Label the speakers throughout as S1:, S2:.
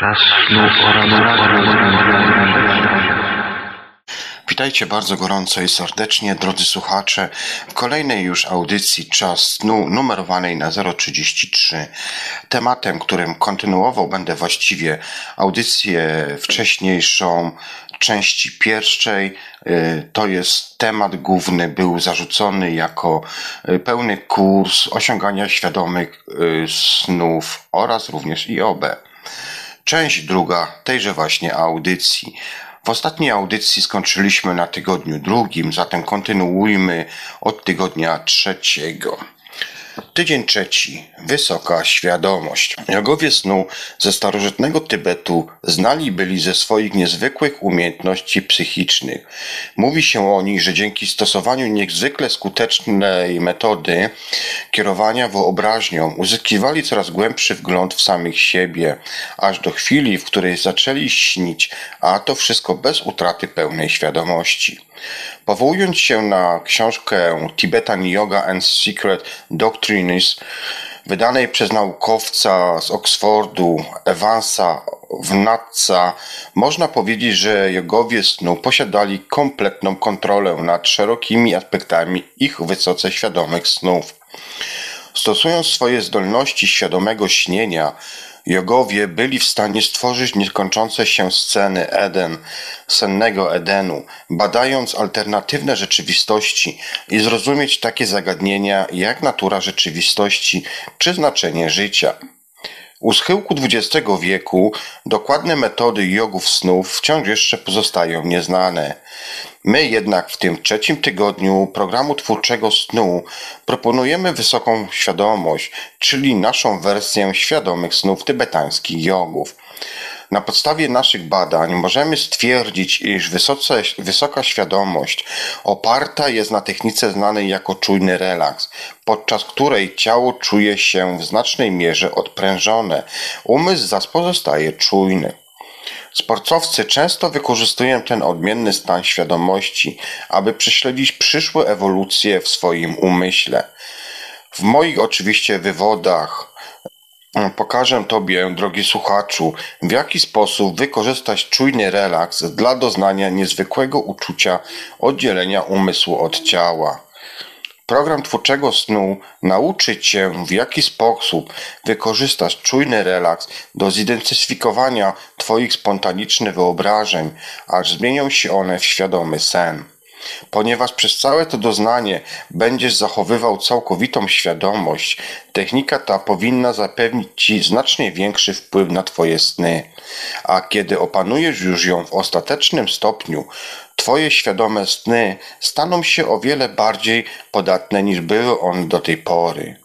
S1: Czas snu
S2: Witajcie bardzo gorąco i serdecznie, drodzy słuchacze, w kolejnej już audycji Czas Snu numerowanej na 033. Tematem, którym kontynuował będę właściwie audycję wcześniejszą części pierwszej, y, to jest temat główny, był zarzucony jako y, pełny kurs osiągania świadomych y, snów oraz również IOB. Część druga tejże właśnie audycji. W ostatniej audycji skończyliśmy na tygodniu drugim, zatem kontynuujmy od tygodnia trzeciego. Tydzień trzeci. Wysoka świadomość. Jogowie snu ze starożytnego Tybetu znali byli ze swoich niezwykłych umiejętności psychicznych. Mówi się o nich, że dzięki stosowaniu niezwykle skutecznej metody kierowania wyobraźnią uzyskiwali coraz głębszy wgląd w samych siebie, aż do chwili, w której zaczęli śnić, a to wszystko bez utraty pełnej świadomości. Powołując się na książkę Tibetan Yoga and Secret Doctrines, wydanej przez naukowca z Oxfordu Evansa Wnatca, można powiedzieć, że jogowie snu posiadali kompletną kontrolę nad szerokimi aspektami ich wysoce świadomych snów. Stosując swoje zdolności świadomego śnienia, Jogowie byli w stanie stworzyć niekończące się sceny Eden, sennego Edenu, badając alternatywne rzeczywistości i zrozumieć takie zagadnienia jak natura rzeczywistości czy znaczenie życia. U schyłku XX wieku dokładne metody jogów snów wciąż jeszcze pozostają nieznane. My jednak w tym trzecim tygodniu programu twórczego snu proponujemy wysoką świadomość, czyli naszą wersję świadomych snów tybetańskich jogów. Na podstawie naszych badań możemy stwierdzić, iż wysoce, wysoka świadomość oparta jest na technice znanej jako czujny relaks, podczas której ciało czuje się w znacznej mierze odprężone, umysł zaś pozostaje czujny. Sportowcy często wykorzystują ten odmienny stan świadomości, aby prześledzić przyszłe ewolucje w swoim umyśle. W moich oczywiście wywodach pokażę Tobie, drogi słuchaczu, w jaki sposób wykorzystać czujny relaks dla doznania niezwykłego uczucia oddzielenia umysłu od ciała. Program twórczego snu nauczy Cię, w jaki sposób wykorzystasz czujny relaks do zidentyfikowania Twoich spontanicznych wyobrażeń, aż zmienią się one w świadomy sen. Ponieważ przez całe to doznanie będziesz zachowywał całkowitą świadomość, technika ta powinna zapewnić Ci znacznie większy wpływ na Twoje sny. A kiedy opanujesz już ją w ostatecznym stopniu, Twoje świadome sny staną się o wiele bardziej podatne niż były one do tej pory.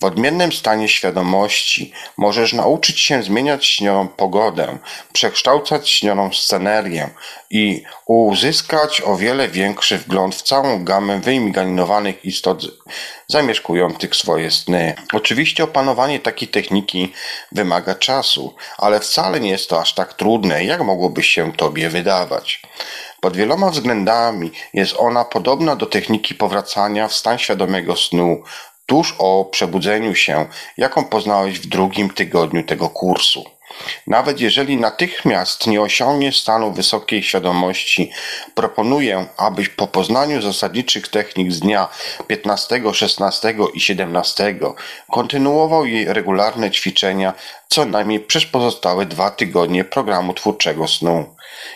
S2: W odmiennym stanie świadomości możesz nauczyć się zmieniać śnioną pogodę, przekształcać śnioną scenerię i uzyskać o wiele większy wgląd w całą gamę wyimaginowanych istot zamieszkujących swoje sny. Oczywiście opanowanie takiej techniki wymaga czasu, ale wcale nie jest to aż tak trudne, jak mogłoby się tobie wydawać. Pod wieloma względami jest ona podobna do techniki powracania w stan świadomego snu tuż o przebudzeniu się, jaką poznałeś w drugim tygodniu tego kursu. Nawet jeżeli natychmiast nie osiągniesz stanu wysokiej świadomości, proponuję, abyś po poznaniu zasadniczych technik z dnia 15, 16 i 17 kontynuował jej regularne ćwiczenia co najmniej przez pozostałe dwa tygodnie programu twórczego snu.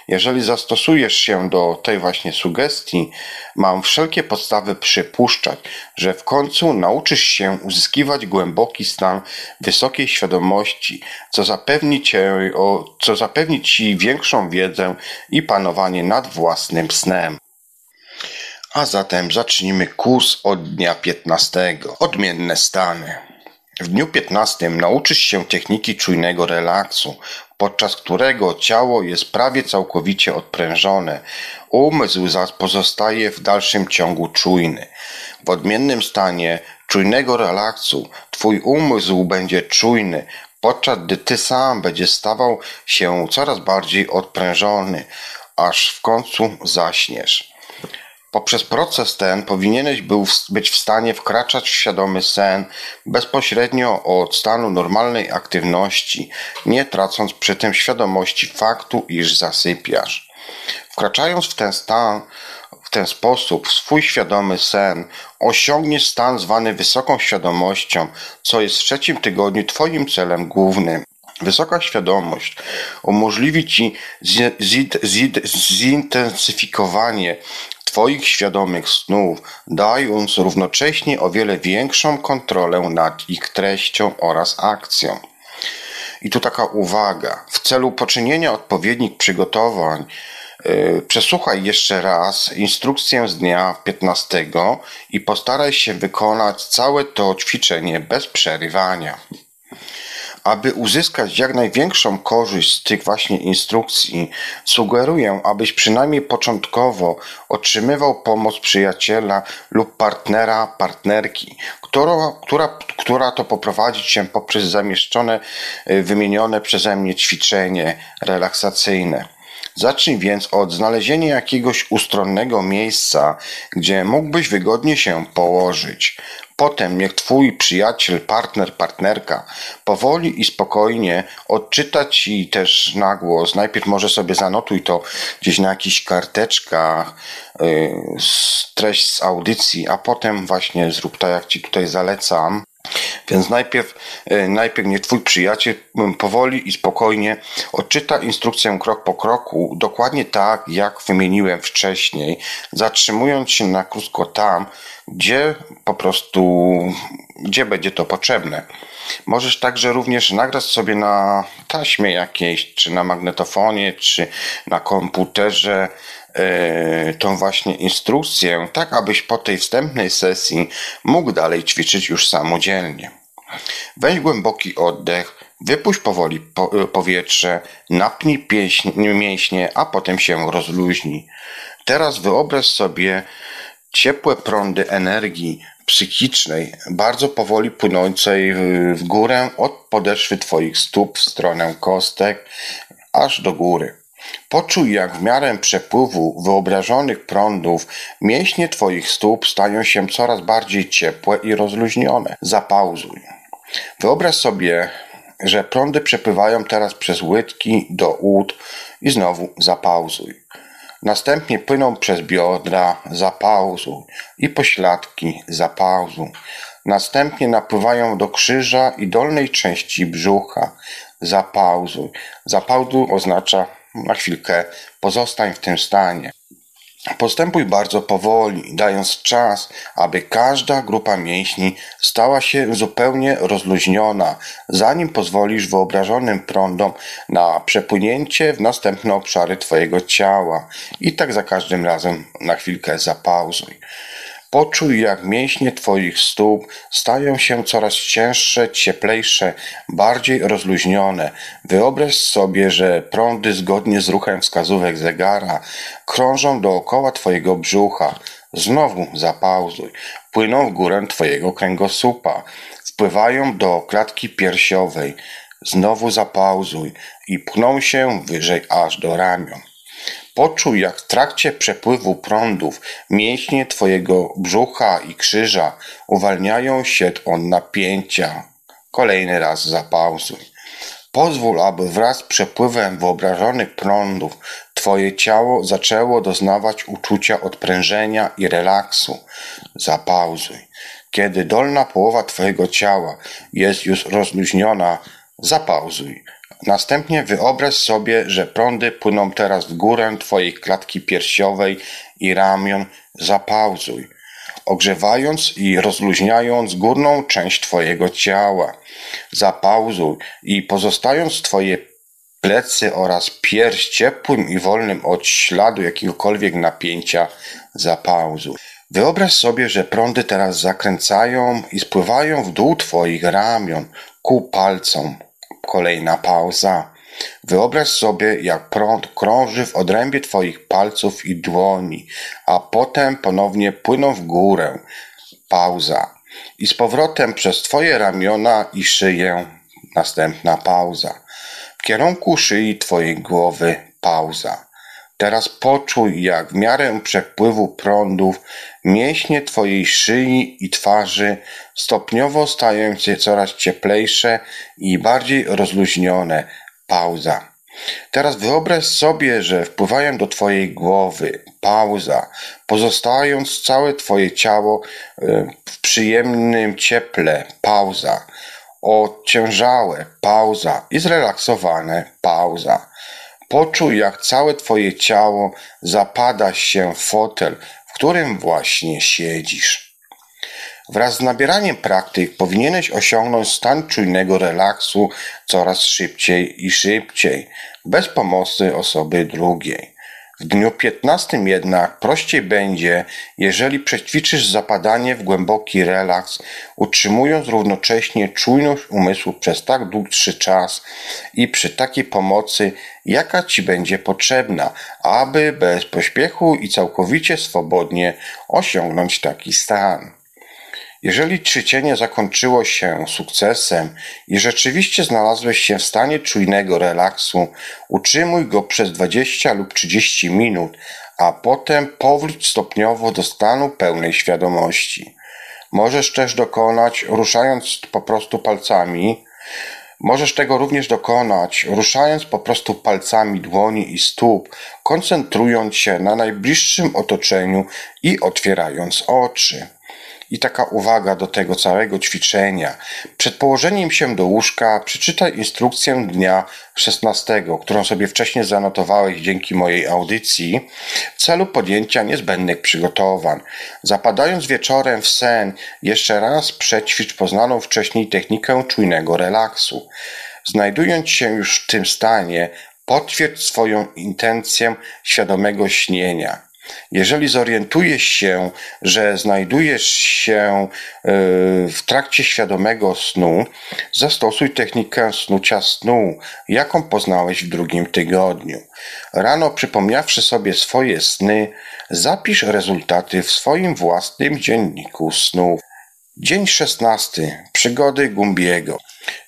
S2: Jeżeli zastosujesz się do tej właśnie sugestii, mam wszelkie podstawy przypuszczać, że w końcu nauczysz się uzyskiwać głęboki stan wysokiej świadomości, co zapewni, cię, co zapewni ci większą wiedzę i panowanie nad własnym snem. A zatem zacznijmy kurs od dnia 15. Odmienne stany. W dniu 15 nauczysz się techniki czujnego relaksu, podczas którego ciało jest prawie całkowicie odprężone, umysł zaś pozostaje w dalszym ciągu czujny. W odmiennym stanie czujnego relaksu twój umysł będzie czujny, podczas gdy ty sam będziesz stawał się coraz bardziej odprężony, aż w końcu zaśniesz. Poprzez proces ten powinieneś był być w stanie wkraczać w świadomy sen bezpośrednio od stanu normalnej aktywności, nie tracąc przy tym świadomości faktu, iż zasypiasz. Wkraczając w ten stan, w ten sposób, w swój świadomy sen, osiągniesz stan zwany wysoką świadomością, co jest w trzecim tygodniu Twoim celem głównym. Wysoka świadomość umożliwi Ci zintensyfikowanie Twoich świadomych snów, dając równocześnie o wiele większą kontrolę nad ich treścią oraz akcją. I tu taka uwaga. W celu poczynienia odpowiednich przygotowań, yy, przesłuchaj jeszcze raz instrukcję z dnia 15 i postaraj się wykonać całe to ćwiczenie bez przerywania. Aby uzyskać jak największą korzyść z tych właśnie instrukcji, sugeruję, abyś przynajmniej początkowo otrzymywał pomoc przyjaciela lub partnera, partnerki, która, która, która to poprowadzi cię poprzez zamieszczone, y, wymienione przeze mnie ćwiczenie relaksacyjne. Zacznij więc od znalezienia jakiegoś ustronnego miejsca, gdzie mógłbyś wygodnie się położyć. Potem niech twój przyjaciel, partner, partnerka powoli i spokojnie odczyta ci też na głos. Najpierw może sobie zanotuj to gdzieś na jakichś karteczkach yy, treść z audycji, a potem właśnie zrób tak, jak ci tutaj zalecam. Więc najpierw, yy, najpierw niech twój przyjaciel powoli i spokojnie odczyta instrukcję krok po kroku, dokładnie tak, jak wymieniłem wcześniej, zatrzymując się na krótko tam, gdzie po prostu, gdzie będzie to potrzebne. Możesz także również nagrać sobie na taśmie jakiejś, czy na magnetofonie, czy na komputerze tą właśnie instrukcję, tak abyś po tej wstępnej sesji mógł dalej ćwiczyć już samodzielnie. Weź głęboki oddech, wypuść powoli po, e, powietrze, napnij pieśń, mięśnie, a potem się rozluźnij. Teraz wyobraź sobie, ciepłe prądy energii psychicznej, bardzo powoli płynącej w górę od podeszwy Twoich stóp w stronę kostek, aż do góry. Poczuj, jak w miarę przepływu wyobrażonych prądów mięśnie Twoich stóp stają się coraz bardziej ciepłe i rozluźnione. Zapauzuj. Wyobraź sobie, że prądy przepływają teraz przez łydki do ud i znowu zapauzuj. Następnie płyną przez biodra, zapauzuj i pośladki, zapauzuj. Następnie napływają do krzyża i dolnej części brzucha, zapauzuj. Zapauzuj oznacza na chwilkę pozostań w tym stanie. Postępuj bardzo powoli, dając czas, aby każda grupa mięśni stała się zupełnie rozluźniona, zanim pozwolisz wyobrażonym prądom na przepłynięcie w następne obszary Twojego ciała. I tak za każdym razem na chwilkę zapauzuj. Poczuj, jak mięśnie Twoich stóp stają się coraz cięższe, cieplejsze, bardziej rozluźnione. Wyobraź sobie, że prądy zgodnie z ruchem wskazówek zegara krążą dookoła Twojego brzucha. Znowu zapauzuj. Płyną w górę Twojego kręgosłupa. Wpływają do klatki piersiowej. Znowu zapauzuj i pchną się wyżej aż do ramion. Poczuj, jak w trakcie przepływu prądów mięśnie Twojego brzucha i krzyża uwalniają się od napięcia. Kolejny raz zapauzuj. Pozwól, aby wraz z przepływem wyobrażonych prądów Twoje ciało zaczęło doznawać uczucia odprężenia i relaksu. Zapauzuj. Kiedy dolna połowa Twojego ciała jest już rozluźniona, zapauzuj. Następnie wyobraź sobie, że prądy płyną teraz w górę Twojej klatki piersiowej i ramion. Zapauzuj, ogrzewając i rozluźniając górną część Twojego ciała. Zapauzuj i pozostając Twoje plecy oraz pierś ciepłym i wolnym od śladu jakiegokolwiek napięcia, zapauzuj. Wyobraź sobie, że prądy teraz zakręcają i spływają w dół Twoich ramion ku palcom. Kolejna pauza. Wyobraź sobie, jak prąd krąży w odrębie Twoich palców i dłoni, a potem ponownie płyną w górę. Pauza. I z powrotem przez Twoje ramiona i szyję. Następna pauza. W kierunku szyi Twojej głowy pauza. Teraz poczuj, jak w miarę przepływu prądów mięśnie Twojej szyi i twarzy stopniowo stają się coraz cieplejsze i bardziej rozluźnione. Pauza. Teraz wyobraź sobie, że wpływają do Twojej głowy. Pauza. Pozostając całe Twoje ciało e, w przyjemnym cieple. Pauza. Ociężałe. Pauza. I zrelaksowane. Pauza. Poczuj, jak całe Twoje ciało zapada się w fotel, w którym właśnie siedzisz. Wraz z nabieraniem praktyk powinieneś osiągnąć stan czujnego relaksu coraz szybciej i szybciej, bez pomocy osoby drugiej. W dniu 15 jednak prościej będzie, jeżeli przećwiczysz zapadanie w głęboki relaks, utrzymując równocześnie czujność umysłu przez tak dłuższy czas i przy takiej pomocy, jaka Ci będzie potrzebna, aby bez pośpiechu i całkowicie swobodnie osiągnąć taki stan. Jeżeli ćwiczenie zakończyło się sukcesem i rzeczywiście znalazłeś się w stanie czujnego relaksu, utrzymuj go przez 20 lub 30 minut, a potem powróć stopniowo do stanu pełnej świadomości. Możesz też dokonać ruszając po prostu palcami. Możesz tego również dokonać ruszając po prostu palcami dłoni i stóp, koncentrując się na najbliższym otoczeniu i otwierając oczy. I taka uwaga do tego całego ćwiczenia. Przed położeniem się do łóżka przeczytaj instrukcję dnia 16, którą sobie wcześniej zanotowałeś dzięki mojej audycji, w celu podjęcia niezbędnych przygotowań. Zapadając wieczorem w sen, jeszcze raz przećwicz poznaną wcześniej technikę czujnego relaksu. Znajdując się już w tym stanie, potwierdź swoją intencję świadomego śnienia. Jeżeli zorientujesz się, że znajdujesz się e, w trakcie świadomego snu, zastosuj technikę snucia snu, jaką poznałeś w drugim tygodniu. Rano przypomniawszy sobie swoje sny, zapisz rezultaty w swoim własnym dzienniku snów. Dzień 16. Przygody Gumbiego.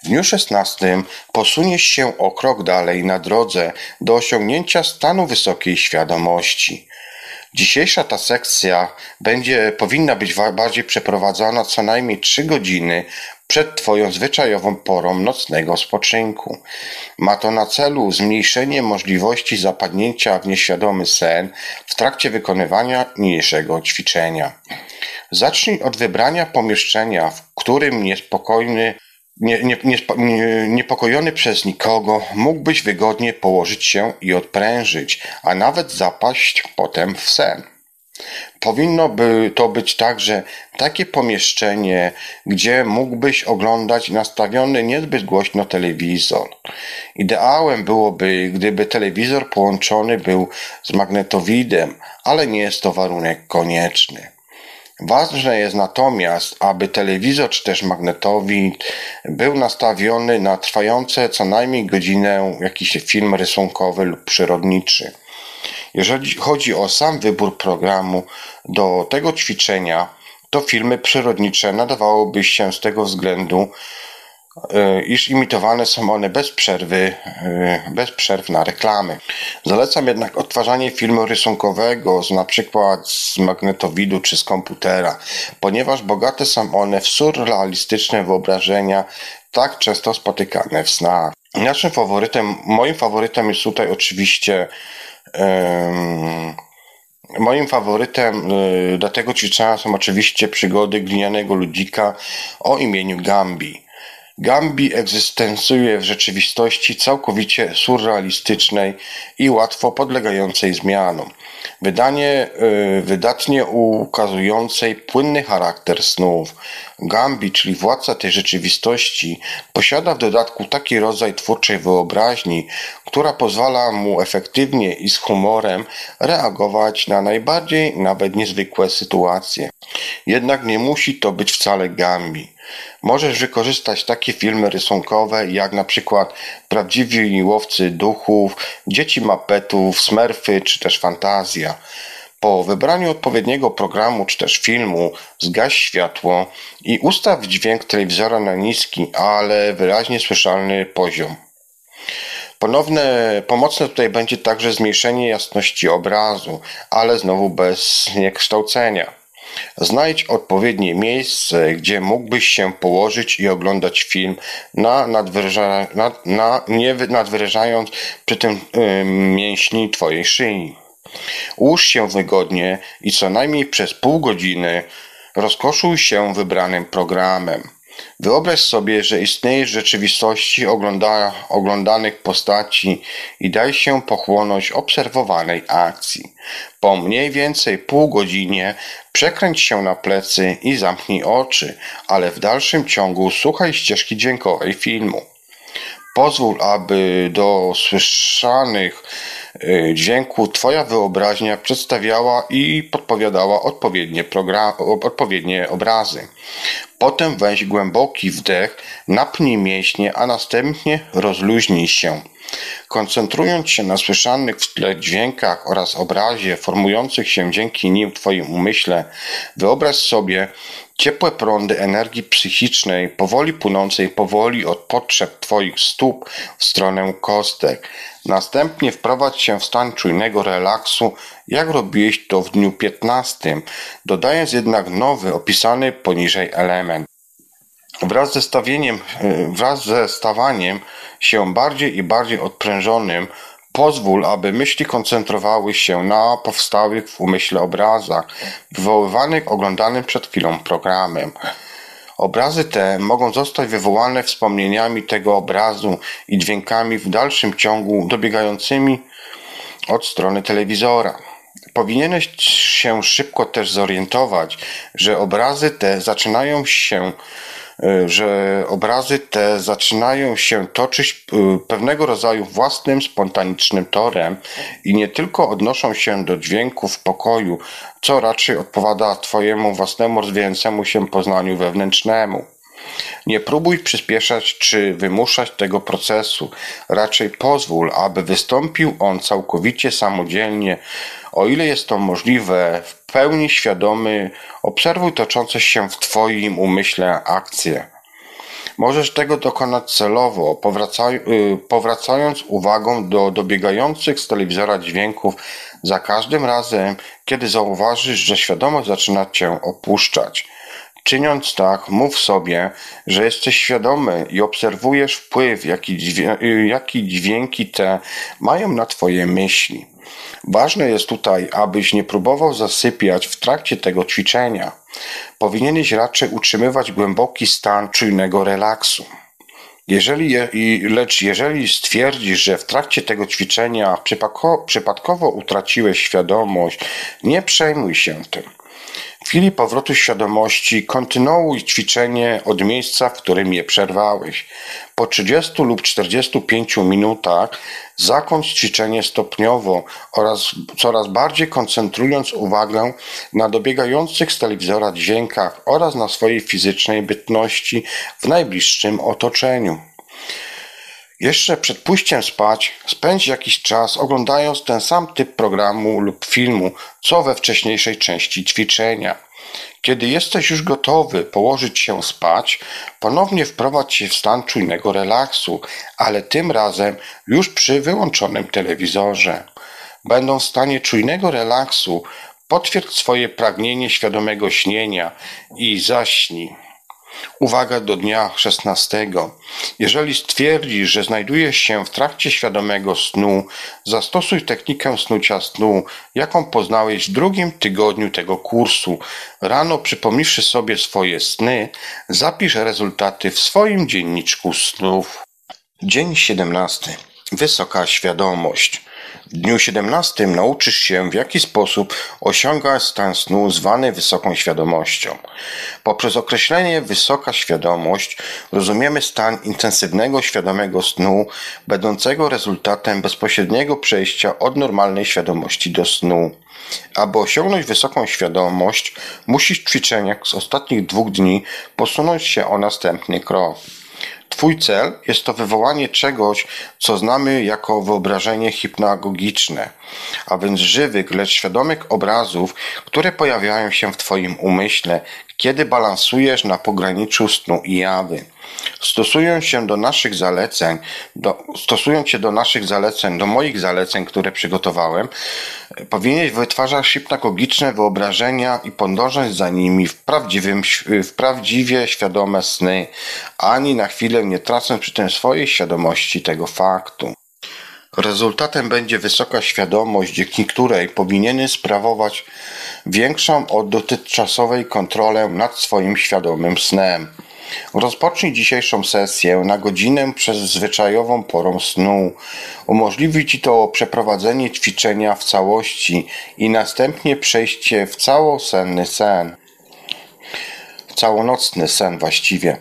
S2: W dniu 16 posuniesz się o krok dalej na drodze do osiągnięcia stanu wysokiej świadomości. Dzisiejsza ta sekcja będzie, powinna być bardziej przeprowadzona co najmniej 3 godziny przed Twoją zwyczajową porą nocnego spoczynku. Ma to na celu zmniejszenie możliwości zapadnięcia w nieświadomy sen w trakcie wykonywania niniejszego ćwiczenia. Zacznij od wybrania pomieszczenia, w którym niespokojny nie, nie, nie, niepokojony przez nikogo, mógłbyś wygodnie położyć się i odprężyć, a nawet zapaść potem w sen. Powinno by to być także takie pomieszczenie, gdzie mógłbyś oglądać nastawiony niezbyt głośno telewizor. Ideałem byłoby, gdyby telewizor połączony był z magnetowidem, ale nie jest to warunek konieczny. Ważne jest natomiast, aby telewizor czy też magnetowid był nastawiony na trwające co najmniej godzinę jakiś film rysunkowy lub przyrodniczy. Jeżeli chodzi o sam wybór programu do tego ćwiczenia, to filmy przyrodnicze nadawałoby się z tego względu, iż imitowane są one bez przerwy, e, bez przerw na reklamy. Zalecam jednak odtwarzanie filmu rysunkowego z na przykład z magnetowidu czy z komputera, ponieważ bogate są one w surrealistyczne wyobrażenia, tak często spotykane w snach. Naszym faworytem, moim faworytem jest tutaj oczywiście um, Moim faworytem y, do tego ćwiczenia są oczywiście przygody glinianego ludzika o imieniu Gambi. Gambi egzystencjuje w rzeczywistości całkowicie surrealistycznej i łatwo podlegającej zmianom. Wydanie y, wydatnie ukazującej płynny charakter snów. Gambi, czyli władca tej rzeczywistości, posiada w dodatku taki rodzaj twórczej wyobraźni, która pozwala mu efektywnie i z humorem reagować na najbardziej nawet niezwykłe sytuacje. Jednak nie musi to być wcale Gambi. Możesz wykorzystać takie filmy rysunkowe jak na przykład Prawdziwi łowcy duchów, Dzieci mapetów, Smurfy czy też Fantazja. Po wybraniu odpowiedniego programu czy też filmu zgaś światło i ustaw dźwięk telewizora na niski, ale wyraźnie słyszalny poziom. Ponowne, pomocne tutaj będzie także zmniejszenie jasności obrazu, ale znowu bez zniekształcenia. Znajdź odpowiednie miejsce, gdzie mógłbyś się położyć i oglądać film, na nadwyrża, na, na, nie nadwyrężając przy tym y, mięśni Twojej szyi. Łóż się wygodnie i co najmniej przez pół godziny rozkoszuj się wybranym programem. Wyobraź sobie, że istniejesz w rzeczywistości ogląda, oglądanych postaci i daj się pochłonąć obserwowanej akcji. Po mniej więcej pół godzinie przekręć się na plecy i zamknij oczy, ale w dalszym ciągu słuchaj ścieżki dźwiękowej filmu. Pozwól, aby do słyszanych y, dźwięków Twoja wyobraźnia przedstawiała i podpowiadała odpowiednie, odpowiednie obrazy. Potem weź głęboki wdech, napnij mięśnie, a następnie rozluźnij się. Koncentrując się na słyszanych w tle dźwiękach oraz obrazie formujących się dzięki nim w Twoim umyśle, wyobraź sobie ciepłe prądy energii psychicznej, powoli płynącej powoli od potrzeb Twoich stóp w stronę kostek. Następnie wprowadź się w stan czujnego relaksu, jak robiłeś to w dniu 15, dodając jednak nowy, opisany poniżej element. Wraz ze stawieniem, e, wraz ze stawaniem się bardziej i bardziej odprężonym, pozwól, aby myśli koncentrowały się na powstałych w umyśle obrazach, wywoływanych oglądanym przed chwilą programem. Obrazy te mogą zostać wywołane wspomnieniami tego obrazu i dźwiękami w dalszym ciągu dobiegającymi od strony telewizora. Powinieneś się szybko też zorientować, że obrazy te zaczynają się że obrazy te zaczynają się toczyć e, pewnego rodzaju własnym, spontanicznym torem i nie tylko odnoszą się do dźwięków pokoju, co raczej odpowiada Twojemu własnemu rozwijającemu się poznaniu wewnętrznemu. Nie próbuj przyspieszać czy wymuszać tego procesu, raczej pozwól, aby wystąpił on całkowicie samodzielnie, o ile jest to możliwe, w pełni świadomy, obserwuj toczące się w Twoim umyśle akcje. Możesz tego dokonać celowo, powracaj, y, powracając uwagą do dobiegających z telewizora dźwięków za każdym razem, kiedy zauważysz, że świadomość zaczyna Cię opuszczać. Czyniąc tak, mów sobie, że jesteś świadomy i obserwujesz wpływ, jaki, y, jaki dźwięki te mają na Twoje myśli. Ważne jest tutaj, abyś nie próbował zasypiać w trakcie tego ćwiczenia. Powinieneś raczej utrzymywać głęboki stan czujnego relaksu. Jeżeli je, lecz jeżeli stwierdzisz, że w trakcie tego ćwiczenia przypadkowo utraciłeś świadomość, nie przejmuj się tym. W chwili powrotu świadomości kontynuuj ćwiczenie od miejsca, w którym je przerwałeś. Po 30 lub 45 minutach zakończ ćwiczenie stopniowo oraz coraz bardziej koncentrując uwagę na dobiegających z telewizora dźwiękach oraz na swojej fizycznej bytności w najbliższym otoczeniu. Jeszcze przed pójściem spać spędź jakiś czas oglądając ten sam typ programu lub filmu, co we wcześniejszej części ćwiczenia. Kiedy jesteś już gotowy położyć się spać, ponownie wprowadź się w stan czujnego relaksu, ale tym razem już przy wyłączonym telewizorze. Będą w stanie czujnego relaksu, potwierdź swoje pragnienie świadomego śnienia i zaśnij. Uwaga do dnia 16. Jeżeli stwierdzisz, że znajdujesz się w trakcie świadomego snu, zastosuj technikę snucia snu, jaką poznałeś w drugim tygodniu tego kursu. Rano, przypomniwszy sobie swoje sny, zapisz rezultaty w swoim dzienniczku snów. Dzień 17. Wysoka świadomość. W dniu 17 nauczysz się, w jaki sposób osiągać stan snu zwany wysoką świadomością. Poprzez określenie wysoka świadomość rozumiemy stan intensywnego świadomego snu, będącego rezultatem bezpośredniego przejścia od normalnej świadomości do snu. Aby osiągnąć wysoką świadomość, musisz w ćwiczeniach z ostatnich dwóch dni posunąć się o następny krok. Twój cel jest to wywołanie czegoś, co znamy jako wyobrażenie hipnagogiczne, a więc żywych, lecz świadomych obrazów, które pojawiają się w Twoim umyśle, kiedy balansujesz na pograniczu snu i jawy. Stosując się do naszych zaleceń, do, stosując się do naszych zaleceń, do moich zaleceń, które przygotowałem, powinieneś wytwarzać hipnagogiczne wyobrażenia i podążać za nimi w, prawdziwym, w prawdziwie świadome sny, ani na chwilę nie tracąc przy tym swojej świadomości tego faktu. Rezultatem będzie wysoka świadomość, dzięki której powinieneś sprawować większą od dotychczasowej kontrolę nad swoim świadomym snem. Rozpocznij dzisiejszą sesję na godzinę przed zwyczajową porą snu. Umożliwi Ci to przeprowadzenie ćwiczenia w całości i następnie przejście w całosenny sen. Całonocny sen właściwie.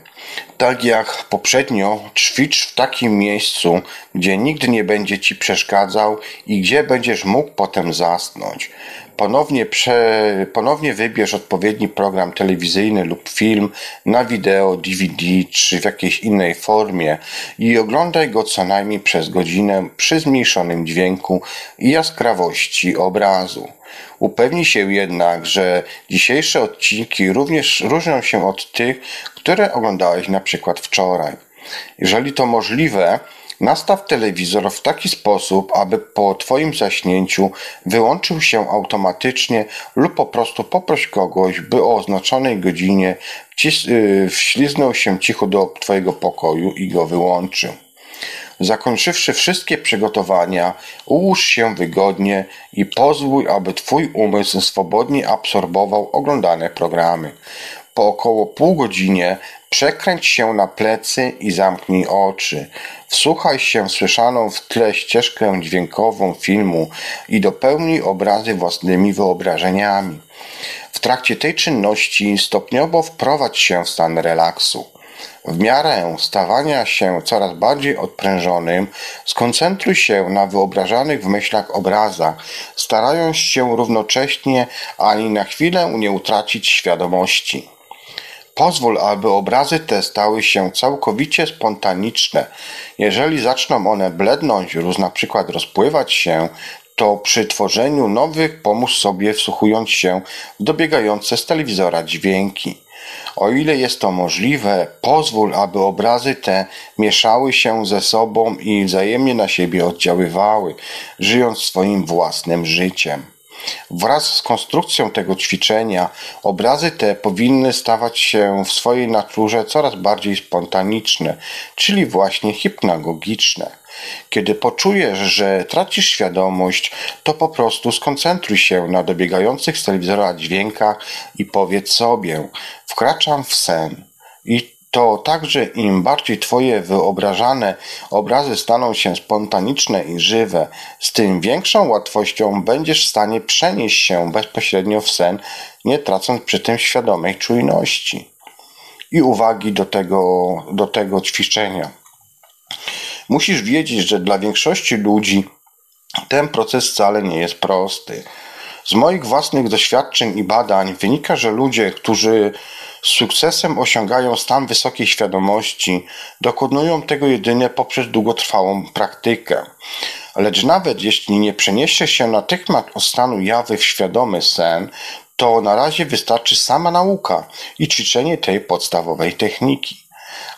S2: Tak jak poprzednio, ćwicz w takim miejscu, gdzie nikt nie będzie ci przeszkadzał i gdzie będziesz mógł potem zasnąć. Ponownie, prze, ponownie wybierz odpowiedni program telewizyjny lub film na wideo, DVD czy w jakiejś innej formie i oglądaj go co najmniej przez godzinę przy zmniejszonym dźwięku i jaskrawości obrazu. Upewnij się jednak, że dzisiejsze odcinki również różnią się od tych, które oglądałeś na przykład wczoraj. Jeżeli to możliwe, nastaw telewizor w taki sposób, aby po Twoim zaśnięciu wyłączył się automatycznie lub po prostu poproś kogoś, by o oznaczonej godzinie y, wśliznął się cicho do Twojego pokoju i go wyłączył. Zakończywszy wszystkie przygotowania, ułóż się wygodnie i pozwól, aby Twój umysł swobodnie absorbował oglądane programy. Po około pół godzinie przekręć się na plecy i zamknij oczy. Wsłuchaj się w słyszaną w tle ścieżkę dźwiękową filmu i dopełnij obrazy własnymi wyobrażeniami. W trakcie tej czynności stopniowo wprowadź się w stan relaksu. W miarę stawania się coraz bardziej odprężonym, skoncentruj się na wyobrażanych w myślach obrazach, starając się równocześnie ani na chwilę nie utracić świadomości. Pozwól, aby obrazy te stały się całkowicie spontaniczne. Jeżeli zaczną one blednąć lub na przykład rozpływać się, to przy tworzeniu nowych pomóż sobie wsłuchując się w dobiegające z telewizora dźwięki. O ile jest to możliwe, pozwól, aby obrazy te mieszały się ze sobą i wzajemnie na siebie oddziaływały, żyjąc swoim własnym życiem. Wraz z konstrukcją tego ćwiczenia obrazy te powinny stawać się w swojej naturze coraz bardziej spontaniczne, czyli właśnie hipnagogiczne. Kiedy poczujesz, że tracisz świadomość, to po prostu skoncentruj się na dobiegających z telewizora dźwiękach i powiedz sobie: Wkraczam w sen. I to także im bardziej Twoje wyobrażane obrazy staną się spontaniczne i żywe, z tym większą łatwością będziesz w stanie przenieść się bezpośrednio w sen, nie tracąc przy tym świadomej czujności i uwagi do tego, do tego ćwiczenia. Musisz wiedzieć, że dla większości ludzi ten proces wcale nie jest prosty. Z moich własnych doświadczeń i badań wynika, że ludzie, którzy z sukcesem osiągają stan wysokiej świadomości, dokonują tego jedynie poprzez długotrwałą praktykę. Lecz nawet jeśli nie przeniesie się natychmiast od stanu jawy w świadomy sen, to na razie wystarczy sama nauka i ćwiczenie tej podstawowej techniki.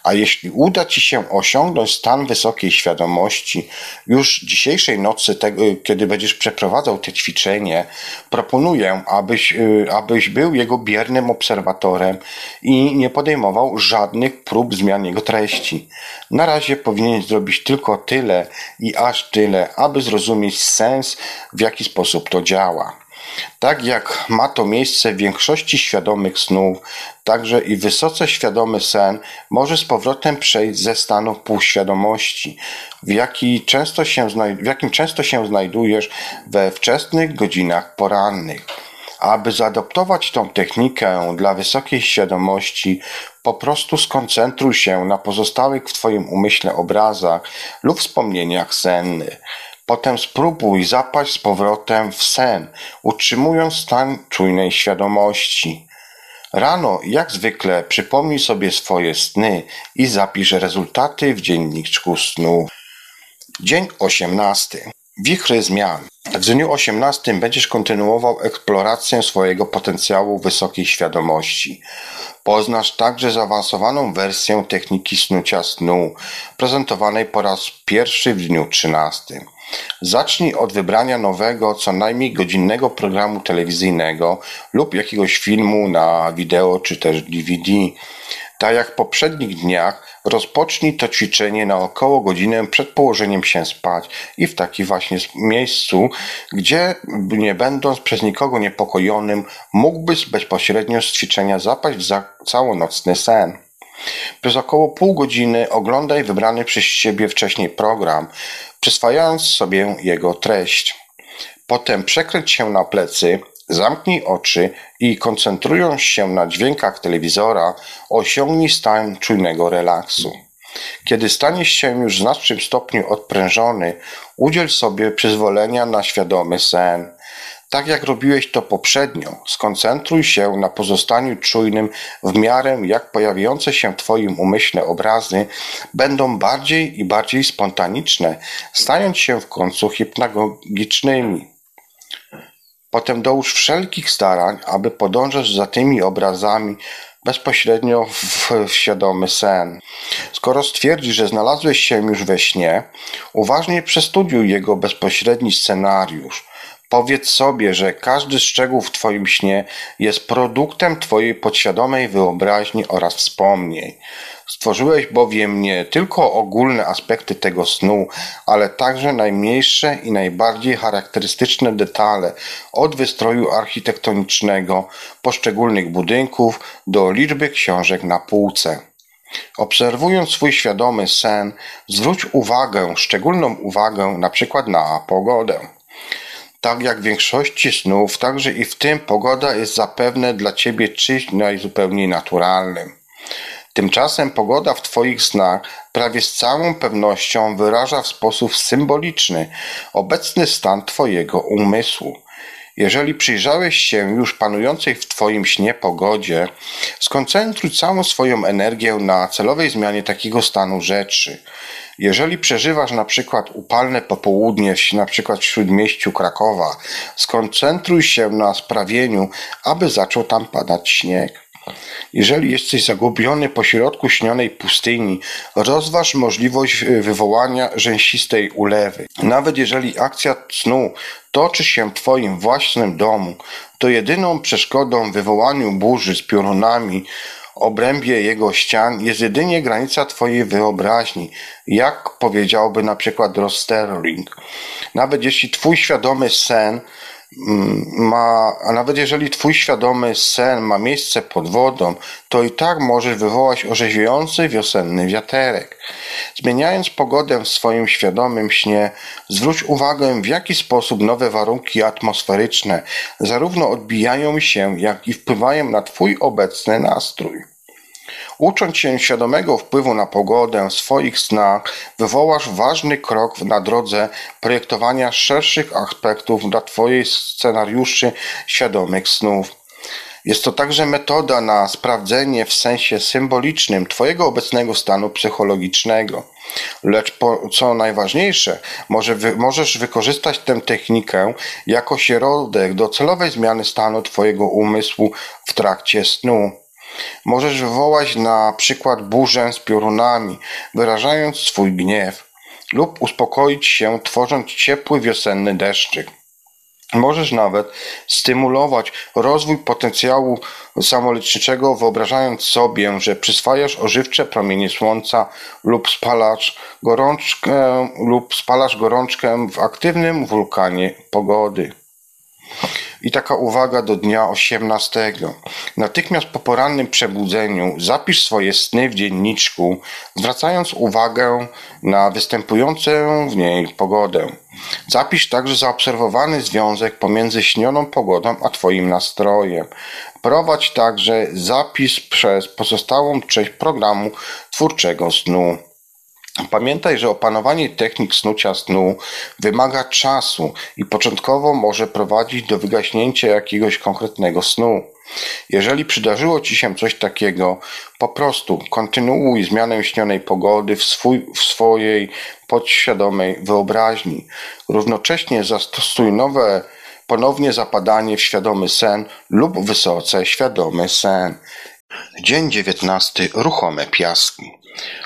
S2: A jeśli uda Ci się osiągnąć stan wysokiej świadomości już dzisiejszej nocy, tego, kiedy będziesz przeprowadzał te ćwiczenie, proponuję, abyś, y, abyś był jego biernym obserwatorem i nie podejmował żadnych prób zmian jego treści. Na razie powinien zrobić tylko tyle i aż tyle, aby zrozumieć sens, w jaki sposób to działa. Tak jak ma to miejsce w większości świadomych snów, także i wysoce świadomy sen może z powrotem przejść ze stanu półświadomości, w, jaki często się w jakim często się znajdujesz we wczesnych godzinach porannych. Aby zaadoptować tą technikę dla wysokiej świadomości, po prostu skoncentruj się na pozostałych w Twoim umyśle obrazach lub wspomnieniach sennych. Potem spróbuj zapaść z powrotem w sen, utrzymując stan czujnej świadomości. Rano, jak zwykle, przypomnij sobie swoje sny i zapisz rezultaty w dzienniczku snu. Dzień 18. Wichry zmian. W dniu 18 będziesz kontynuował eksplorację swojego potencjału wysokiej świadomości. Poznasz także zaawansowaną wersję techniki snucia snu, prezentowanej po raz pierwszy w dniu 13. Zacznij od wybrania nowego, co najmniej godzinnego programu telewizyjnego lub jakiegoś filmu na wideo czy też DVD. Tak jak w poprzednich dniach, rozpocznij to ćwiczenie na około godzinę przed położeniem się spać i w takim właśnie miejscu, gdzie nie będąc przez nikogo niepokojonym, mógłbyś bezpośrednio z ćwiczenia zapaść w całonocny sen. Przez około pół godziny oglądaj wybrany przez Ciebie wcześniej program, przyswajając sobie jego treść. Potem przekręć się na plecy, zamknij oczy i koncentrując się na dźwiękach telewizora, osiągnij stan czujnego relaksu. Kiedy staniesz się już w znacznym stopniu odprężony, udziel sobie przyzwolenia na świadomy sen. Tak jak robiłeś to poprzednio, skoncentruj się na pozostaniu czujnym w miarę jak pojawiające się w Twoim umyśle obrazy będą bardziej i bardziej spontaniczne, stając się w końcu hipnagogicznymi. Potem dołóż wszelkich starań, aby podążać za tymi obrazami bezpośrednio w, w świadomy sen. Skoro stwierdzisz, że znalazłeś się już we śnie, uważnie przestudiuj jego bezpośredni scenariusz. Powiedz sobie, że każdy szczegół w Twoim śnie jest produktem Twojej podświadomej wyobraźni oraz wspomnień. Stworzyłeś bowiem nie tylko ogólne aspekty tego snu, ale także najmniejsze i najbardziej charakterystyczne detale, od wystroju architektonicznego poszczególnych budynków do liczby książek na półce. Obserwując swój świadomy sen, zwróć uwagę, szczególną uwagę na przykład na pogodę. Tak jak w większości snów, także i w tym pogoda jest zapewne dla ciebie czymś najzupełniej naturalnym. Tymczasem pogoda w Twoich snach prawie z całą pewnością wyraża w sposób symboliczny obecny stan Twojego umysłu. Jeżeli przyjrzałeś się już panującej w Twoim śnie pogodzie, skoncentruj całą swoją energię na celowej zmianie takiego stanu rzeczy. Jeżeli przeżywasz na przykład upalne popołudnie, na przykład w śródmieściu Krakowa, skoncentruj się na sprawieniu, aby zaczął tam padać śnieg. Jeżeli jesteś zagubiony pośrodku śnionej pustyni, rozważ możliwość wywołania rzęsistej ulewy. Nawet jeżeli akcja snu toczy się w Twoim własnym domu, to jedyną przeszkodą wywołaniu burzy z piorunami obrębie jego ścian jest jedynie granica Twojej wyobraźni, jak powiedziałby na przykład Ross Sterling. Nawet jeśli Twój świadomy sen ma, a nawet jeżeli twój świadomy sen ma miejsce pod wodą, to i tak możesz wywołać orzeźwiający wiosenny wiaterek. Zmieniając pogodę w swoim świadomym śnie, zwróć uwagę w jaki sposób nowe warunki atmosferyczne zarówno odbijają się, jak i wpływają na twój obecny nastrój. Ucząc się świadomego wpływu na pogodę w swoich snach, wywołasz ważny krok na drodze projektowania szerszych aspektów dla Twojej scenariuszy świadomych snów. Jest to także metoda na sprawdzenie w sensie symbolicznym Twojego obecnego stanu psychologicznego. Lecz po, co najważniejsze, może wy, możesz wykorzystać tę technikę jako środek do celowej zmiany stanu Twojego umysłu w trakcie snu. Możesz wywołać na przykład burzę z piorunami, wyrażając swój gniew, lub uspokoić się, tworząc ciepły wiosenny deszczyk. Możesz nawet stymulować rozwój potencjału samoleczniczego, wyobrażając sobie, że przyswajasz ożywcze promienie słońca lub spalasz gorączkę, lub spalasz gorączkę w aktywnym wulkanie pogody. I taka uwaga do dnia 18. Natychmiast po porannym przebudzeniu zapisz swoje sny w dzienniczku, zwracając uwagę na występującą w niej pogodę. Zapisz także zaobserwowany związek pomiędzy śnioną pogodą a Twoim nastrojem. Prowadź także zapis przez pozostałą część programu twórczego snu. Pamiętaj, że opanowanie technik snucia snu wymaga czasu i początkowo może prowadzić do wygaśnięcia jakiegoś konkretnego snu. Jeżeli przydarzyło Ci się coś takiego, po prostu kontynuuj zmianę śnionej pogody w, swój, w swojej podświadomej wyobraźni. Równocześnie zastosuj nowe ponownie zapadanie w świadomy sen lub wysoce świadomy sen. Dzień 19. Ruchome piaski.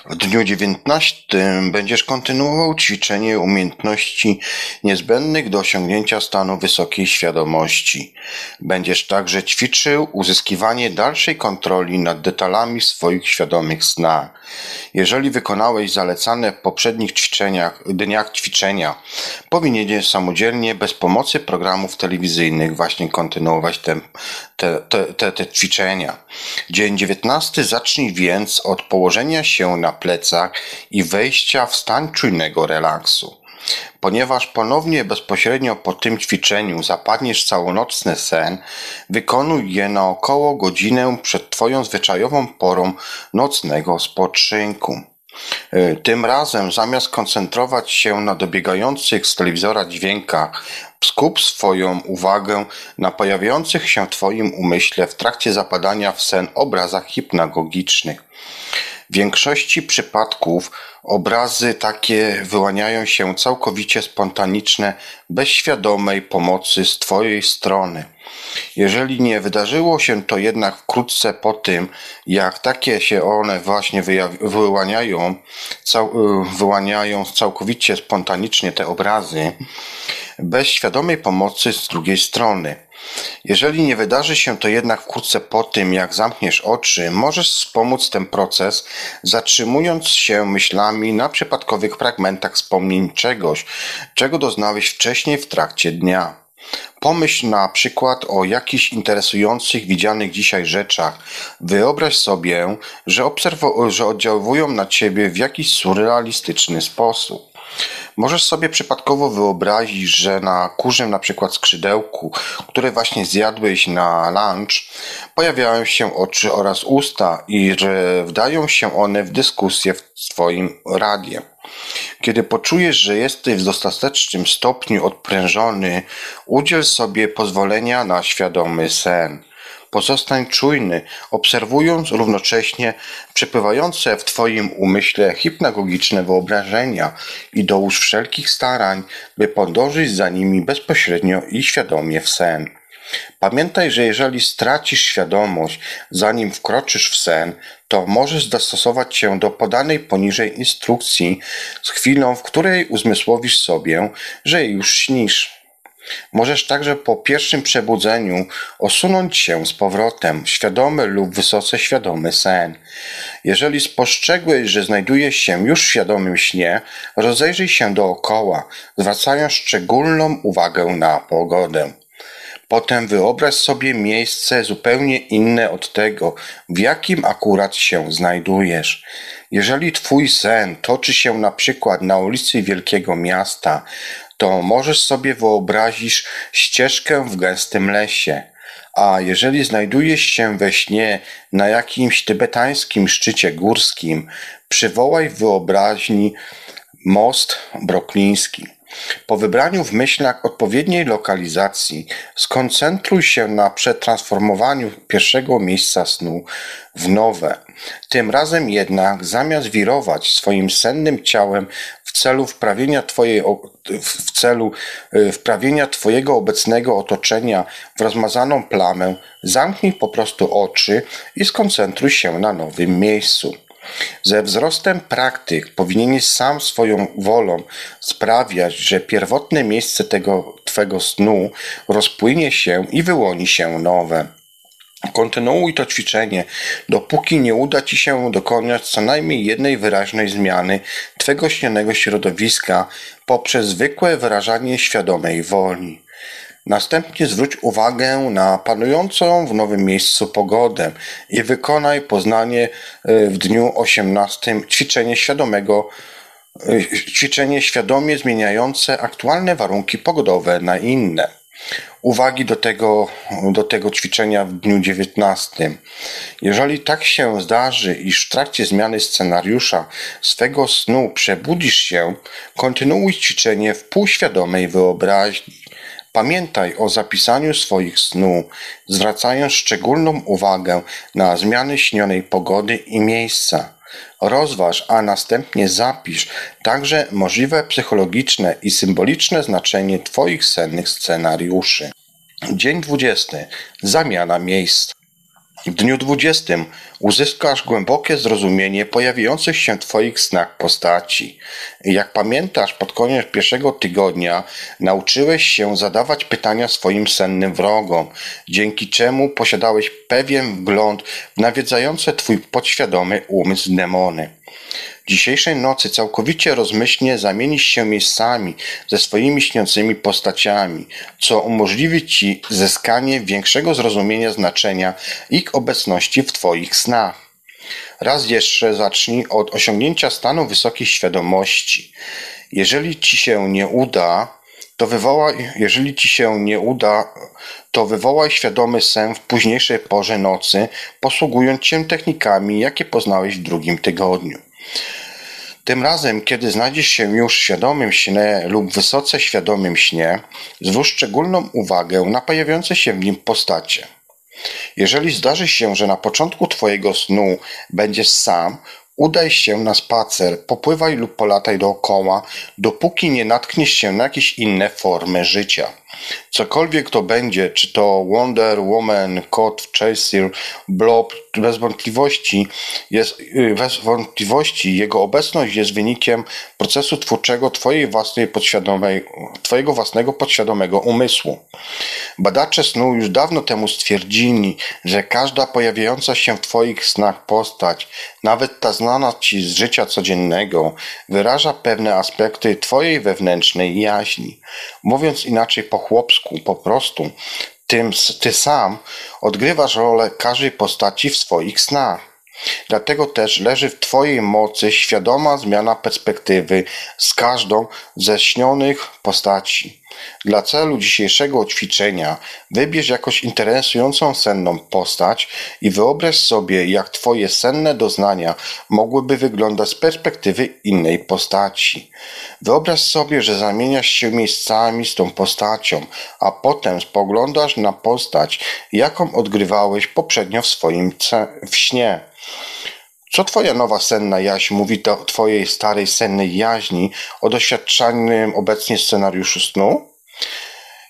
S2: W dniu 19 będziesz kontynuował ćwiczenie umiejętności niezbędnych do osiągnięcia stanu wysokiej świadomości. Będziesz także ćwiczył uzyskiwanie dalszej kontroli nad detalami swoich świadomych snach. Jeżeli wykonałeś zalecane w poprzednich ćwiczeniach, dniach ćwiczenia, powinieneś samodzielnie, bez pomocy programów telewizyjnych, właśnie kontynuować te, te, te, te ćwiczenia. Dzień 19 zacznij więc od położenia się się na plecach i wejścia w stan czujnego relaksu. Ponieważ ponownie bezpośrednio po tym ćwiczeniu zapadniesz całonocny sen, wykonuj je na około godzinę przed Twoją zwyczajową porą nocnego spoczynku. E, tym razem zamiast koncentrować się na dobiegających z telewizora dźwiękach, skup swoją uwagę na pojawiających się w Twoim umyśle w trakcie zapadania w sen obrazach hipnagogicznych. Większości przypadków obrazy takie wyłaniają się całkowicie spontaniczne, bez świadomej pomocy z Twojej strony. Jeżeli nie wydarzyło się to jednak wkrótce po tym, jak takie się one właśnie wyłaniają, cał, wyłaniają całkowicie spontanicznie te obrazy, bez świadomej pomocy z drugiej strony. Jeżeli nie wydarzy się to jednak wkrótce po tym, jak zamkniesz oczy, możesz wspomóc ten proces, zatrzymując się myślami na przypadkowych fragmentach wspomnień czegoś, czego doznałeś wcześniej w trakcie dnia. Pomyśl na przykład o jakichś interesujących, widzianych dzisiaj rzeczach. Wyobraź sobie, że, obserwo- że oddziałują na ciebie w jakiś surrealistyczny sposób. Możesz sobie przypadkowo wyobrazić, że na kurzym na przykład skrzydełku, które właśnie zjadłeś na lunch, pojawiają się oczy oraz usta i że wdają się one w dyskusję z Twoim radiem. Kiedy poczujesz, że jesteś w dostatecznym stopniu odprężony, udziel sobie pozwolenia na świadomy sen. Pozostań czujny, obserwując równocześnie przepływające w Twoim umyśle hipnagogiczne wyobrażenia i dołóż wszelkich starań, by podążyć za nimi bezpośrednio i świadomie w sen. Pamiętaj, że jeżeli stracisz świadomość, zanim wkroczysz w sen, to możesz dostosować się do podanej poniżej instrukcji z chwilą, w której uzmysłowisz sobie, że już śnisz. Możesz także po pierwszym przebudzeniu osunąć się z powrotem, świadomy lub wysoce świadomy sen. Jeżeli spostrzegłeś, że znajdujesz się już w świadomym śnie, rozejrzyj się dookoła, zwracając szczególną uwagę na pogodę. Potem wyobraź sobie miejsce zupełnie inne od tego, w jakim akurat się znajdujesz. Jeżeli twój sen toczy się na przykład na ulicy wielkiego miasta, to możesz sobie wyobrazić ścieżkę w gęstym lesie. A jeżeli znajdujesz się we śnie na jakimś tybetańskim szczycie górskim, przywołaj w wyobraźni most brokliński. Po wybraniu w myślach odpowiedniej lokalizacji skoncentruj się na przetransformowaniu pierwszego miejsca snu w nowe. Tym razem jednak zamiast wirować swoim sennym ciałem w celu wprawienia twojej, w celu y, wprawienia twojego obecnego otoczenia w rozmazaną plamę, zamknij po prostu oczy i skoncentruj się na nowym miejscu. Ze wzrostem praktyk powinieneś sam swoją wolą sprawiać, że pierwotne miejsce tego Twego snu rozpłynie się i wyłoni się nowe. Kontynuuj to ćwiczenie, dopóki nie uda Ci się dokonać co najmniej jednej wyraźnej zmiany Twego śnianego środowiska poprzez zwykłe wyrażanie świadomej woli. Następnie zwróć uwagę na panującą w nowym miejscu pogodę i wykonaj poznanie e, w dniu 18 ćwiczenie świadomego e, ćwiczenie świadomie zmieniające aktualne warunki pogodowe na inne. Uwagi do tego, do tego ćwiczenia w dniu 19. Jeżeli tak się zdarzy, iż w trakcie zmiany scenariusza swego snu przebudzisz się, kontynuuj ćwiczenie w półświadomej wyobraźni. Pamiętaj o zapisaniu swoich snów, zwracając szczególną uwagę na zmiany śnionej pogody i miejsca. Rozważ, a następnie zapisz także możliwe psychologiczne i symboliczne znaczenie Twoich sennych scenariuszy. Dzień 20. Zamiana miejsc. W dniu dwudziestym uzyskasz głębokie zrozumienie pojawiających się Twoich snach postaci. Jak pamiętasz, pod koniec pierwszego tygodnia nauczyłeś się zadawać pytania swoim sennym wrogom, dzięki czemu posiadałeś pewien wgląd w nawiedzające Twój podświadomy umysł demony. Dzisiejszej nocy całkowicie rozmyślnie zamienisz się miejscami ze swoimi śniącymi postaciami, co umożliwi Ci zyskanie większego zrozumienia znaczenia ich obecności w Twoich snach. Raz jeszcze zacznij od osiągnięcia stanu wysokiej świadomości. Jeżeli Ci się nie uda, to wywołaj, jeżeli Ci się nie uda, to wywołaj świadomy sen w późniejszej porze nocy, posługując się technikami, jakie poznałeś w drugim tygodniu. Tym razem, kiedy znajdziesz się już w świadomym śnie lub wysoce świadomym śnie, zwróć szczególną uwagę na pojawiające się w nim postacie. Jeżeli zdarzy się, że na początku Twojego snu będziesz sam, udaj się na spacer, popływaj lub polataj dookoła, dopóki nie natkniesz się na jakieś inne formy życia. Cokolwiek to będzie, czy to Wonder Woman, Kot, Chaser, Blob, bez wątpliwości jest, y, bez wątpliwości jego obecność jest wynikiem procesu twórczego twojej własnej podświadomej, twojego własnego podświadomego umysłu. Badacze snu już dawno temu stwierdzili, że każda pojawiająca się w twoich snach postać, nawet ta znana ci z życia codziennego, wyraża pewne aspekty twojej wewnętrznej jaźni. Mówiąc inaczej po chłopsku, po prostu, tym ty sam odgrywasz rolę każdej postaci w swoich snach. Dlatego też leży w Twojej mocy świadoma zmiana perspektywy z każdą ze śnionych postaci. Dla celu dzisiejszego ćwiczenia wybierz jakąś interesującą senną postać i wyobraź sobie, jak Twoje senne doznania mogłyby wyglądać z perspektywy innej postaci. Wyobraź sobie, że zamieniasz się miejscami z tą postacią, a potem spoglądasz na postać, jaką odgrywałeś poprzednio w swoim w śnie. Co twoja nowa senna jaźń mówi o twojej starej sennej jaźni, o doświadczanym obecnie scenariuszu snu?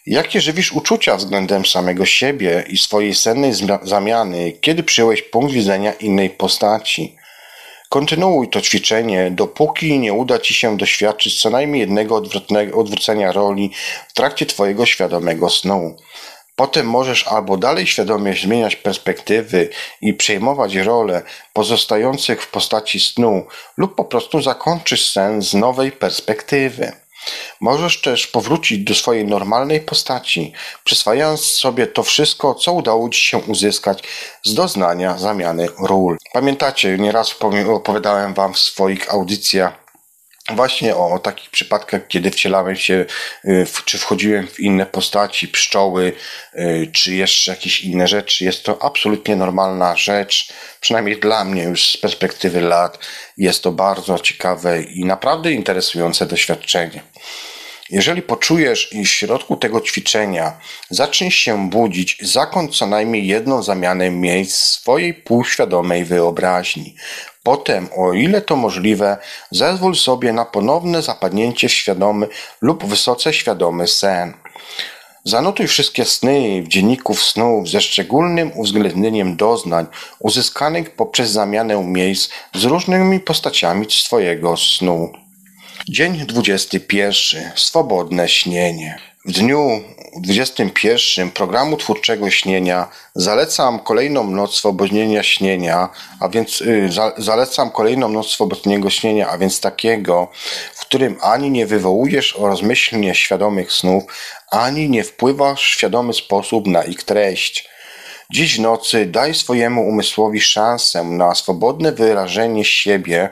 S2: Jakie żywisz uczucia względem samego siebie i swojej sennej zamiany, kiedy przyjąłeś punkt widzenia innej postaci? Kontynuuj to ćwiczenie, dopóki nie uda ci się doświadczyć co najmniej jednego odwrócenia roli w trakcie twojego świadomego snu. Potem możesz albo dalej świadomie zmieniać perspektywy i przejmować role pozostających w postaci snu, lub po prostu zakończysz sen z nowej perspektywy. Możesz też powrócić do swojej normalnej postaci, przyswajając sobie to wszystko, co udało Ci się uzyskać z doznania zamiany ról. Pamiętacie, nieraz opowiadałem Wam w swoich audycjach właśnie o takich przypadkach, kiedy wcielałem się, y, w, czy wchodziłem w inne postaci, pszczoły, y, czy jeszcze jakieś inne rzeczy. Jest to absolutnie normalna rzecz, przynajmniej dla mnie już z perspektywy lat. Jest to bardzo ciekawe i naprawdę interesujące doświadczenie. Jeżeli poczujesz, iż w środku tego ćwiczenia zaczniesz się budzić, zakończ co najmniej jedną zamianę miejsc swojej półświadomej wyobraźni. Potem, o ile to możliwe, zezwól sobie na ponowne zapadnięcie w świadomy lub wysoce świadomy sen. Zanotuj wszystkie sny w dzienniku snów ze szczególnym uwzględnieniem doznań uzyskanych poprzez zamianę miejsc z różnymi postaciami swojego snu. Dzień 21. Swobodne śnienie. W dniu 21 programu twórczego śnienia zalecam kolejną noc swobodnienia śnienia, a więc y, za, zalecam kolejną noc swobodnego śnienia, a więc takiego, w którym ani nie wywołujesz rozmyślnie świadomych snów, ani nie wpływasz w świadomy sposób na ich treść. Dziś nocy daj swojemu umysłowi szansę na swobodne wyrażenie siebie,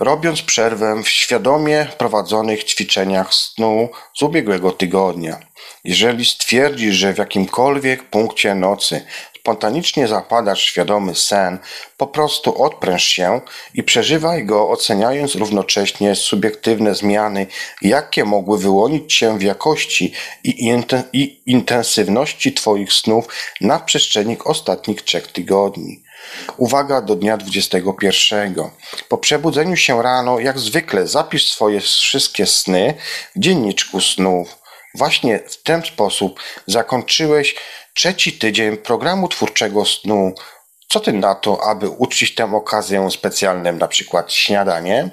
S2: robiąc przerwę w świadomie prowadzonych ćwiczeniach snu z ubiegłego tygodnia. Jeżeli stwierdzisz, że w jakimkolwiek punkcie nocy spontanicznie zapadasz świadomy sen, po prostu odpręż się i przeżywaj go, oceniając równocześnie subiektywne zmiany, jakie mogły wyłonić się w jakości i intensywności Twoich snów na przestrzeni ostatnich trzech tygodni. Uwaga do dnia 21. Po przebudzeniu się rano, jak zwykle, zapisz swoje wszystkie sny w dzienniczku snów. Właśnie w ten sposób zakończyłeś trzeci tydzień programu twórczego snu. Co ty na to, aby uczcić tę okazję specjalnym, na przykład śniadanie?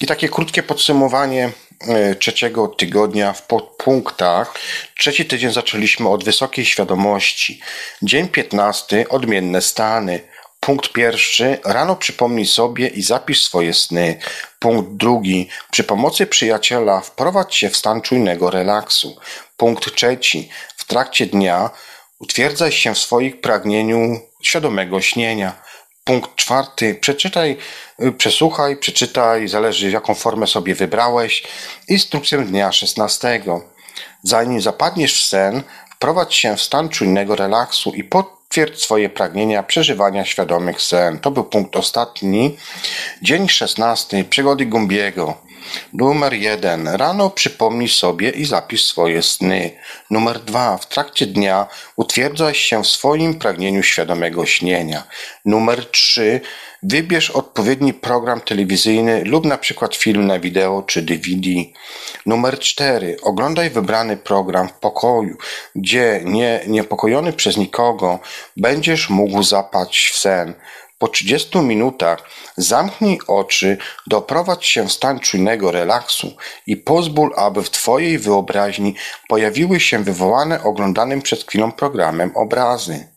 S2: I takie krótkie podsumowanie e, trzeciego tygodnia w podpunktach. Trzeci tydzień zaczęliśmy od wysokiej świadomości. Dzień piętnasty odmienne stany. Punkt pierwszy. Rano przypomnij sobie i zapisz swoje sny. Punkt drugi. Przy pomocy przyjaciela wprowadź się w stan czujnego relaksu. Punkt trzeci. W trakcie dnia utwierdzaj się w swoich pragnieniu świadomego śnienia. Punkt czwarty. Przeczytaj, y, przesłuchaj, przeczytaj, zależy jaką formę sobie wybrałeś, instrukcję dnia szesnastego. Zanim zapadniesz w sen, wprowadź się w stan czujnego relaksu i potwierdź swoje pragnienia przeżywania świadomych sen. To był punkt ostatni. Dzień szesnasty. Przygody Gumbiego. Numer jeden. Rano przypomnij sobie i zapisz swoje sny. Numer dwa. W trakcie dnia utwierdzaj się w swoim pragnieniu świadomego śnienia. Numer trzy. Wybierz odpowiedni program telewizyjny lub na przykład film na wideo czy DVD. Numer cztery. Oglądaj wybrany program w pokoju, gdzie nie niepokojony przez nikogo będziesz mógł zapaść w sen. Po 30 minutach zamknij oczy, doprowadź się w stan czujnego relaksu i pozwól, aby w Twojej wyobraźni pojawiły się wywołane oglądanym przed chwilą programem obrazy.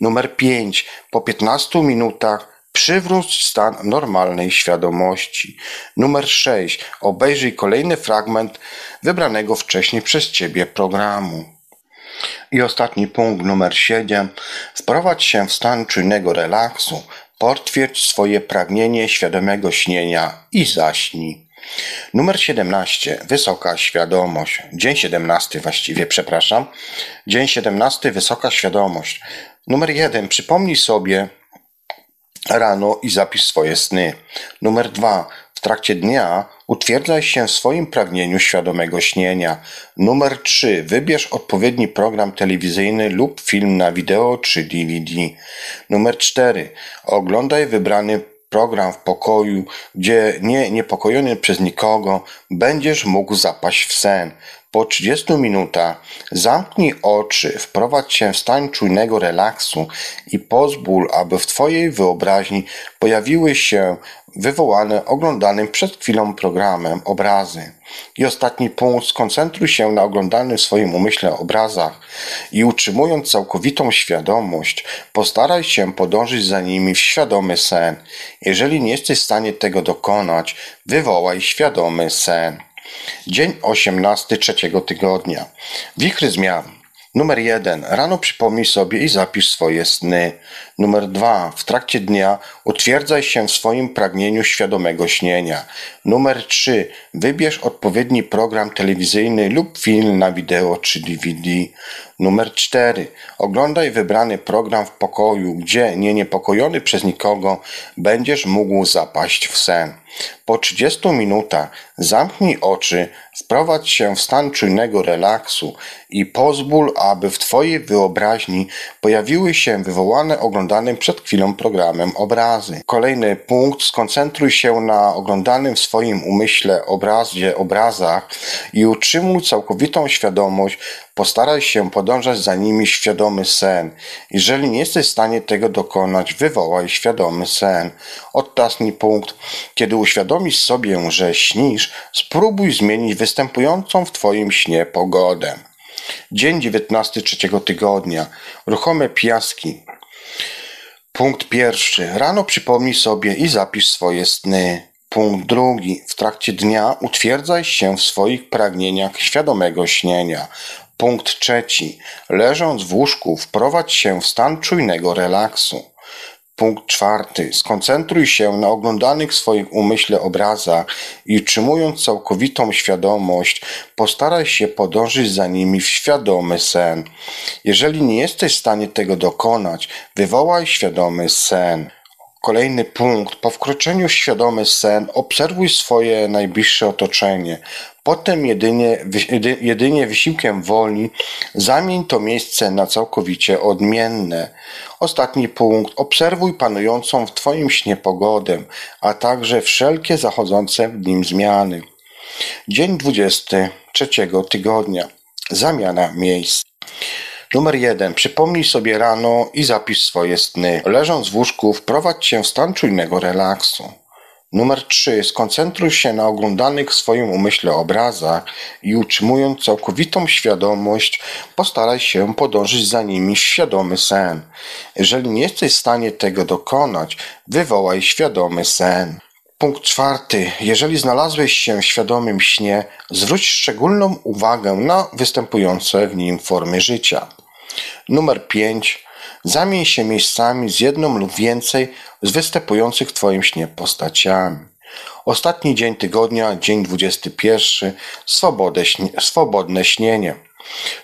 S2: Numer 5. Po 15 minutach Przywróć stan normalnej świadomości. Numer 6. Obejrzyj kolejny fragment wybranego wcześniej przez Ciebie programu. I ostatni punkt numer 7. Wprowadź się w stan czujnego relaksu. Potwierdź swoje pragnienie świadomego śnienia i zaśnij. Numer 17. Wysoka świadomość. Dzień 17 właściwie, przepraszam. Dzień 17. Wysoka świadomość. Numer 1. Przypomnij sobie rano i zapisz swoje sny. Numer 2 trakcie dnia utwierdzaj się w swoim pragnieniu świadomego śnienia. Numer 3. Wybierz odpowiedni program telewizyjny lub film na wideo czy DVD. Numer 4. Oglądaj wybrany program w pokoju, gdzie nie niepokojony przez nikogo będziesz mógł zapaść w sen. Po 30 minutach zamknij oczy, wprowadź się w stan czujnego relaksu i pozwól, aby w Twojej wyobraźni pojawiły się wywołane oglądanym przed chwilą programem obrazy. I ostatni punkt, skoncentruj się na oglądanym w swoim umyśle obrazach i utrzymując całkowitą świadomość, postaraj się podążyć za nimi w świadomy sen. Jeżeli nie jesteś w stanie tego dokonać, wywołaj świadomy sen. Dzień 18 trzeciego tygodnia. Wichry zmian. Numer jeden. Rano przypomnij sobie i zapisz swoje sny. Numer dwa. W trakcie dnia utwierdzaj się w swoim pragnieniu świadomego śnienia. Numer trzy. Wybierz odpowiedni program telewizyjny lub film na wideo czy DVD. Numer cztery. Oglądaj wybrany program w pokoju, gdzie nie niepokojony przez nikogo będziesz mógł zapaść w sen. Po 30 minutach zamknij oczy, wprowadź się w stan czujnego relaksu i pozwól, aby w Twojej wyobraźni pojawiły się wywołane oglądanym przed chwilą programem obrazy. Kolejny punkt, skoncentruj się na oglądanym w swoim umyśle obrazie, obrazach i utrzymuj całkowitą świadomość Postaraj się podążać za nimi świadomy sen. Jeżeli nie jesteś w stanie tego dokonać, wywołaj świadomy sen. Ostatni punkt. Kiedy uświadomisz sobie, że śnisz, spróbuj zmienić występującą w Twoim śnie pogodę. Dzień 19 trzeciego tygodnia. Ruchome piaski. Punkt pierwszy. Rano przypomnij sobie i zapisz swoje sny. Punkt drugi. W trakcie dnia utwierdzaj się w swoich pragnieniach świadomego śnienia. Punkt trzeci. Leżąc w łóżku, wprowadź się w stan czujnego relaksu. Punkt czwarty. Skoncentruj się na oglądanych w swoim umyśle obrazach i utrzymując całkowitą świadomość, postaraj się podążyć za nimi w świadomy sen. Jeżeli nie jesteś w stanie tego dokonać, wywołaj świadomy sen. Kolejny punkt. Po wkroczeniu w świadomy sen obserwuj swoje najbliższe otoczenie. Potem jedynie, jedynie wysiłkiem woli zamień to miejsce na całkowicie odmienne. Ostatni punkt. Obserwuj panującą w Twoim śnie pogodę, a także wszelkie zachodzące w nim zmiany. Dzień 23 tygodnia. Zamiana miejsc. Numer jeden. Przypomnij sobie rano i zapisz swoje sny. Leżąc w łóżku, wprowadź się w stan czujnego relaksu. Numer 3. Skoncentruj się na oglądanych w swoim umyśle obrazach i utrzymując całkowitą świadomość, postaraj się podążyć za nimi świadomy sen. Jeżeli nie jesteś w stanie tego dokonać, wywołaj świadomy sen. Punkt czwarty. Jeżeli znalazłeś się w świadomym śnie, zwróć szczególną uwagę na występujące w nim formy życia. Numer 5. Zamień się miejscami z jedną lub więcej z występujących w Twoim śnie postaciami. Ostatni dzień tygodnia, dzień 21. swobodne śnienie.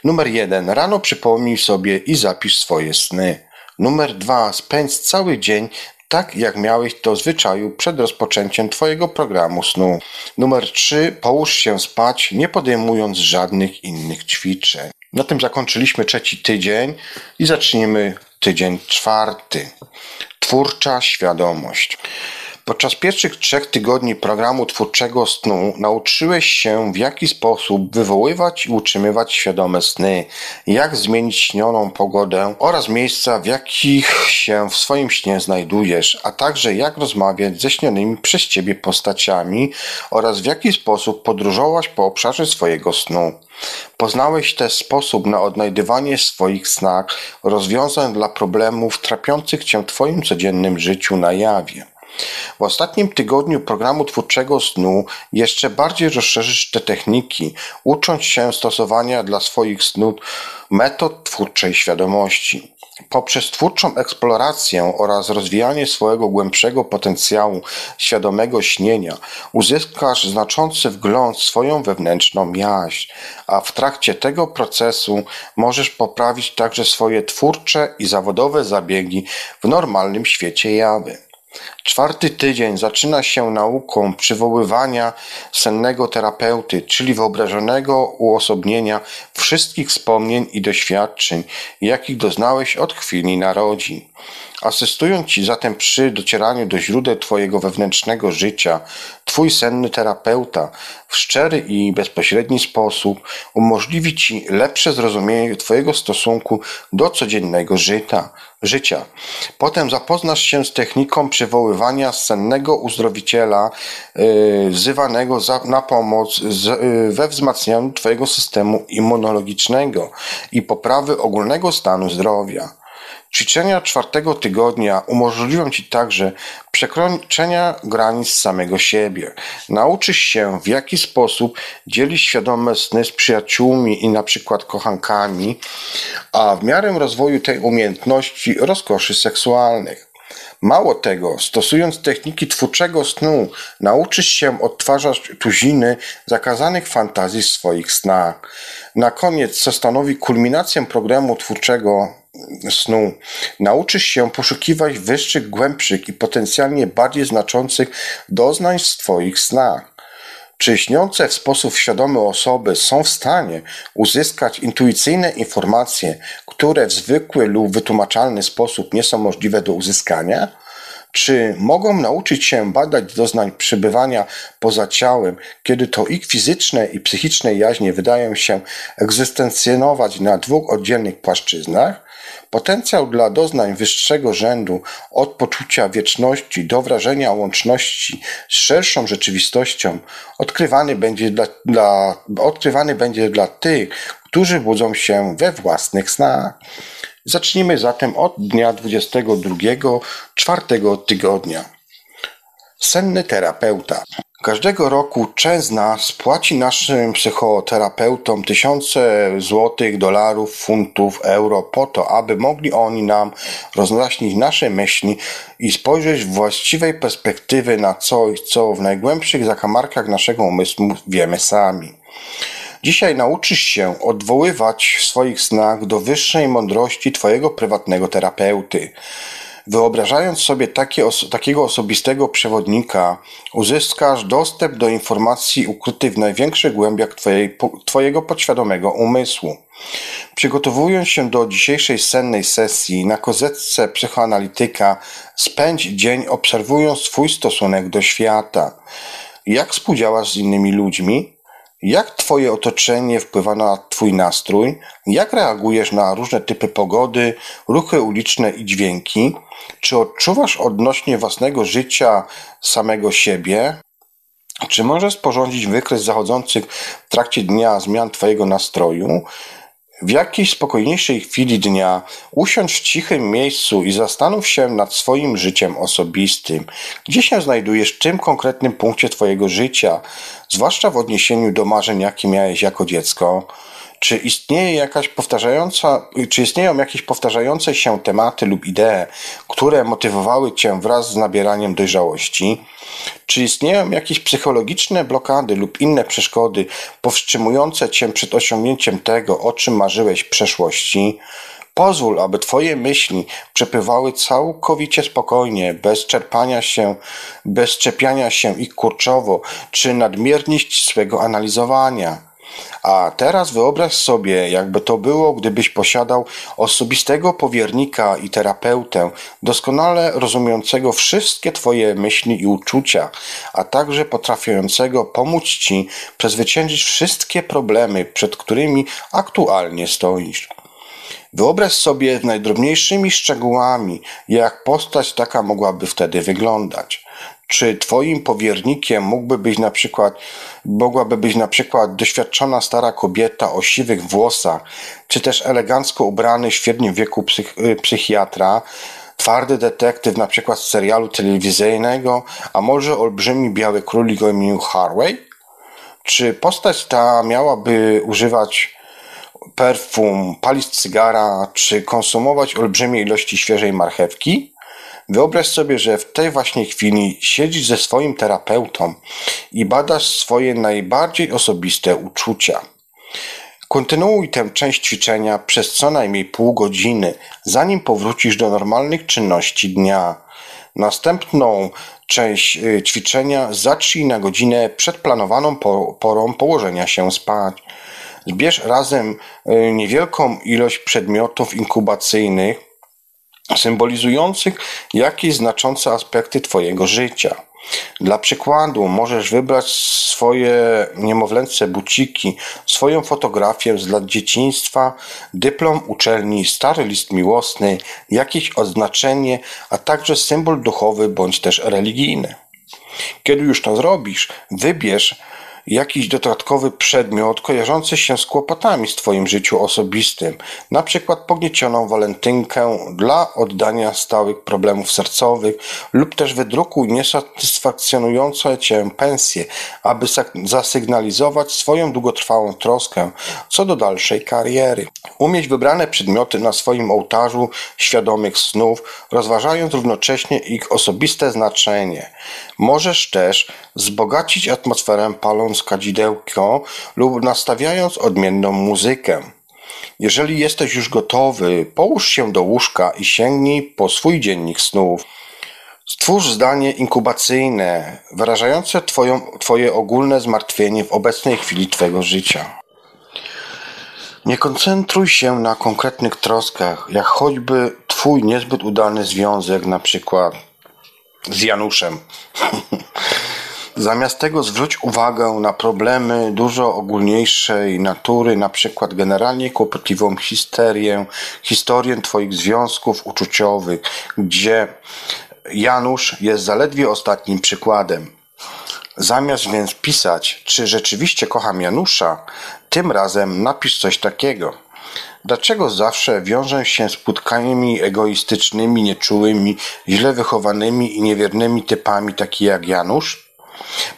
S2: Numer 1. Rano przypomnij sobie i zapisz swoje sny. Numer 2. Spędź cały dzień tak jak miałeś to zwyczaju przed rozpoczęciem Twojego programu snu. Numer 3. Połóż się spać, nie podejmując żadnych innych ćwiczeń. Na tym zakończyliśmy trzeci tydzień i zacznijmy tydzień czwarty. Twórcza świadomość. Podczas pierwszych trzech tygodni programu twórczego snu nauczyłeś się w jaki sposób wywoływać i utrzymywać świadome sny, jak zmienić śnioną pogodę oraz miejsca, w jakich się w swoim śnie znajdujesz, a także jak rozmawiać ze śnionymi przez ciebie postaciami oraz w jaki sposób podróżować po obszarze swojego snu. Poznałeś też sposób na odnajdywanie swoich snach rozwiązań dla problemów trapiących cię w twoim codziennym życiu na jawie. W ostatnim tygodniu programu twórczego snu jeszcze bardziej rozszerzysz te techniki, ucząc się stosowania dla swoich snów metod twórczej świadomości. Poprzez twórczą eksplorację oraz rozwijanie swojego głębszego potencjału świadomego śnienia uzyskasz znaczący wgląd w swoją wewnętrzną jaźń, a w trakcie tego procesu możesz poprawić także swoje twórcze i zawodowe zabiegi w normalnym świecie jawy. Czwarty tydzień zaczyna się nauką przywoływania sennego terapeuty, czyli wyobrażonego uosobnienia wszystkich wspomnień i doświadczeń, jakich doznałeś od chwili narodzin. Asystując Ci zatem przy docieraniu do źródeł Twojego wewnętrznego życia, Twój senny terapeuta w szczery i bezpośredni sposób umożliwi Ci lepsze zrozumienie Twojego stosunku do codziennego życia. życia. Potem zapoznasz się z techniką przywoływania sennego uzdrowiciela yy, wzywanego za, na pomoc z, yy, we wzmacnianiu Twojego systemu immunologicznego i poprawy ogólnego stanu zdrowia. Ćwiczenia czwartego tygodnia umożliwią Ci także przekroczenia granic samego siebie. Nauczysz się, w jaki sposób dzielić świadome sny z przyjaciółmi i na przykład kochankami, a w miarę rozwoju tej umiejętności rozkoszy seksualnych. Mało tego, stosując techniki twórczego snu, nauczysz się odtwarzać tuziny zakazanych fantazji w swoich snach. Na koniec, co stanowi kulminację programu twórczego snu. Nauczysz się poszukiwać wyższych, głębszych i potencjalnie bardziej znaczących doznań w Twoich snach. Czy śniące w sposób świadomy osoby są w stanie uzyskać intuicyjne informacje, które w zwykły lub wytłumaczalny sposób nie są możliwe do uzyskania? Czy mogą nauczyć się badać doznań przebywania poza ciałem, kiedy to ich fizyczne i psychiczne jaźnie wydają się egzystencjonować na dwóch oddzielnych płaszczyznach? Potencjał dla doznań wyższego rzędu, od poczucia wieczności do wrażenia łączności z szerszą rzeczywistością, odkrywany będzie dla, dla, odkrywany będzie dla tych, którzy budzą się we własnych snach. Zacznijmy zatem od dnia 22 czwartego tygodnia. Senny terapeuta. Każdego roku część z nas płaci naszym psychoterapeutom tysiące złotych, dolarów, funtów, euro po to, aby mogli oni nam rozjaśnić nasze myśli i spojrzeć w właściwej perspektywy na coś, co w najgłębszych zakamarkach naszego umysłu wiemy sami. Dzisiaj nauczysz się odwoływać w swoich snach do wyższej mądrości Twojego prywatnego terapeuty. Wyobrażając sobie oso takiego osobistego przewodnika, uzyskasz dostęp do informacji ukrytych w największych głębiach twojej, po, Twojego podświadomego umysłu. Przygotowując się do dzisiejszej sennej sesji na kozetce psychoanalityka, spędź dzień obserwując swój stosunek do świata. Jak współdziałasz z innymi ludźmi? Jak Twoje otoczenie wpływa na Twój nastrój? Jak reagujesz na różne typy pogody, ruchy uliczne i dźwięki? Czy odczuwasz odnośnie własnego życia samego siebie? Czy możesz sporządzić wykres zachodzących w trakcie dnia zmian Twojego nastroju? W jakiejś spokojniejszej chwili dnia usiądź w cichym miejscu i zastanów się nad swoim życiem osobistym. Gdzie się znajdujesz w tym konkretnym punkcie Twojego życia, zwłaszcza w odniesieniu do marzeń, jakie miałeś jako dziecko? Czy istnieje jakaś powtarzająca, czy istnieją jakieś powtarzające się tematy lub idee, które motywowały Cię wraz z nabieraniem dojrzałości? Czy istnieją jakieś psychologiczne blokady lub inne przeszkody powstrzymujące Cię przed osiągnięciem tego, o czym marzyłeś w przeszłości? Pozwól, aby Twoje myśli przepływały całkowicie spokojnie, bez czerpania się, bez czepiania się ich kurczowo, czy nadmierność swego analizowania. A teraz wyobraź sobie, jakby to było, gdybyś posiadał osobistego powiernika i terapeutę, doskonale rozumiejącego wszystkie Twoje myśli i uczucia, a także potrafiącego pomóc Ci przezwyciężyć wszystkie problemy, przed którymi aktualnie stoisz. Wyobraź sobie najdrobniejszymi szczegółami, jak postać taka mogłaby wtedy wyglądać. Czy twoim powiernikiem mógłby być na przykład, mogłaby być na przykład doświadczona stara kobieta o siwych włosach, czy też elegancko ubrany w średnim wieku psych, y, psychiatra, twardy detektyw na przykład z serialu telewizyjnego, a może olbrzymi biały królik o imieniu Harway? Czy postać ta miałaby używać perfum, palić cygara, czy konsumować olbrzymie ilości świeżej marchewki? Wyobraź sobie, że w tej właśnie chwili siedzisz ze swoim terapeutą i badasz swoje najbardziej osobiste uczucia. Kontynuuj tę część ćwiczenia przez co najmniej pół godziny, zanim powrócisz do normalnych czynności dnia. Następną część y, ćwiczenia zacznij na godzinę przed planowaną porą położenia się spać. Zbierz razem y, niewielką ilość przedmiotów inkubacyjnych, symbolizujących jakieś znaczące aspekty Twojego życia. Dla przykładu możesz wybrać swoje niemowlęce buciki, swoją fotografię z lat dzieciństwa, dyplom uczelni, stary list miłosny, jakieś odznaczenie, a także symbol duchowy bądź też religijny. Kiedy już to zrobisz, wybierz jakiś dodatkowy przedmiot kojarzący się z kłopotami w Twoim życiu osobistym, na przykład pogniecioną walentynkę dla oddania stałych problemów sercowych lub też wydrukuj niesatysfakcjonujące Cię pensje, aby zasygnalizować swoją długotrwałą troskę co do dalszej kariery. Umieć wybrane przedmioty na swoim ołtarzu świadomych snów, rozważając równocześnie ich osobiste znaczenie. Możesz też wzbogacić atmosferę paląc kadzidełko lub nastawiając odmienną muzykę. Jeżeli jesteś już gotowy, połóż się do łóżka i sięgnij po swój dziennik snów. Stwórz zdanie inkubacyjne, wyrażające twoją, Twoje ogólne zmartwienie w obecnej chwili Twojego życia. Nie koncentruj się na konkretnych troskach, jak choćby Twój niezbyt udany związek, na przykład z Januszem. Zamiast tego zwróć uwagę na problemy dużo ogólniejszej natury, na przykład generalnie kłopotliwą histerię, historię Twoich związków uczuciowych, gdzie Janusz jest zaledwie ostatnim przykładem. Zamiast więc pisać, czy rzeczywiście kocham Janusza, tym razem napisz coś takiego. Dlaczego zawsze wiążę się z spotkaniami egoistycznymi, nieczułymi, źle wychowanymi i niewiernymi typami, taki jak Janusz?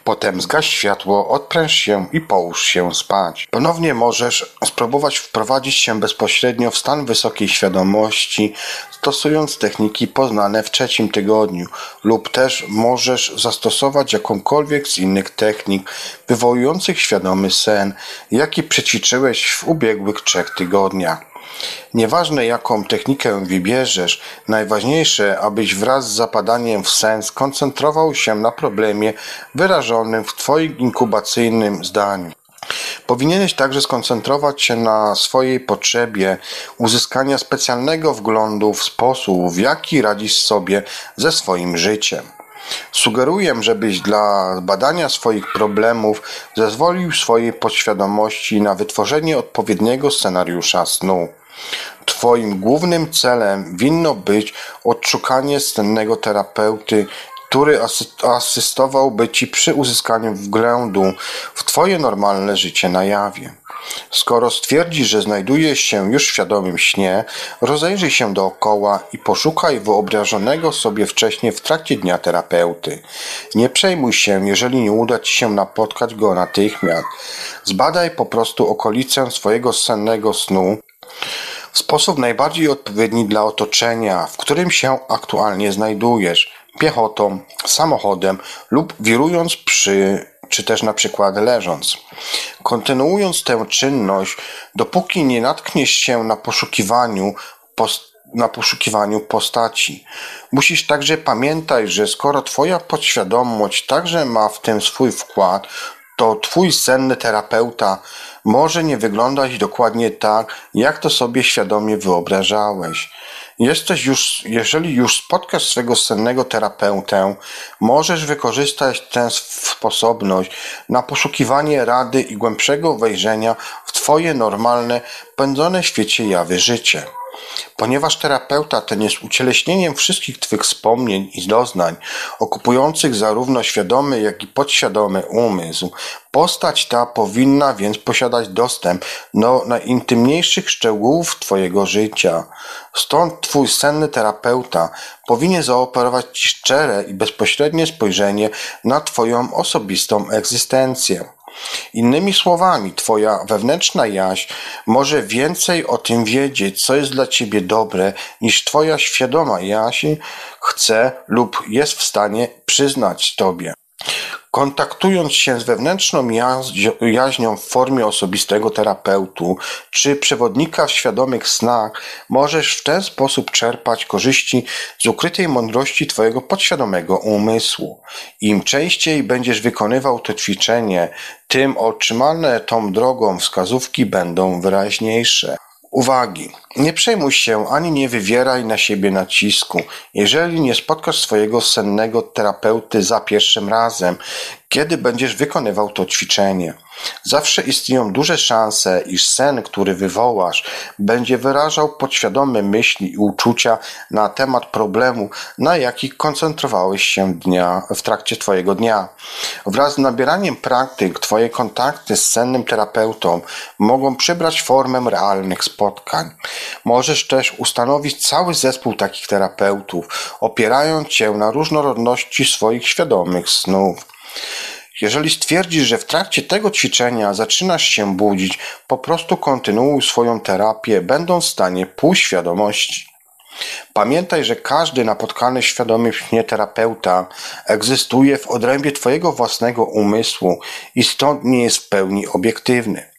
S2: Potem zgaś światło, odpręż się i połóż się spać. Ponownie możesz spróbować wprowadzić się bezpośrednio w stan wysokiej świadomości, stosując techniki poznane w trzecim tygodniu, lub też możesz zastosować jakąkolwiek z innych technik wywołujących świadomy sen, jaki przećwiczyłeś w ubiegłych trzech tygodniach. Nieważne jaką technikę wybierzesz, najważniejsze, abyś wraz z zapadaniem w sen skoncentrował się na problemie wyrażonym w Twoim inkubacyjnym zdaniu. Powinieneś także skoncentrować się na swojej potrzebie uzyskania specjalnego wglądu w sposób, w jaki radzisz sobie ze swoim życiem. Sugeruję, żebyś dla badania swoich problemów zezwolił swojej podświadomości na wytworzenie odpowiedniego scenariusza snu. Twoim głównym celem winno być odszukanie sennego terapeuty, który asystowałby Ci przy uzyskaniu wglądu w Twoje normalne życie na jawie. Skoro stwierdzisz, że znajdujesz się już w świadomym śnie, rozejrzyj się dookoła i poszukaj wyobrażonego sobie wcześniej w trakcie dnia terapeuty. Nie przejmuj się, jeżeli nie uda Ci się napotkać go natychmiast. Zbadaj po prostu okolicę swojego sennego snu w sposób najbardziej odpowiedni dla otoczenia, w którym się aktualnie znajdujesz, piechotą, samochodem lub wirując przy, czy też na przykład leżąc. Kontynuując tę czynność, dopóki nie natkniesz się na poszukiwaniu post na poszukiwaniu postaci. Musisz także pamiętać, że skoro Twoja podświadomość także ma w tym swój wkład, to Twój senny terapeuta może nie wyglądać dokładnie tak, jak to sobie świadomie wyobrażałeś. Jesteś już, jeżeli już spotkasz swego sennego terapeutę, możesz wykorzystać tę sposobność na poszukiwanie rady i głębszego wejrzenia w Twoje normalne, pędzone w świecie jawy życie. Ponieważ terapeuta ten jest ucieleśnieniem wszystkich Twych wspomnień i doznań, okupujących zarówno świadomy, jak i podświadomy umysł, postać ta powinna więc posiadać dostęp do najintymniejszych szczegółów Twojego życia. Stąd Twój senny terapeuta powinien zaoferować Ci szczere i bezpośrednie spojrzenie na Twoją osobistą egzystencję. Innymi słowami, Twoja wewnętrzna jaźń może więcej o tym wiedzieć, co jest dla Ciebie dobre, niż Twoja świadoma jaźń chce lub jest w stanie przyznać Tobie. Kontaktując się z wewnętrzną jaźnią w formie osobistego terapeutu czy przewodnika w świadomych snach, możesz w ten sposób czerpać korzyści z ukrytej mądrości Twojego podświadomego umysłu. Im częściej będziesz wykonywał to ćwiczenie, tym otrzymane tą drogą wskazówki będą wyraźniejsze. Uwagi. Nie przejmuj się ani nie wywieraj na siebie nacisku, jeżeli nie spotkasz swojego sennego terapeuty za pierwszym razem, kiedy będziesz wykonywał to ćwiczenie. Zawsze istnieją duże szanse, iż sen, który wywołasz, będzie wyrażał podświadome myśli i uczucia na temat problemu, na jakich koncentrowałeś się dnia, w trakcie Twojego dnia. Wraz z nabieraniem praktyk, Twoje kontakty z sennym terapeutą mogą przybrać formę realnych spotkań. Możesz też ustanowić cały zespół takich terapeutów, opierając się na różnorodności swoich świadomych snów. Jeżeli stwierdzisz, że w trakcie tego ćwiczenia zaczynasz się budzić, po prostu kontynuuj swoją terapię, będąc w stanie półświadomości. Pamiętaj, że każdy napotkany świadomy śnie terapeuta egzystuje w odrębie Twojego własnego umysłu i stąd nie jest w pełni obiektywny.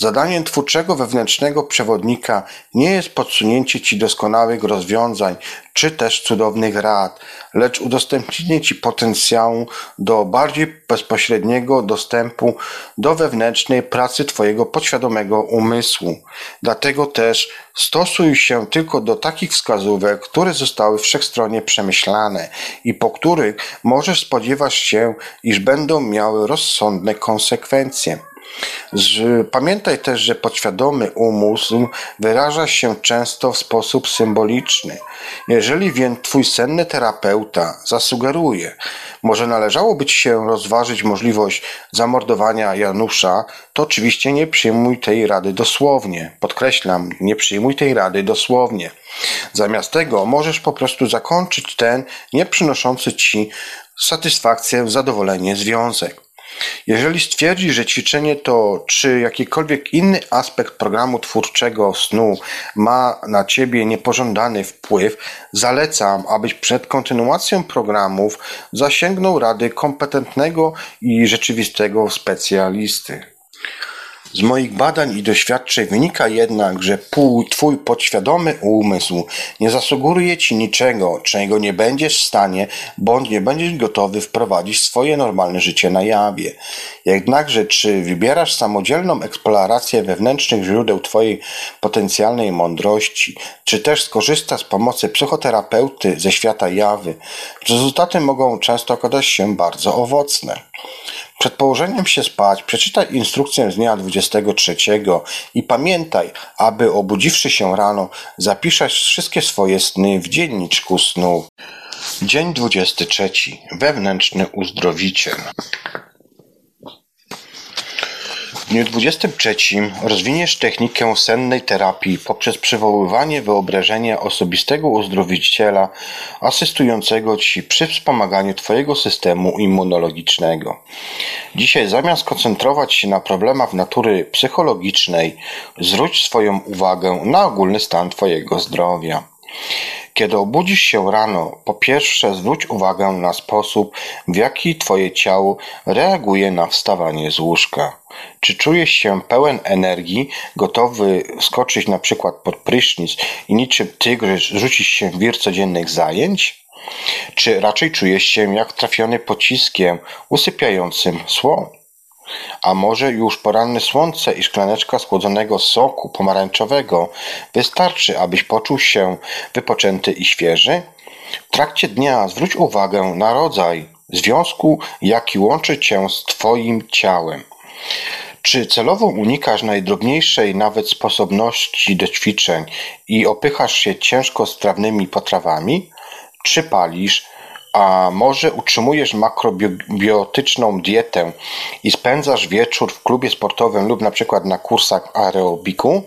S2: Zadaniem twórczego wewnętrznego przewodnika nie jest podsunięcie Ci doskonałych rozwiązań czy też cudownych rad, lecz udostępnienie Ci potencjału do bardziej bezpośredniego dostępu do wewnętrznej pracy Twojego podświadomego umysłu. Dlatego też stosuj się tylko do takich wskazówek, które zostały wszechstronnie przemyślane i po których możesz spodziewać się, iż będą miały rozsądne konsekwencje. Pamiętaj też, że podświadomy umysł wyraża się często w sposób symboliczny. Jeżeli więc twój senny terapeuta zasugeruje, Może należałoby ci się rozważyć możliwość zamordowania Janusza, to oczywiście nie przyjmuj tej rady dosłownie. Podkreślam, nie przyjmuj tej rady dosłownie. Zamiast tego możesz po prostu zakończyć ten nie przynoszący ci satysfakcję, zadowolenie związek. Jeżeli stwierdzi, że ćwiczenie to czy jakikolwiek inny aspekt programu twórczego snu ma na ciebie niepożądany wpływ, zalecam, abyś przed kontynuacją programów zasięgnął rady kompetentnego i rzeczywistego specjalisty. Z moich badań i doświadczeń wynika jednak, że twój podświadomy umysł nie zasugeruje ci niczego, czego nie będziesz w stanie, bądź nie będziesz gotowy wprowadzić swoje normalne życie na jawie. Jednakże, czy wybierasz samodzielną eksplorację wewnętrznych źródeł twojej potencjalnej mądrości, czy też skorzystasz z pomocy psychoterapeuty ze świata jawy, rezultaty mogą często okazać się bardzo owocne. Przed położeniem się spać przeczytaj instrukcję z dnia 23 i pamiętaj, aby obudziwszy się rano, zapiszesz wszystkie swoje sny w dzienniczku snu. Dzień 23. Wewnętrzny uzdrowiciel. W dniu 23 rozwiniesz technikę sennej terapii poprzez przywoływanie wyobrażenia osobistego uzdrowiciela asystującego Ci przy wspomaganiu Twojego systemu immunologicznego. Dzisiaj zamiast koncentrować się na problemach natury psychologicznej, zwróć swoją uwagę na ogólny stan Twojego zdrowia. Kiedy obudzisz się rano, po pierwsze zwróć uwagę na sposób, w jaki Twoje ciało reaguje na wstawanie z łóżka. Czy czujesz się pełen energii, gotowy skoczyć na przykład pod prysznic i niczym tygrys rzucić się w wir codziennych zajęć? Czy raczej czujesz się jak trafiony pociskiem usypiającym słon? A może już poranne słońce i szklaneczka schłodzonego soku pomarańczowego wystarczy, abyś poczuł się wypoczęty i świeży? W trakcie dnia zwróć uwagę na rodzaj związku, jaki łączy cię z Twoim ciałem. Czy celowo unikasz najdrobniejszej nawet sposobności do ćwiczeń i opychasz się ciężko strawnymi potrawami? Czy palisz, a może utrzymujesz makrobiotyczną dietę i spędzasz wieczór w klubie sportowym lub na przykład na kursach aerobiku?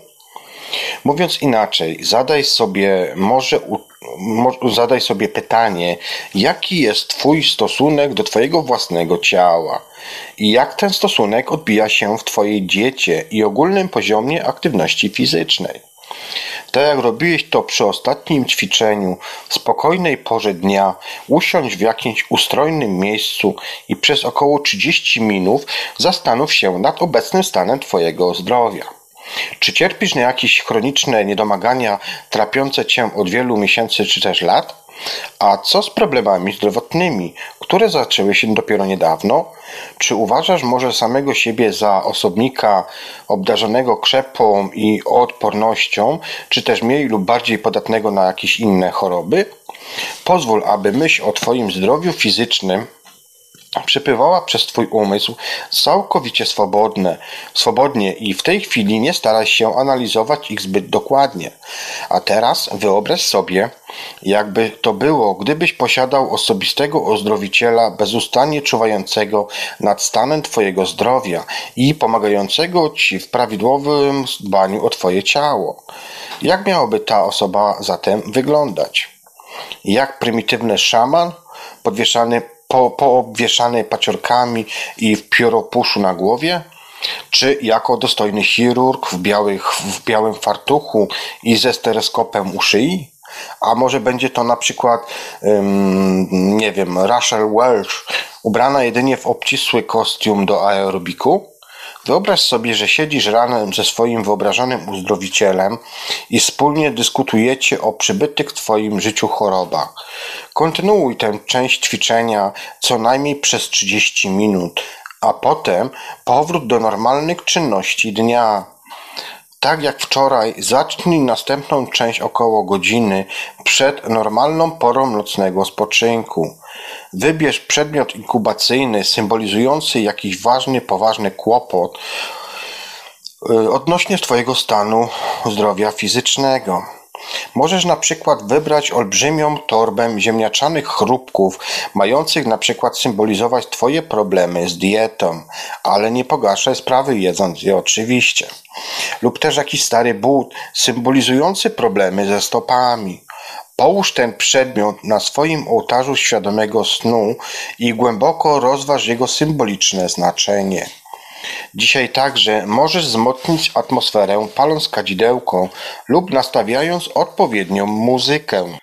S2: Mówiąc inaczej, zadaj sobie może zadaj sobie pytanie, jaki jest Twój stosunek do Twojego własnego ciała i jak ten stosunek odbija się w Twojej diecie i ogólnym poziomie aktywności fizycznej. Tak jak robiłeś to przy ostatnim ćwiczeniu, w spokojnej porze dnia, usiądź w jakimś ustrojnym miejscu i przez około 30 minut zastanów się nad obecnym stanem Twojego zdrowia. Czy cierpisz na jakieś chroniczne niedomagania trapiące cię od wielu miesięcy czy też lat? A co z problemami zdrowotnymi, które zaczęły się dopiero niedawno? Czy uważasz może samego siebie za osobnika obdarzonego krzepą i odpornością, czy też mniej lub bardziej podatnego na jakieś inne choroby? Pozwól, aby myśl o Twoim zdrowiu fizycznym przepływała przez Twój umysł całkowicie swobodne, swobodnie i w tej chwili nie staraj się analizować ich zbyt dokładnie. A teraz wyobraź sobie, jakby to było, gdybyś posiadał osobistego ozdrowiciela bezustannie czuwającego nad stanem Twojego zdrowia i pomagającego Ci w prawidłowym dbaniu o Twoje ciało. Jak miałaby ta osoba zatem wyglądać? Jak prymitywny szaman podwieszany po, poobwieszany paciorkami i w pióropuszu na głowie? Czy jako dostojny chirurg w, białych, w białym fartuchu i ze stereoskopem u szyi? A może będzie to na przykład, nie wiem, Rachel Welch, ubrana jedynie w obcisły kostium do aerobiku? Wyobraź sobie, że siedzisz ranem ze swoim wyobrażonym uzdrowicielem i wspólnie dyskutujecie o przybytych w Twoim życiu chorobach. Kontynuuj tę część ćwiczenia co najmniej przez 30 minut, a potem powrót do normalnych czynności dnia. Tak jak wczoraj, zacznij następną część około godziny przed normalną porą nocnego spoczynku. Wybierz przedmiot inkubacyjny symbolizujący jakiś ważny, poważny kłopot y, odnośnie Twojego stanu zdrowia fizycznego. Możesz na przykład wybrać olbrzymią torbę ziemniaczanych chrupków, mających na przykład symbolizować Twoje problemy z dietą, ale nie pogarszaj sprawy jedząc je oczywiście. Lub też jakiś stary but symbolizujący problemy ze stopami. Połóż ten przedmiot na swoim ołtarzu świadomego snu i głęboko rozważ jego symboliczne znaczenie. Dzisiaj także możesz wzmocnić atmosferę paląc kadzidełko lub nastawiając odpowiednią muzykę.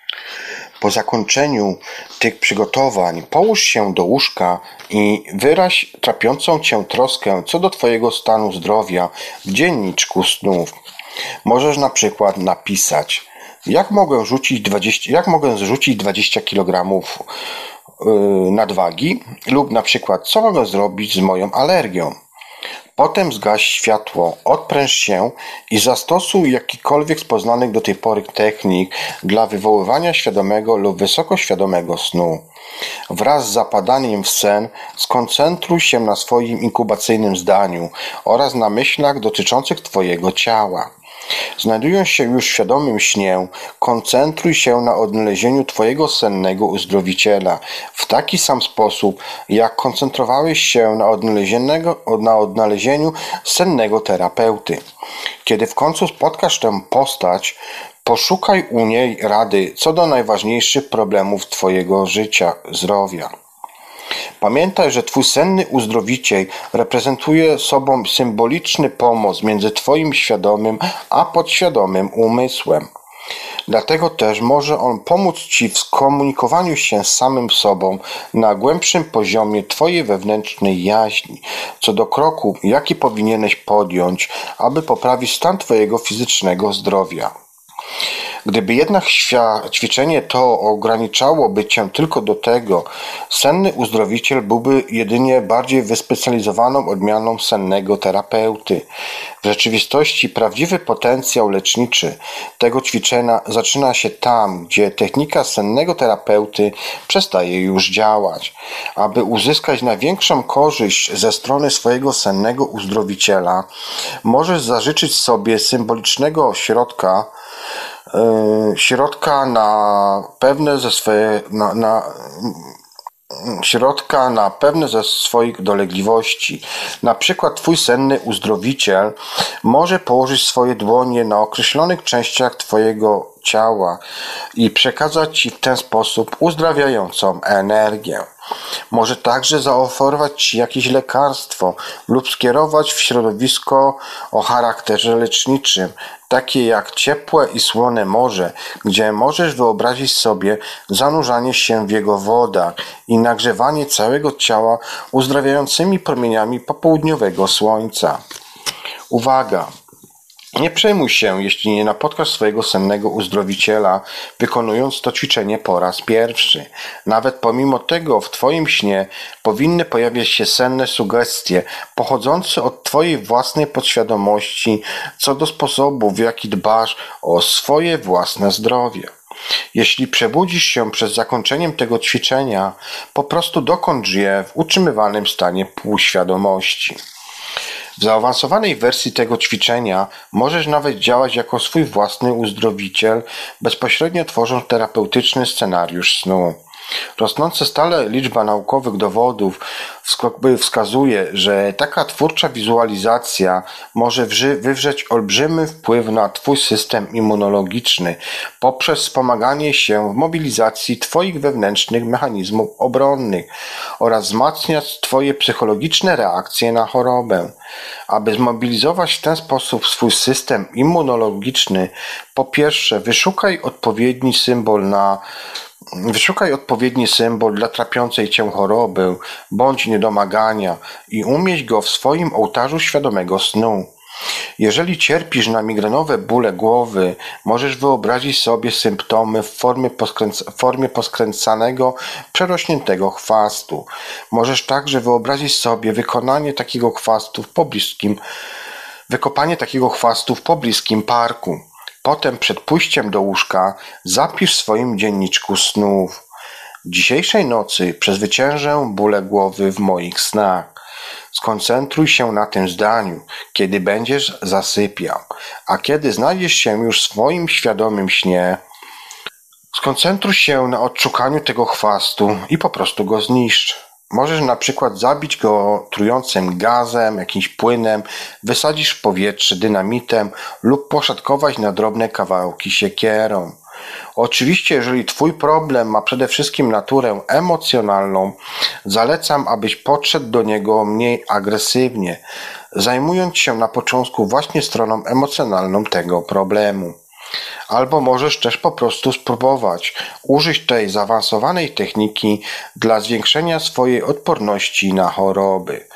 S2: Po zakończeniu tych przygotowań połóż się do łóżka i wyraź trapiącą cię troskę co do twojego stanu zdrowia w dzienniczku snów. Możesz na przykład napisać jak mogę rzucić 20, jak mogę zrzucić 20 kg yy, nadwagi lub na przykład co mogę zrobić z moją alergią. Potem zgaś światło, odpręż się i zastosuj jakikolwiek z poznanych do tej pory technik dla wywoływania świadomego lub wysokoświadomego snu. Wraz z zapadaniem w sen skoncentruj się na swoim inkubacyjnym zdaniu oraz na myślach dotyczących Twojego ciała. Znajdując się już w świadomym śnie, koncentruj się na odnalezieniu Twojego sennego uzdrowiciela w taki sam sposób, jak koncentrowałeś się na, na odnalezieniu sennego terapeuty. Kiedy w końcu spotkasz tę postać, poszukaj u niej rady co do najważniejszych problemów Twojego życia, zdrowia. Pamiętaj, że Twój senny uzdrowiciel reprezentuje sobą symboliczny pomoc między Twoim świadomym a podświadomym umysłem. Dlatego też może on pomóc Ci w skomunikowaniu się z samym sobą na głębszym poziomie Twojej wewnętrznej jaźni, co do kroku, jaki powinieneś podjąć, aby poprawić stan Twojego fizycznego zdrowia. Gdyby jednak ćwiczenie to ograniczałoby cię tylko do tego, senny uzdrowiciel byłby jedynie bardziej wyspecjalizowaną odmianą sennego terapeuty. W rzeczywistości prawdziwy potencjał leczniczy tego ćwiczenia zaczyna się tam, gdzie technika sennego terapeuty przestaje już działać. Aby uzyskać największą korzyść ze strony swojego sennego uzdrowiciela, możesz zażyczyć sobie symbolicznego środka, środka na pewne ze swoje, na, na środka na pewne ze swoich dolegliwości. Na przykład Twój senny uzdrowiciel może położyć swoje dłonie na określonych częściach Twojego ciała i przekazać Ci w ten sposób uzdrawiającą energię. Może także zaoferować Ci jakieś lekarstwo lub skierować w środowisko o charakterze leczniczym, takie jak ciepłe i słone morze, gdzie możesz wyobrazić sobie zanurzanie się w jego wodach i nagrzewanie całego ciała uzdrawiającymi promieniami popołudniowego słońca. Uwaga! Nie przejmuj się, jeśli nie napotkasz swojego sennego uzdrowiciela, wykonując to ćwiczenie po raz pierwszy. Nawet pomimo tego w Twoim śnie powinny pojawiać się senne sugestie pochodzące od Twojej własnej podświadomości co do sposobu, w jaki dbasz o swoje własne zdrowie. Jeśli przebudzisz się przed zakończeniem tego ćwiczenia, po prostu dokończ je w utrzymywanym stanie półświadomości. W zaawansowanej wersji tego ćwiczenia możesz nawet działać jako swój własny uzdrowiciel, bezpośrednio tworząc terapeutyczny scenariusz snu. Rosnąca stale liczba naukowych dowodów wskazuje, że taka twórcza wizualizacja może wywrzeć olbrzymi wpływ na Twój system immunologiczny poprzez wspomaganie się w mobilizacji Twoich wewnętrznych mechanizmów obronnych oraz wzmacniać Twoje psychologiczne reakcje na chorobę. Aby zmobilizować w ten sposób swój system immunologiczny, po pierwsze wyszukaj odpowiedni symbol na Wyszukaj odpowiedni symbol dla trapiącej cię choroby bądź niedomagania i umieść go w swoim ołtarzu świadomego snu. Jeżeli cierpisz na migrenowe bóle głowy, możesz wyobrazić sobie symptomy w formie, poskręc- formie poskręcanego, przerośniętego chwastu. Możesz także wyobrazić sobie wykonanie takiego chwastu w pobliskim, wykopanie takiego chwastu w pobliskim parku. Potem przed pójściem do łóżka zapisz w swoim dzienniczku snów. Dzisiejszej nocy przezwyciężę bóle głowy w moich snach. Skoncentruj się na tym zdaniu, kiedy będziesz zasypiał, a kiedy znajdziesz się już w swoim świadomym śnie, skoncentruj się na odszukaniu tego chwastu i po prostu go zniszcz. Możesz na przykład zabić go trującym gazem, jakimś płynem, wysadzisz w powietrze dynamitem lub poszatkować na drobne kawałki siekierą. Oczywiście, jeżeli Twój problem ma przede wszystkim naturę emocjonalną, zalecam, abyś podszedł do niego mniej agresywnie, zajmując się na początku właśnie stroną emocjonalną tego problemu. Albo możesz też po prostu spróbować użyć tej zaawansowanej techniki dla zwiększenia swojej odporności na choroby.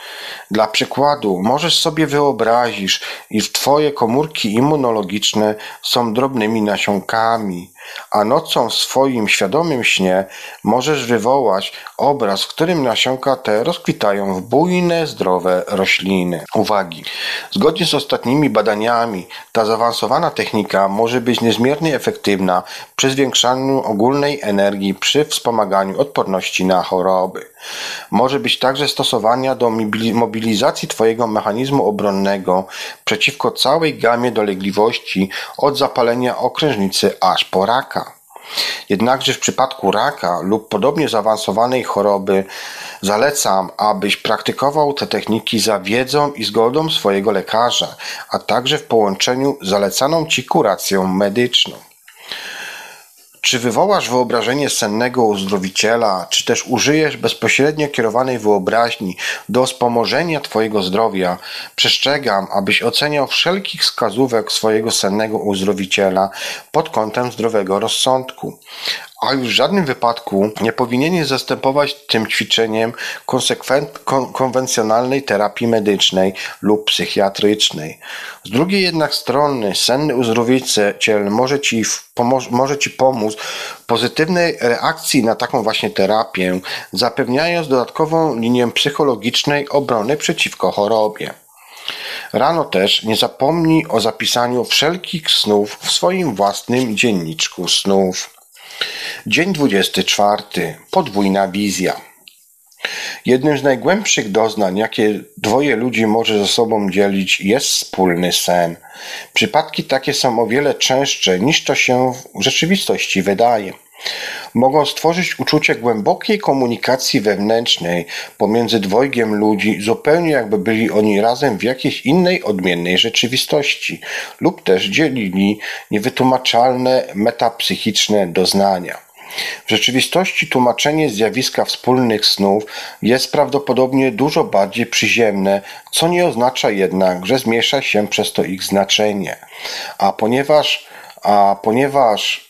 S2: Dla przykładu, możesz sobie wyobrazić, iż twoje komórki immunologiczne są drobnymi nasionkami, a nocą w swoim świadomym śnie możesz wywołać obraz, w którym nasionka te rozkwitają w bujne, zdrowe rośliny. Uwagi! Zgodnie z ostatnimi badaniami, ta zaawansowana technika może być niezmiernie efektywna przy zwiększaniu ogólnej energii przy wspomaganiu odporności na choroby. Może być także stosowania do mobilizacji Twojego mechanizmu obronnego przeciwko całej gamie dolegliwości od zapalenia okrężnicy aż po raka. Jednakże w przypadku raka lub podobnie zaawansowanej choroby zalecam, abyś praktykował te techniki za wiedzą i zgodą swojego lekarza, a także w połączeniu z zalecaną Ci kuracją medyczną. Czy wywołasz wyobrażenie sennego uzdrowiciela, czy też użyjesz bezpośrednio kierowanej wyobraźni do wspomożenia Twojego zdrowia, przestrzegam, abyś oceniał wszelkich wskazówek swojego sennego uzdrowiciela pod kątem zdrowego rozsądku a już w żadnym wypadku nie powinien zastępować tym ćwiczeniem kon konwencjonalnej terapii medycznej lub psychiatrycznej. Z drugiej jednak strony senny uzdrowiciel może ci, może ci pomóc w pozytywnej reakcji na taką właśnie terapię, zapewniając dodatkową linię psychologicznej obrony przeciwko chorobie. Rano też nie zapomnij o zapisaniu wszelkich snów w swoim własnym dzienniczku snów. Dzień 24. Podwójna wizja. Jednym z najgłębszych doznań, jakie dwoje ludzi może ze sobą dzielić, jest wspólny sen. Przypadki takie są o wiele częstsze niż to się w rzeczywistości wydaje. Mogą stworzyć uczucie głębokiej komunikacji wewnętrznej pomiędzy dwojgiem ludzi, zupełnie jakby byli oni razem w jakiejś innej, odmiennej rzeczywistości, lub też dzielili niewytłumaczalne metapsychiczne doznania. W rzeczywistości tłumaczenie zjawiska wspólnych snów jest prawdopodobnie dużo bardziej przyziemne, co nie oznacza jednak, że zmniejsza się przez to ich znaczenie. A ponieważ, a ponieważ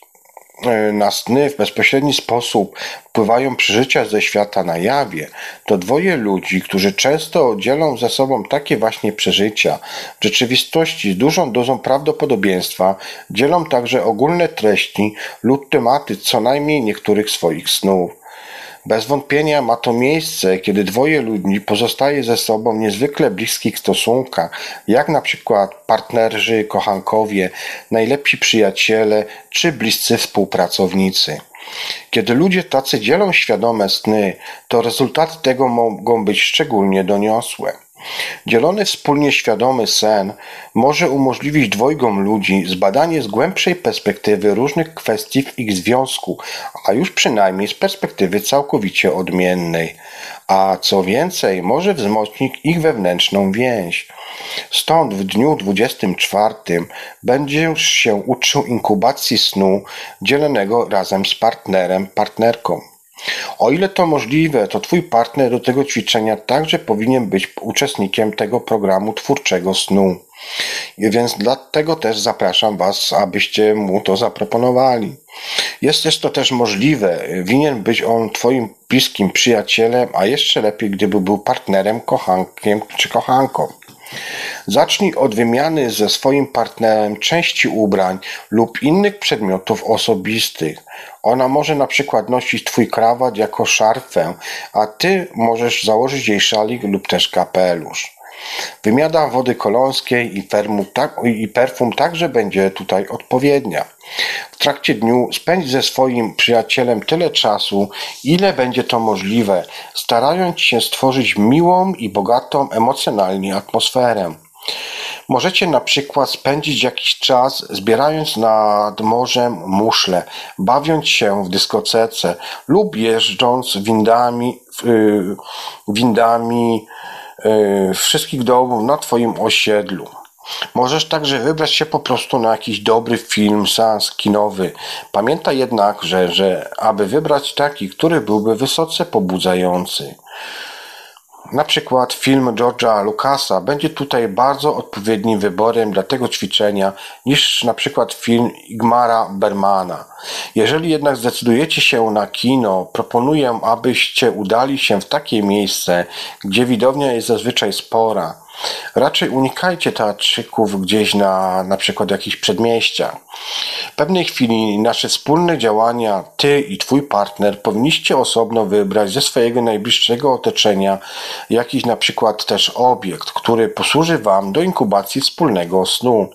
S2: na sny w bezpośredni sposób wpływają przeżycia ze świata na jawie, to dwoje ludzi, którzy często dzielą ze sobą takie właśnie przeżycia, w rzeczywistości z dużą dozą prawdopodobieństwa dzielą także ogólne treści lub tematy co najmniej niektórych swoich snów. Bez wątpienia ma to miejsce, kiedy dwoje ludzi pozostaje ze sobą w niezwykle bliskich stosunkach, jak na przykład partnerzy, kochankowie, najlepsi przyjaciele czy bliscy współpracownicy. Kiedy ludzie tacy dzielą świadome sny, to rezultaty tego mogą być szczególnie doniosłe. Dzielony wspólnie świadomy sen może umożliwić dwojgom ludzi zbadanie z głębszej perspektywy różnych kwestii w ich związku, a już przynajmniej z perspektywy całkowicie odmiennej. A co więcej, może wzmocnić ich wewnętrzną więź. Stąd w dniu 24 będziesz się uczył inkubacji snu dzielonego razem z partnerem, partnerką. O ile to możliwe, to Twój partner do tego ćwiczenia także powinien być uczestnikiem tego programu twórczego snu. Więc dlatego też zapraszam Was, abyście mu to zaproponowali. Jest też to też możliwe. Winien być on Twoim bliskim przyjacielem, a jeszcze lepiej, gdyby był partnerem, kochankiem czy kochanką. Zacznij od wymiany ze swoim partnerem części ubrań lub innych przedmiotów osobistych. Ona może na przykład nosić twój krawat jako szarfę, a ty możesz założyć jej szalik lub też kapelusz. Wymiana wody kolońskiej i, perfum, tak, i perfum także będzie tutaj odpowiednia. W trakcie dniu spędź ze swoim przyjacielem tyle czasu, ile będzie to możliwe, starając się stworzyć miłą i bogatą emocjonalnie atmosferę. Możecie na przykład spędzić jakiś czas zbierając nad morzem muszle, bawiąc się w dyskotece lub jeżdżąc windami, yy, windami yy, wszystkich domów na Twoim osiedlu. Możesz także wybrać się po prostu na jakiś dobry film, seans kinowy. Pamiętaj jednak, że, że aby wybrać taki, który byłby wysoce pobudzający. Na przykład film George'a Lucasa będzie tutaj bardzo odpowiednim wyborem dla tego ćwiczenia niż na przykład film Igmara Bermana. Jeżeli jednak zdecydujecie się na kino, proponuję, abyście udali się w takie miejsce, gdzie widownia jest zazwyczaj spora. Raczej unikajcie teatrzyków gdzieś na na przykład jakichś przedmieściach. W pewnej chwili nasze wspólne działania, ty i twój partner, powinniście osobno wybrać ze swojego najbliższego otoczenia jakiś na przykład też obiekt, który posłuży wam do inkubacji wspólnego snu.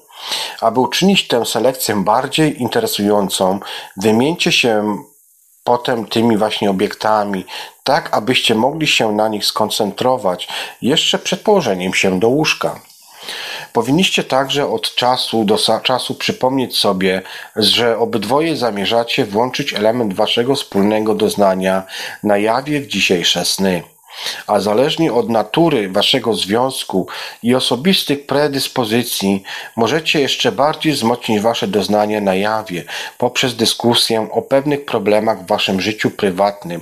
S2: Aby uczynić tę selekcję bardziej interesującą, wymieńcie się potem tymi właśnie obiektami, tak abyście mogli się na nich skoncentrować jeszcze przed położeniem się do łóżka. Powinniście także od czasu do czasu przypomnieć sobie, że obydwoje zamierzacie włączyć element waszego wspólnego doznania na jawie w dzisiejsze sny a zależnie od natury waszego związku i osobistych predyspozycji możecie jeszcze bardziej wzmocnić wasze doznanie na jawie poprzez dyskusję o pewnych problemach w waszym życiu prywatnym,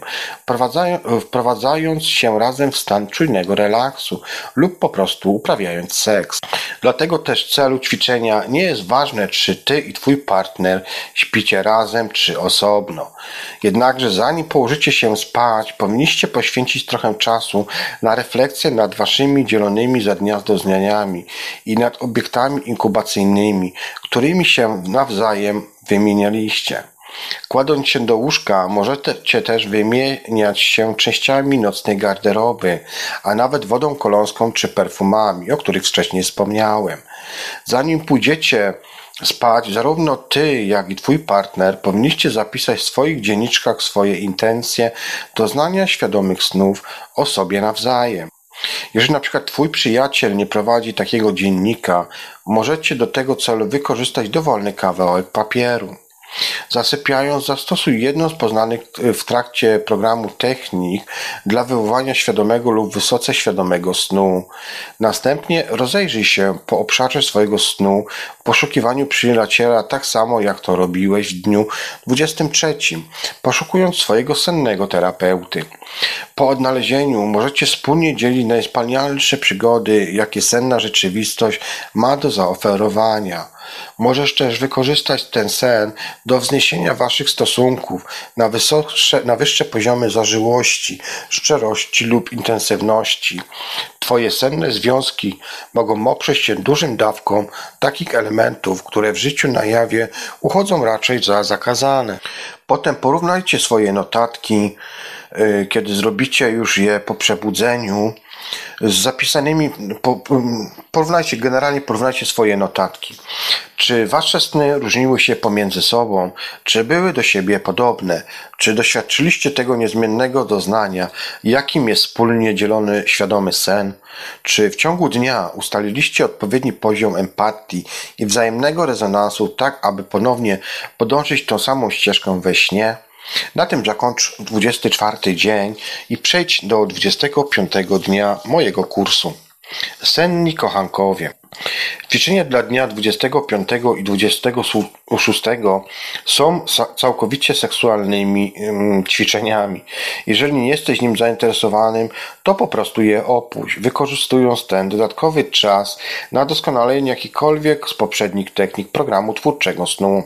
S2: wprowadzając się razem w stan czujnego relaksu lub po prostu uprawiając seks. Dlatego też celu ćwiczenia nie jest ważne, czy ty i twój partner śpicie razem, czy osobno. Jednakże zanim położycie się spać, powinniście poświęcić trochę czasu na refleksję nad waszymi dzielonymi za dnia doznaniami i nad obiektami inkubacyjnymi, którymi się nawzajem wymienialiście. Kładąc się do łóżka, możecie też wymieniać się częściami nocnej garderoby, a nawet wodą kolonską czy perfumami, o których wcześniej wspomniałem. Zanim pójdziecie spać, zarówno ty, jak i twój partner powinniście zapisać w swoich dzienniczkach swoje intencje, doznania świadomych snów o sobie nawzajem. Jeżeli na przykład twój przyjaciel nie prowadzi takiego dziennika, możecie do tego celu wykorzystać dowolny kawałek papieru. Zasypiając, zastosuj jedną z poznanych e, w trakcie programu technik dla wywołania świadomego lub wysoce świadomego snu. Następnie rozejrzyj się po obszarze swojego snu w poszukiwaniu przyjaciela tak samo jak to robiłeś w dniu 23, poszukując swojego sennego terapeuty. Po odnalezieniu możecie wspólnie dzielić najspanialsze przygody, jakie senna rzeczywistość ma do zaoferowania. Możesz też wykorzystać ten sen do wzniesienia waszych stosunków na, na wyższe poziomy zażyłości, szczerości lub intensywności. Twoje senne związki mogą oprzeć się dużym dawką takich elementów, które w życiu na jawie uchodzą raczej za zakazane. Potem porównajcie swoje notatki, y, kiedy zrobicie już je po przebudzeniu z zapisanymi, porównajcie, generalnie porównajcie swoje notatki. Czy wasze sny różniły się pomiędzy sobą? Czy były do siebie podobne? Czy doświadczyliście tego niezmiennego doznania, jakim jest wspólnie dzielony świadomy sen? Czy w ciągu dnia ustaliliście odpowiedni poziom empatii i wzajemnego rezonansu, tak aby ponownie podążyć tą samą ścieżką we śnie? Na tym zakończ 24 dzień i przejdź do 25 dnia mojego kursu. Senni kochankowie. Ćwiczenia dla dnia 25 i 26 są całkowicie seksualnymi ćwiczeniami. Jeżeli nie jesteś nim zainteresowanym, to po prostu je opuść, wykorzystując ten dodatkowy czas na doskonalenie jakikolwiek z poprzednich technik programu twórczego snu.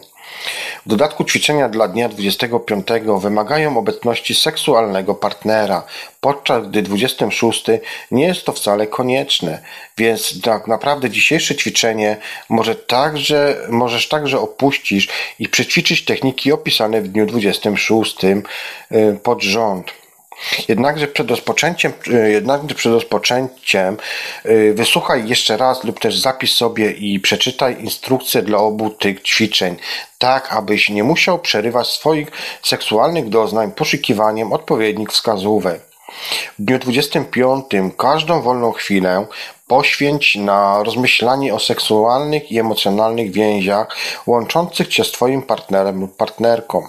S2: W dodatku ćwiczenia dla dnia 25 wymagają obecności seksualnego partnera, podczas gdy 26 nie jest to wcale konieczne, więc tak naprawdę dzisiejsze ćwiczenie może także, możesz także opuścić i przećwiczyć techniki opisane w dniu 26 y, pod rząd. Jednakże przed rozpoczęciem, jednakże przed rozpoczęciem wysłuchaj jeszcze raz lub też zapisz sobie i przeczytaj instrukcję dla obu tych ćwiczeń, tak abyś nie musiał przerywać swoich seksualnych doznań poszukiwaniem odpowiednich wskazówek. W dniu 25 każdą wolną chwilę poświęć na rozmyślanie o seksualnych i emocjonalnych więziach łączących cię z twoim partnerem lub partnerką.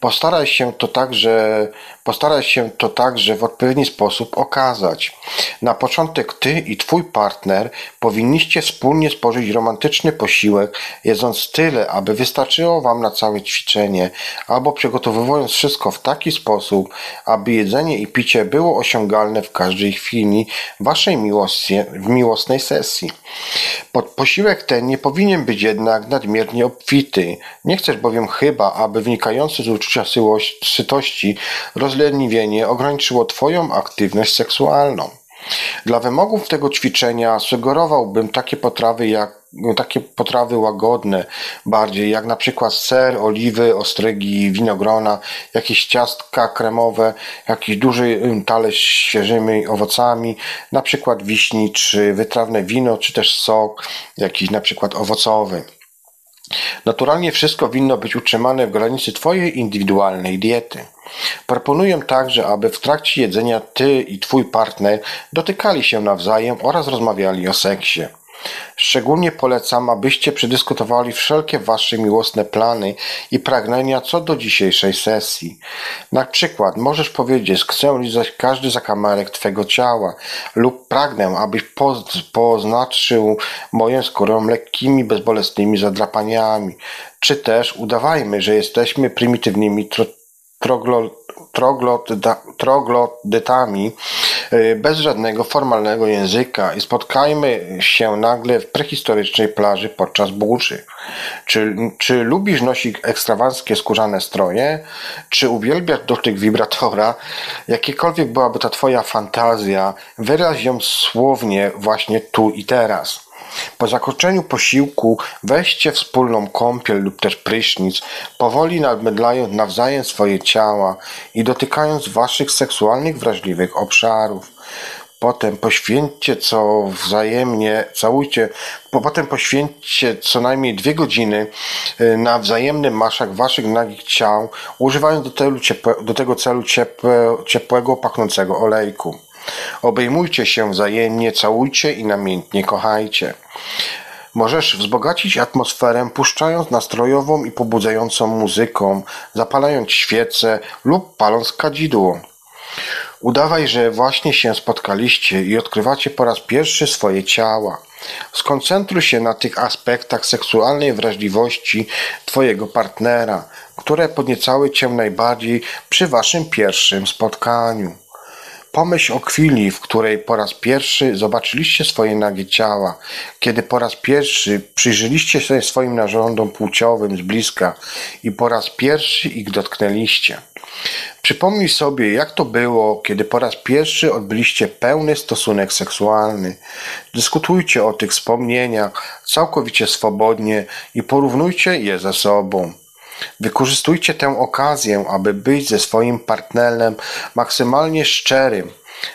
S2: Postaraj się to także, postaraj się to także w odpowiedni sposób okazać. Na początek ty i twój partner powinniście wspólnie spożyć romantyczny posiłek, jedząc tyle, aby wystarczyło wam na całe ćwiczenie, albo przygotowując wszystko w taki sposób, aby jedzenie i picie było osiągalne w każdej chwili waszej miłości, w miłosnej sesji. Pod posiłek ten nie powinien być jednak nadmiernie obfity. Nie chcesz bowiem chyba, aby wynikające z uczucia sytości rozleniwienie ograniczyło Twoją aktywność seksualną. Dla wymogów tego ćwiczenia sugerowałbym takie potrawy jak takie potrawy łagodne bardziej, jak na przykład ser, oliwy, ostrygi, winogrona, jakieś ciastka kremowe, jakiś duży talerz świeżymi owocami, na przykład wiśni, czy wytrawne wino, czy też sok, jakiś na przykład owocowy. Naturalnie wszystko winno być utrzymane w granicy Twojej indywidualnej diety. Proponuję także, aby w trakcie jedzenia Ty i Twój partner dotykali się nawzajem oraz rozmawiali o seksie. Szczególnie polecam, abyście przedyskutowali wszelkie wasze miłosne plany i pragnienia co do dzisiejszej sesji. Na przykład możesz powiedzieć, chcę lizać każdy zakamarek twego ciała lub pragnę, abyś poznaczył moją skórę lekkimi, bezbolesnymi zadrapaniami. Czy też udawajmy, że jesteśmy prymitywnymi troglo, troglodytami y, bez żadnego formalnego języka i spotkajmy się nagle w prehistorycznej plaży podczas burzy. Czy, czy lubisz nosić ekstrawanckie skórzane stroje? Czy uwielbiasz dotyk wibratora? Jakiekolwiek byłaby ta twoja fantazja, wyraź ją słownie właśnie tu i teraz. Po zakończeniu posiłku weźcie wspólną kąpiel lub też prysznic, powoli nadmydlając nawzajem swoje ciała i dotykając waszych seksualnych wrażliwych obszarów. Potem poświęćcie co wzajemnie, całujcie, potem poświęćcie co najmniej dwie godziny y, na wzajemny maszak waszych nagich ciał, używając do, tego, celu ciepłe, ciepłego, pachnącego olejku. Obejmujcie się wzajemnie, całujcie i namiętnie kochajcie. Możesz wzbogacić atmosferę puszczając nastrojową i pobudzającą muzyką, zapalając świece lub paląc kadzidło. Udawaj, że właśnie się spotkaliście i odkrywacie po raz pierwszy swoje ciała. Skoncentruj się na tych aspektach seksualnej wrażliwości Twojego partnera, które podniecały Cię najbardziej przy Waszym pierwszym spotkaniu. Pomyśl o chwili, w której po raz pierwszy zobaczyliście swoje nagie ciała, kiedy po raz pierwszy przyjrzeliście się swoim narządom płciowym z bliska i po raz pierwszy ich dotknęliście. Przypomnij sobie, jak to było, kiedy po raz pierwszy odbyliście pełny stosunek seksualny. Dyskutujcie o tych wspomnieniach całkowicie swobodnie i porównujcie je ze sobą. Wykorzystujcie tę okazję, aby być ze swoim partnerem maksymalnie szczerym.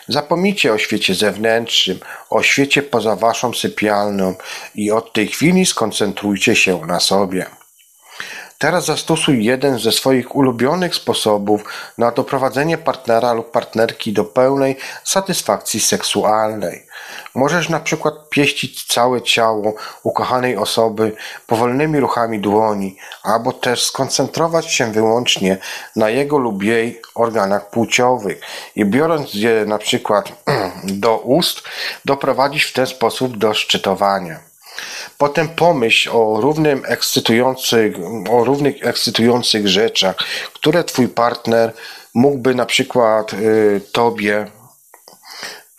S2: Zapomnijcie o świecie zewnętrznym, o świecie poza waszą sypialnią i od tej chwili skoncentrujcie się na sobie. Teraz zastosuj jeden ze swoich ulubionych sposobów na doprowadzenie partnera lub partnerki do pełnej satysfakcji seksualnej. Możesz na przykład pieścić całe ciało ukochanej osoby powolnymi ruchami dłoni, albo też skoncentrować się wyłącznie na jego lub jej organach płciowych i biorąc je na przykład do ust, doprowadzić w ten sposób do szczytowania. Potem pomyśl o, równym ekscytujących, o równych ekscytujących rzeczach, które twój partner mógłby na przykład y, tobie,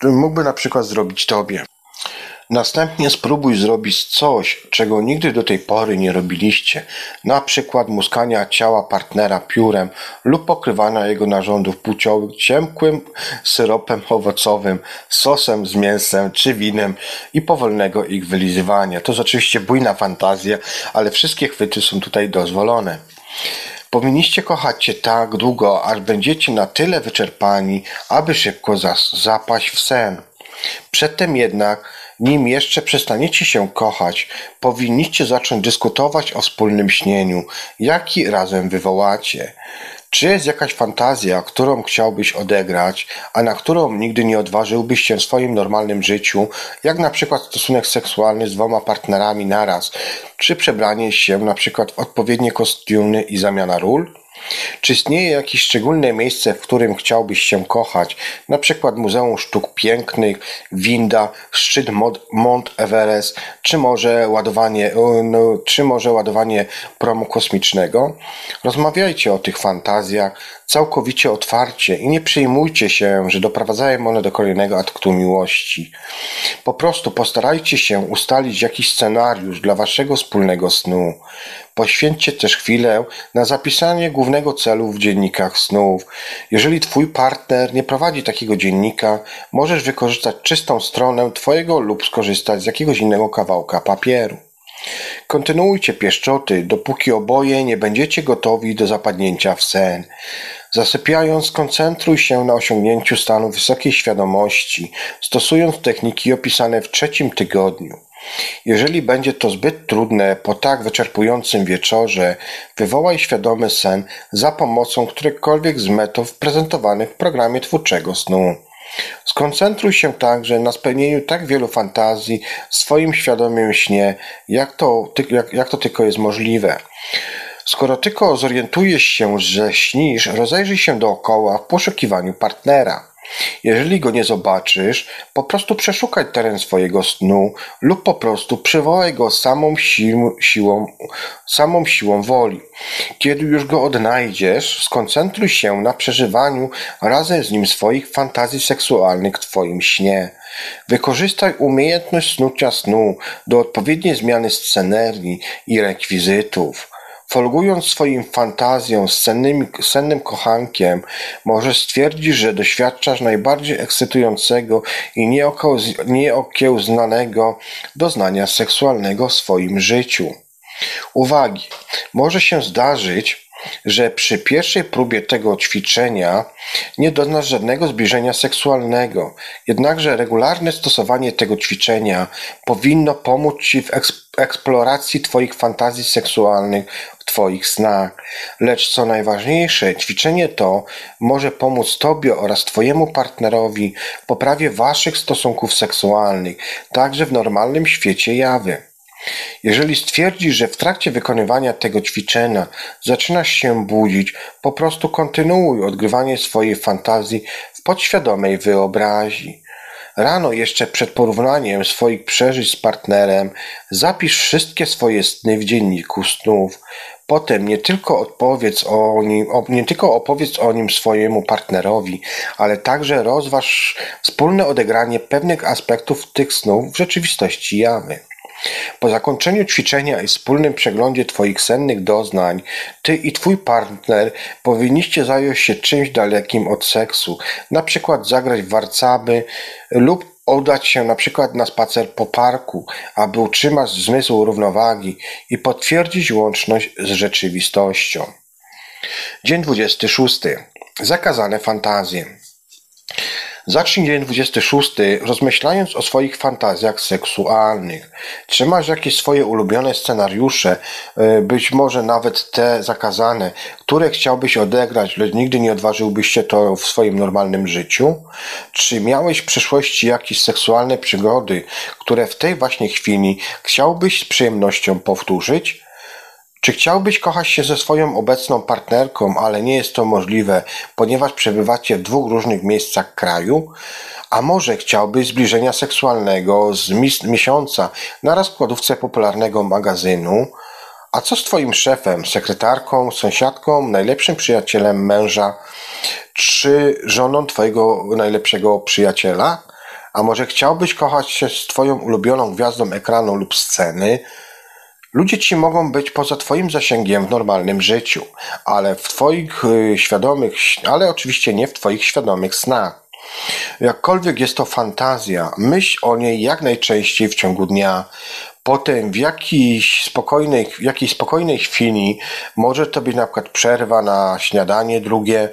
S2: mógłby na przykład zrobić tobie. Następnie spróbuj zrobić coś, czego nigdy do tej pory nie robiliście, na przykład muskania ciała partnera piórem lub pokrywania jego narządów płciowych ciemkłym syropem owocowym, sosem z mięsem czy winem i powolnego ich wylizywania. To jest oczywiście bujna fantazja, ale wszystkie chwyty są tutaj dozwolone. Powinniście kochać się tak długo, aż będziecie na tyle wyczerpani, aby szybko zapaść w sen. Przedtem jednak, nim jeszcze przestaniecie się kochać, powinniście zacząć dyskutować o wspólnym śnieniu, jaki razem wywołacie. Czy jest jakaś fantazja, którą chciałbyś odegrać, a na którą nigdy nie odważyłbyś się w swoim normalnym życiu, jak na przykład stosunek seksualny z dwoma partnerami naraz, czy przebranie się na przykład w odpowiednie kostiumy i zamiana ról? Czy istnieje jakieś szczególne miejsce, w którym chciałbyś się kochać? Na przykład Muzeum Sztuk Pięknych, winda, szczyt Mont Everest, czy może ładowanie, no, czy może ładowanie promu kosmicznego? Rozmawiajcie o tych fantazjach całkowicie otwarcie i nie przejmujcie się, że doprowadzają one do kolejnego aktu miłości. Po prostu postarajcie się ustalić jakiś scenariusz dla waszego wspólnego snu. Poświęćcie też chwilę na zapisanie głównego celu w dziennikach snów. Jeżeli twój partner nie prowadzi takiego dziennika, możesz wykorzystać czystą stronę twojego lub skorzystać z jakiegoś innego kawałka papieru. Kontynuujcie pieszczoty, dopóki oboje nie będziecie gotowi do zapadnięcia w sen. Zasypiając, skoncentruj się na osiągnięciu stanu wysokiej świadomości, stosując techniki opisane w trzecim tygodniu. Jeżeli będzie to zbyt trudne po tak wyczerpującym wieczorze, wywołaj świadomy sen za pomocą którejkolwiek z metod prezentowanych w programie twórczego snu. Skoncentruj się także na spełnieniu tak wielu fantazji w swoim świadomym śnie, jak to, jak, jak to tylko jest możliwe. Skoro tylko zorientujesz się, że śnisz, rozejrzyj się dookoła w poszukiwaniu partnera. Jeżeli go nie zobaczysz, po prostu przeszukaj teren swojego snu lub po prostu przywołaj go samą sił, siłą, samą siłą woli. Kiedy już go odnajdziesz, skoncentruj się na przeżywaniu razem z nim swoich fantazji seksualnych w Twoim śnie. Wykorzystaj umiejętność snucia snu do odpowiedniej zmiany scenerii i rekwizytów. Folgując swoim fantazją z sennym, kochankiem, możesz stwierdzić, że doświadczasz najbardziej ekscytującego i nieokiełznanego doznania seksualnego w swoim życiu. Uwagi! Może się zdarzyć, że przy pierwszej próbie tego ćwiczenia nie doznasz żadnego zbliżenia seksualnego. Jednakże regularne stosowanie tego ćwiczenia powinno pomóc Ci w eksploracji Twoich fantazji seksualnych Twoich snach. Lecz co najważniejsze, ćwiczenie to może pomóc Tobie oraz Twojemu partnerowi w poprawie Waszych stosunków seksualnych, także w normalnym świecie jawy. Jeżeli stwierdzisz, że w trakcie wykonywania tego ćwiczenia zaczynasz się budzić, po prostu kontynuuj odgrywanie swojej fantazji w podświadomej wyobraźni. Rano, jeszcze przed porównaniem swoich przeżyć z partnerem, zapisz wszystkie swoje sny w dzienniku snów. Potem nie tylko odpowiedz o nim, nie tylko opowiedz o nim swojemu partnerowi, ale także rozważ wspólne odegranie pewnych aspektów tych snów w rzeczywistości jawy. Po zakończeniu ćwiczenia i wspólnym przeglądzie Twoich sennych doznań, Ty i Twój partner powinniście zająć się czymś dalekim od seksu, na przykład zagrać w warcaby lub udać się na przykład na spacer po parku, aby utrzymać zmysł równowagi i potwierdzić łączność z rzeczywistością. Dzień 26. Zakazane fantazje. Zacznij dzień 26 rozmyślając o swoich fantazjach seksualnych. Czy masz jakieś swoje ulubione scenariusze, e, być może nawet te zakazane, które chciałbyś odegrać, lecz nigdy nie odważyłbyś się to w swoim normalnym życiu? Czy miałeś w przeszłości jakieś seksualne przygody, które w tej właśnie chwili chciałbyś z przyjemnością powtórzyć? Czy chciałbyś kochać się ze swoją obecną partnerką, ale nie jest to możliwe, ponieważ przebywacie w dwóch różnych miejscach kraju? A może chciałbyś zbliżenia seksualnego z miesiąca na rozkładówce popularnego magazynu? A co z twoim szefem, sekretarką, sąsiadką, najlepszym przyjacielem męża, czy żoną twojego najlepszego przyjaciela? A może chciałbyś kochać się z twoją ulubioną gwiazdą ekranu lub sceny? Ludzie ci mogą być poza twoim zasięgiem w normalnym życiu, ale w twoich y, świadomych, ale oczywiście nie w twoich świadomych snach. Jakkolwiek jest to fantazja, myśl o niej jak najczęściej w ciągu dnia. Potem w jakiejś spokojnej, w jakiejś spokojnej chwili może to być na przykład przerwa na śniadanie drugie,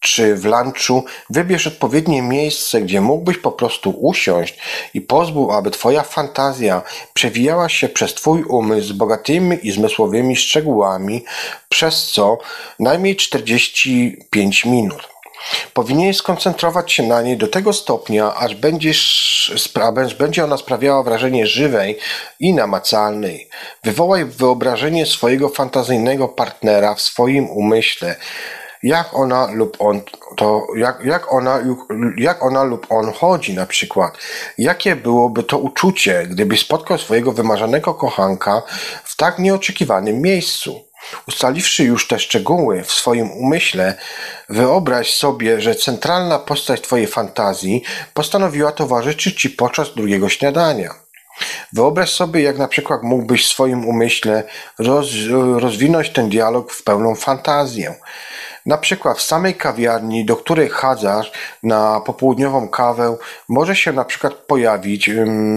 S2: czy w lunchu wybierz odpowiednie miejsce, gdzie mógłbyś po prostu usiąść i pozwól, aby twoja fantazja przewijała się przez twój umysł z bogatymi i zmysłowymi szczegółami, przez co najmniej 45 minut. Powinieneś skoncentrować się na niej do tego stopnia, aż będziesz, aż będzie ona sprawiała wrażenie żywej i namacalnej. Wywołaj wyobrażenie swojego fantazyjnego partnera w swoim umyśle jak ona lub on to, jak, jak, ona, jak ona lub on chodzi na przykład. Jakie byłoby to uczucie, gdyby spotkał swojego wymarzonego kochanka w tak nieoczekiwanym miejscu? Ustaliwszy już te szczegóły w swoim umyśle, wyobraź sobie, że centralna postać Twojej fantazji postanowiła towarzyszyć Ci podczas drugiego śniadania. Wyobraź sobie, jak na przykład mógłbyś w swoim umyśle roz, rozwinąć ten dialog w pełną fantazję. Na przykład w samej kawiarni, do której chadzasz na popołudniową kawę, może się na przykład pojawić,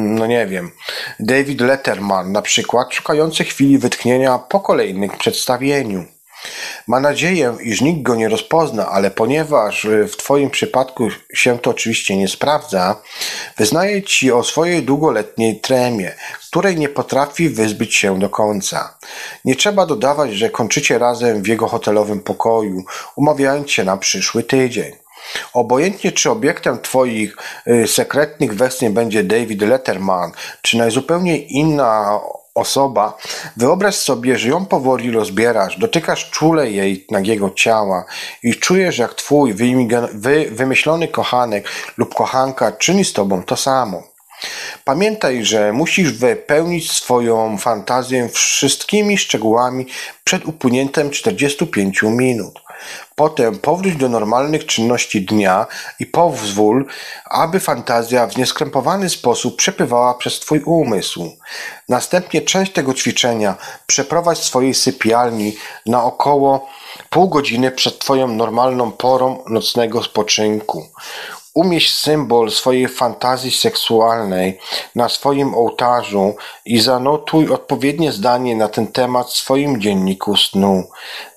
S2: no nie wiem, David Letterman na przykład, szukający chwili wytchnienia po kolejnym przedstawieniu. Ma nadzieję, iż nikt go nie rozpozna, ale ponieważ y, w Twoim przypadku się to oczywiście nie sprawdza, wyznaje Ci o swojej długoletniej tremie, której nie potrafi wyzbyć się do końca. Nie trzeba dodawać, że kończycie razem w jego hotelowym pokoju, umawiając się na przyszły tydzień. Obojętnie czy obiektem Twoich y, sekretnych westchnień będzie David Letterman, czy najzupełniej inna osoba, wyobraź sobie, że ją powoli rozbierasz, dotykasz czule jej nagiego ciała i czujesz, jak twój wy, wymyślony kochanek lub kochanka czyni z tobą to samo. Pamiętaj, że musisz wypełnić swoją fantazję wszystkimi szczegółami przed upłynięciem 45 minut. Potem powróć do normalnych czynności dnia i pozwól, aby fantazja w nieskrępowany sposób przepływała przez Twój umysł. Następnie część tego ćwiczenia przeprowadź w swojej sypialni na około pół godziny przed Twoją normalną porą nocnego spoczynku. Umieść symbol swojej fantazji seksualnej na swoim ołtarzu i zanotuj odpowiednie zdanie na ten temat w swoim dzienniku snu.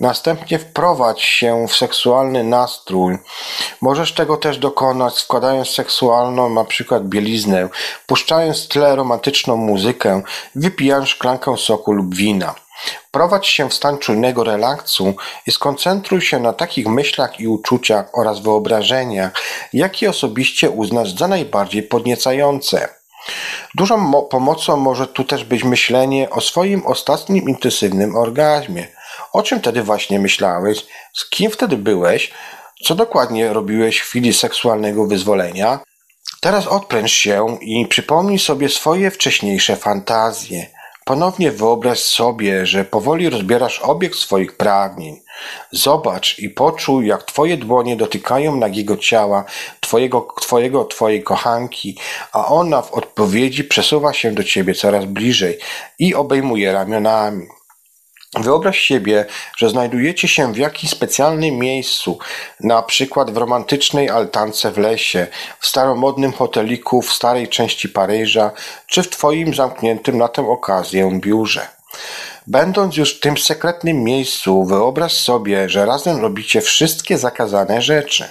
S2: Następnie wprowadź się w seksualny nastrój. Możesz tego też dokonać składając seksualną na przykład bieliznę, puszczając tle romantyczną muzykę, wypijając szklankę soku lub wina. Prowadź się w stan czujnego relaksu i skoncentruj się na takich myślach i uczuciach oraz wyobrażeniach, jakie osobiście uznasz za najbardziej podniecające. Dużą pomocą może tu też być myślenie o swoim ostatnim intensywnym orgazmie. O czym wtedy właśnie myślałeś? Z kim wtedy byłeś? Co dokładnie robiłeś w chwili seksualnego wyzwolenia? Teraz odpręż się i przypomnij sobie swoje wcześniejsze fantazje. Ponownie wyobraź sobie, że powoli rozbierasz obiekt swoich pragnień. Zobacz i poczuj, jak twoje dłonie dotykają nagiego ciała twojego, twojego, twojej kochanki, a ona w odpowiedzi przesuwa się do ciebie coraz bliżej i obejmuje ramionami. Wyobraź sobie, że znajdujecie się w jakimś specjalnym miejscu, na przykład w romantycznej altance w lesie, w staromodnym hoteliku w starej części Paryża, czy w Twoim zamkniętym na tę okazję biurze. Będąc już w tym sekretnym miejscu, wyobraź sobie, że razem robicie wszystkie zakazane rzeczy.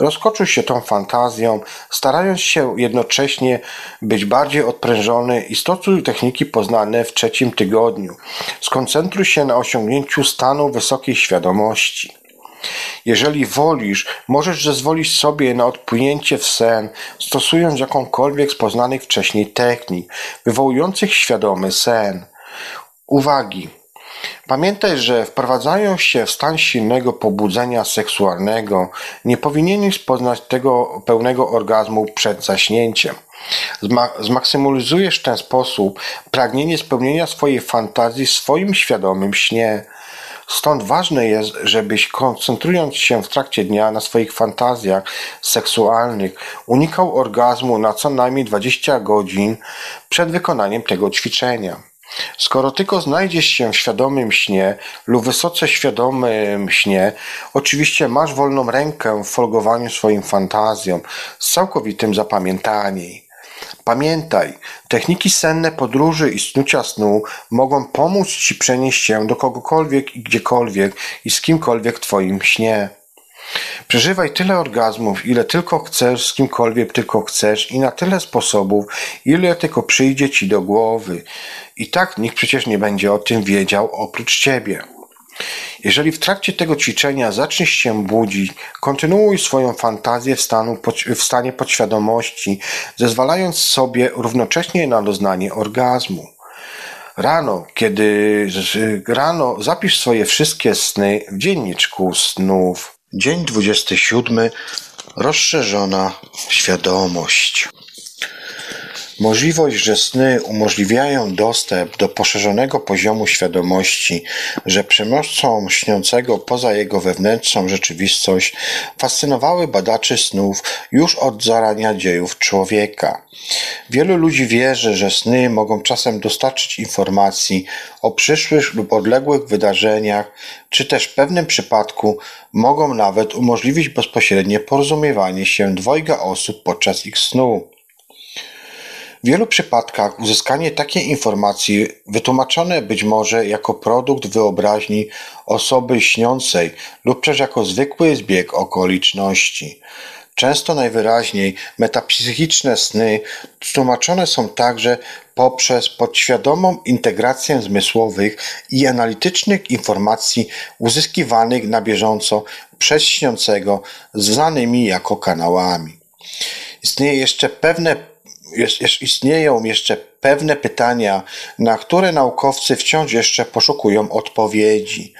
S2: Rozkoczuj się tą fantazją, starając się jednocześnie być bardziej odprężony i stosuj techniki poznane w trzecim tygodniu. Skoncentruj się na osiągnięciu stanu wysokiej świadomości. Jeżeli wolisz, możesz zezwolić sobie na odpłynięcie w sen, stosując jakąkolwiek z poznanych wcześniej technik, wywołujących świadomy sen. Uwagi! Pamiętaj, że wprowadzając się w stan silnego pobudzenia seksualnego, nie powinieneś poznać tego pełnego orgazmu przed zaśnięciem. zmaksymalizujesz w ten sposób pragnienie spełnienia swojej fantazji w swoim świadomym śnie. Stąd ważne jest, żebyś koncentrując się w trakcie dnia na swoich fantazjach seksualnych, unikał orgazmu na co najmniej 20 godzin przed wykonaniem tego ćwiczenia. Skoro tylko znajdziesz się w świadomym śnie lub wysoce świadomym śnie, oczywiście masz wolną rękę w folgowaniu swoim fantazjom z całkowitym zapamiętaniem. Pamiętaj, techniki senne podróży i snucia snu mogą pomóc Ci przenieść się do kogokolwiek i gdziekolwiek i z kimkolwiek w Twoim śnie. Przeżywaj tyle orgazmów, ile tylko chcesz, z kimkolwiek tylko chcesz i na tyle sposobów, ile tylko przyjdzie ci do głowy. I tak nikt przecież nie będzie o tym wiedział oprócz ciebie. Jeżeli w trakcie tego ćwiczenia zaczniesz się budzić, kontynuuj swoją fantazję w, stanu, w stanie podświadomości, zezwalając sobie równocześnie na doznanie orgazmu. Rano, kiedy rano zapisz swoje wszystkie sny w dzienniczku snów. Dzień 27. Rozszerzona świadomość. Możliwość, że sny umożliwiają dostęp do poszerzonego poziomu świadomości, że przemocą śniącego poza jego wewnętrzną rzeczywistość, fascynowały badaczy snów już od zarania dziejów człowieka. Wielu ludzi wierzy, że sny mogą czasem dostarczyć informacji o przyszłych lub odległych wydarzeniach, czy też w pewnym przypadku mogą nawet umożliwić bezpośrednie porozumiewanie się dwojga osób podczas ich snu. W wielu przypadkach uzyskanie takiej informacji wytłumaczone być może jako produkt wyobraźni osoby śniącej lub też jako zwykły zbieg okoliczności. Często najwyraźniej metapsychiczne sny tłumaczone są także poprzez podświadomą integrację zmysłowych i analitycznych informacji uzyskiwanych na bieżąco przez śniącego znanymi jako kanałami. Istnieje jeszcze pewne jest, istnieją jeszcze pewne pytania, na które naukowcy wciąż jeszcze poszukują odpowiedzi.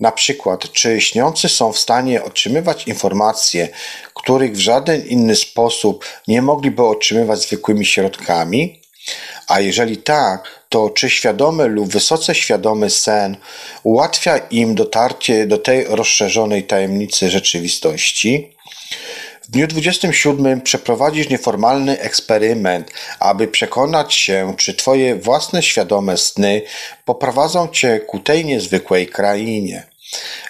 S2: Na przykład, czy śniący są w stanie otrzymywać informacje, których w żaden inny sposób nie mogliby otrzymywać zwykłymi środkami? A jeżeli tak, to czy świadomy lub wysoce świadomy sen ułatwia im dotarcie do tej rozszerzonej tajemnicy rzeczywistości? W dniu 27 przeprowadzisz nieformalny eksperyment, aby przekonać się, czy Twoje własne świadome sny poprowadzą Cię ku tej niezwykłej krainie.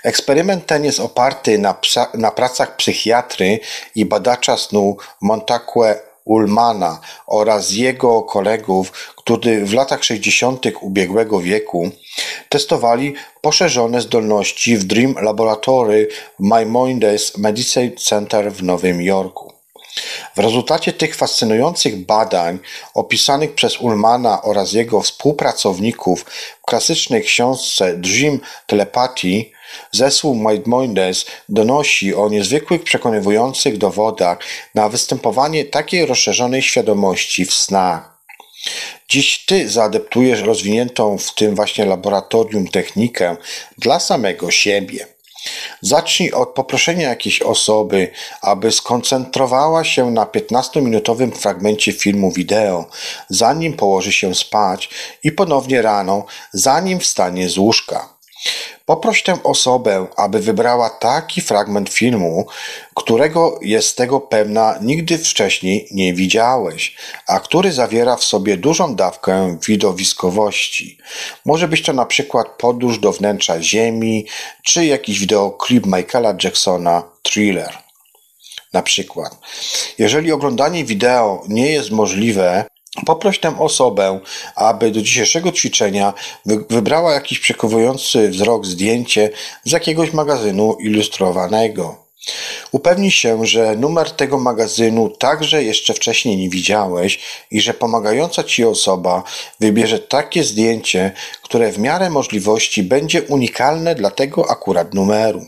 S2: Eksperyment ten jest oparty na, psa, na pracach psychiatry i badacza snu Montague Ullmana oraz jego kolegów, którzy w latach 60. ubiegłego wieku testowali poszerzone zdolności w Dream Laboratory Maimonides Medical Center w Nowym Jorku. W rezultacie tych fascynujących badań opisanych przez Ullmana oraz jego współpracowników w klasycznej książce Dream Telepathy Zespół Maimonides donosi o niezwykłych, przekonywujących dowodach na występowanie takiej rozszerzonej świadomości w snach. Dziś Ty zaadeptujesz rozwiniętą w tym właśnie laboratorium technikę dla samego siebie. Zacznij od poproszenia jakiejś osoby, aby skoncentrowała się na 15-minutowym fragmencie filmu wideo, zanim położy się spać i ponownie rano, zanim wstanie z łóżka. Poproś tę osobę, aby wybrała taki fragment filmu, którego jest tego pewna nigdy wcześniej nie widziałeś, a który zawiera w sobie dużą dawkę widowiskowości. Może być to na przykład podróż do wnętrza Ziemi, czy jakiś wideoklip Michaela Jacksona Thriller. Na przykład, jeżeli oglądanie wideo nie jest możliwe, Poproś tę osobę, aby do dzisiejszego ćwiczenia wybrała jakiś przekuwujący wzrok zdjęcie z jakiegoś magazynu ilustrowanego. Upewnij się, że numer tego magazynu także jeszcze wcześniej nie widziałeś i że pomagająca ci osoba wybierze takie zdjęcie, które w miarę możliwości będzie unikalne dla tego akurat numeru.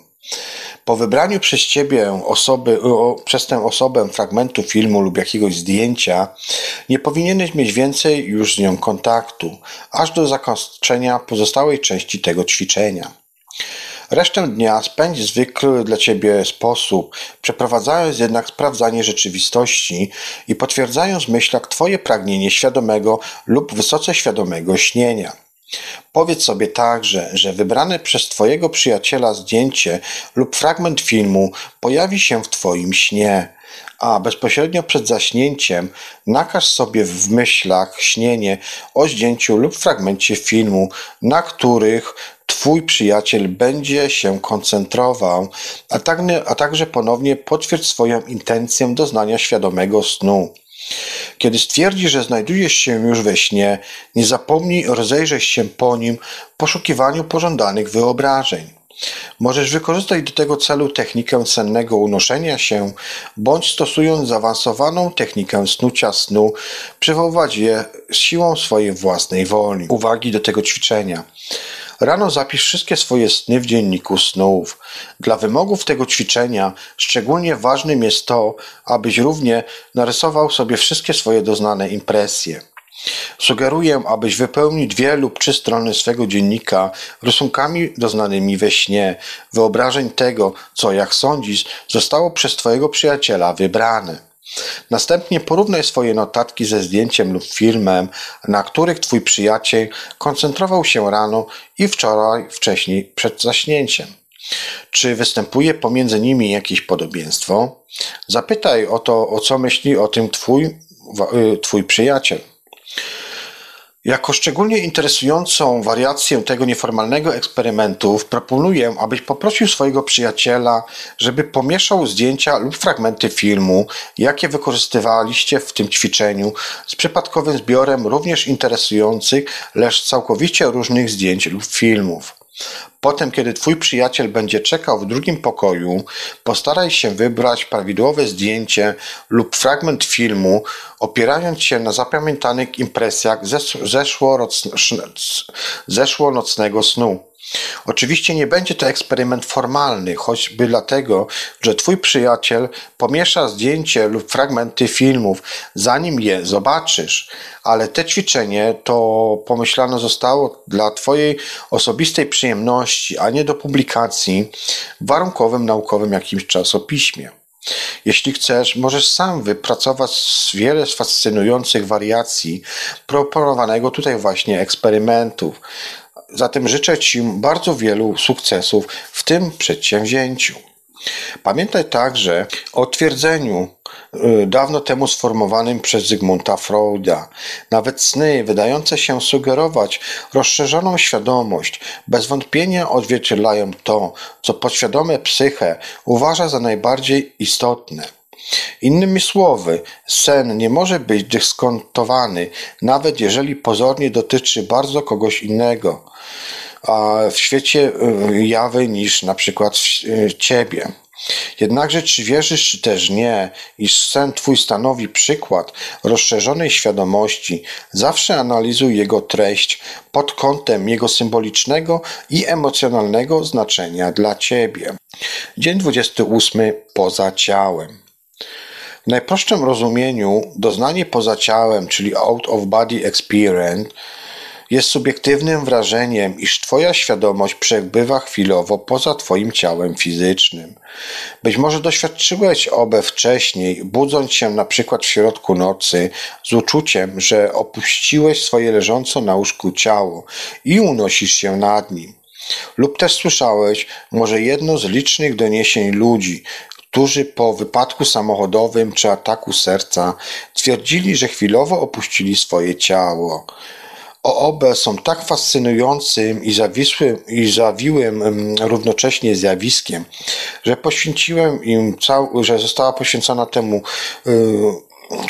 S2: Po wybraniu przez ciebie osoby, przez tę osobę fragmentu filmu lub jakiegoś zdjęcia, nie powinieneś mieć więcej już z nią kontaktu, aż do zakończenia pozostałej części tego ćwiczenia. Resztę dnia spędź w zwykły dla ciebie sposób, przeprowadzając jednak sprawdzanie rzeczywistości i potwierdzając w myślach twoje pragnienie świadomego lub wysoce świadomego śnienia. Powiedz sobie także, że wybrane przez Twojego przyjaciela zdjęcie lub fragment filmu pojawi się w Twoim śnie, a bezpośrednio przed zaśnięciem nakaż sobie w myślach śnienie o zdjęciu lub fragmencie filmu, na których Twój przyjaciel będzie się koncentrował, a, tak, także ponownie potwierdź swoją intencję doznania świadomego snu. Kiedy stwierdzi, że znajdujesz się już we śnie, nie zapomnij rozejrzeć się po nim w poszukiwaniu pożądanych wyobrażeń. Możesz wykorzystać do tego celu technikę sennego unoszenia się, bądź stosując zaawansowaną technikę snucia snu, przywoływać je siłą swojej własnej woli. Uwagi do tego ćwiczenia. Rano zapisz wszystkie swoje sny w dzienniku snów. Dla wymogów tego ćwiczenia szczególnie ważnym jest to, abyś równie narysował sobie wszystkie swoje doznane impresje. Sugeruję, abyś wypełnił dwie lub trzy strony swego dziennika rysunkami doznanymi we śnie, wyobrażeń tego, co, jak sądzisz, zostało przez Twojego przyjaciela wybrane. Następnie porównaj swoje notatki ze zdjęciem lub filmem, na których Twój przyjaciel koncentrował się rano i wczoraj wcześniej przed zaśnięciem. Czy występuje pomiędzy nimi jakieś podobieństwo? Zapytaj o to, o co myśli o tym Twój, y, twój przyjaciel. Jako szczególnie interesującą wariację tego nieformalnego eksperymentu proponuję, abyś poprosił swojego przyjaciela, żeby pomieszał zdjęcia lub fragmenty filmu, jakie wykorzystywaliście w tym ćwiczeniu, z przypadkowym zbiorem również interesujących, lecz całkowicie różnych zdjęć lub filmów. Potem, kiedy twój przyjaciel będzie czekał w drugim pokoju, postaraj się wybrać prawidłowe zdjęcie lub fragment filmu, opierając się na zapamiętanych impresjach zeszłonocnego snu. Oczywiście nie będzie to eksperyment formalny, choćby dlatego, że Twój przyjaciel pomiesza zdjęcie lub fragmenty filmów, zanim je zobaczysz, ale te ćwiczenie to pomyślane zostało dla Twojej osobistej przyjemności, a nie do publikacji w warunkowym naukowym jakimś czasopiśmie. Jeśli chcesz, możesz sam wypracować wiele fascynujących wariacji proponowanego tutaj właśnie eksperymentów. Zatem życzę Ci bardzo wielu sukcesów w tym przedsięwzięciu. Pamiętaj także o twierdzeniu y, dawno temu sformowanym przez Zygmunta Freuda. Nawet sny wydające się sugerować rozszerzoną świadomość bez wątpienia odzwierciedlają to, co podświadome psyche uważa za najbardziej istotne. Innymi słowy, sen nie może być dyskontowany, nawet jeżeli pozornie dotyczy bardzo kogoś innego w świecie y, jawy niż na przykład y, ciebie. Jednakże czy wierzysz, czy też nie, iż sen Twój stanowi przykład rozszerzonej świadomości, zawsze analizuj jego treść pod kątem jego symbolicznego i emocjonalnego znaczenia dla Ciebie. Dzień 28 poza ciałem. W najprostszym rozumieniu doznanie poza ciałem, czyli out of body experience, jest subiektywnym wrażeniem, iż Twoja świadomość przebywa chwilowo poza Twoim ciałem fizycznym. Być może doświadczyłeś obę wcześniej, budząc się na przykład w środku nocy z uczuciem, że opuściłeś swoje leżąco na łóżku ciało i unosisz się nad nim. Lub też słyszałeś może jedno z licznych doniesień ludzi, którzy po wypadku samochodowym czy ataku serca twierdzili, że chwilowo opuścili swoje ciało. OOB są tak fascynującym i, zawisłym, i zawiłym równocześnie zjawiskiem, że poświęciłem im cał, że została poświęcona temu yy,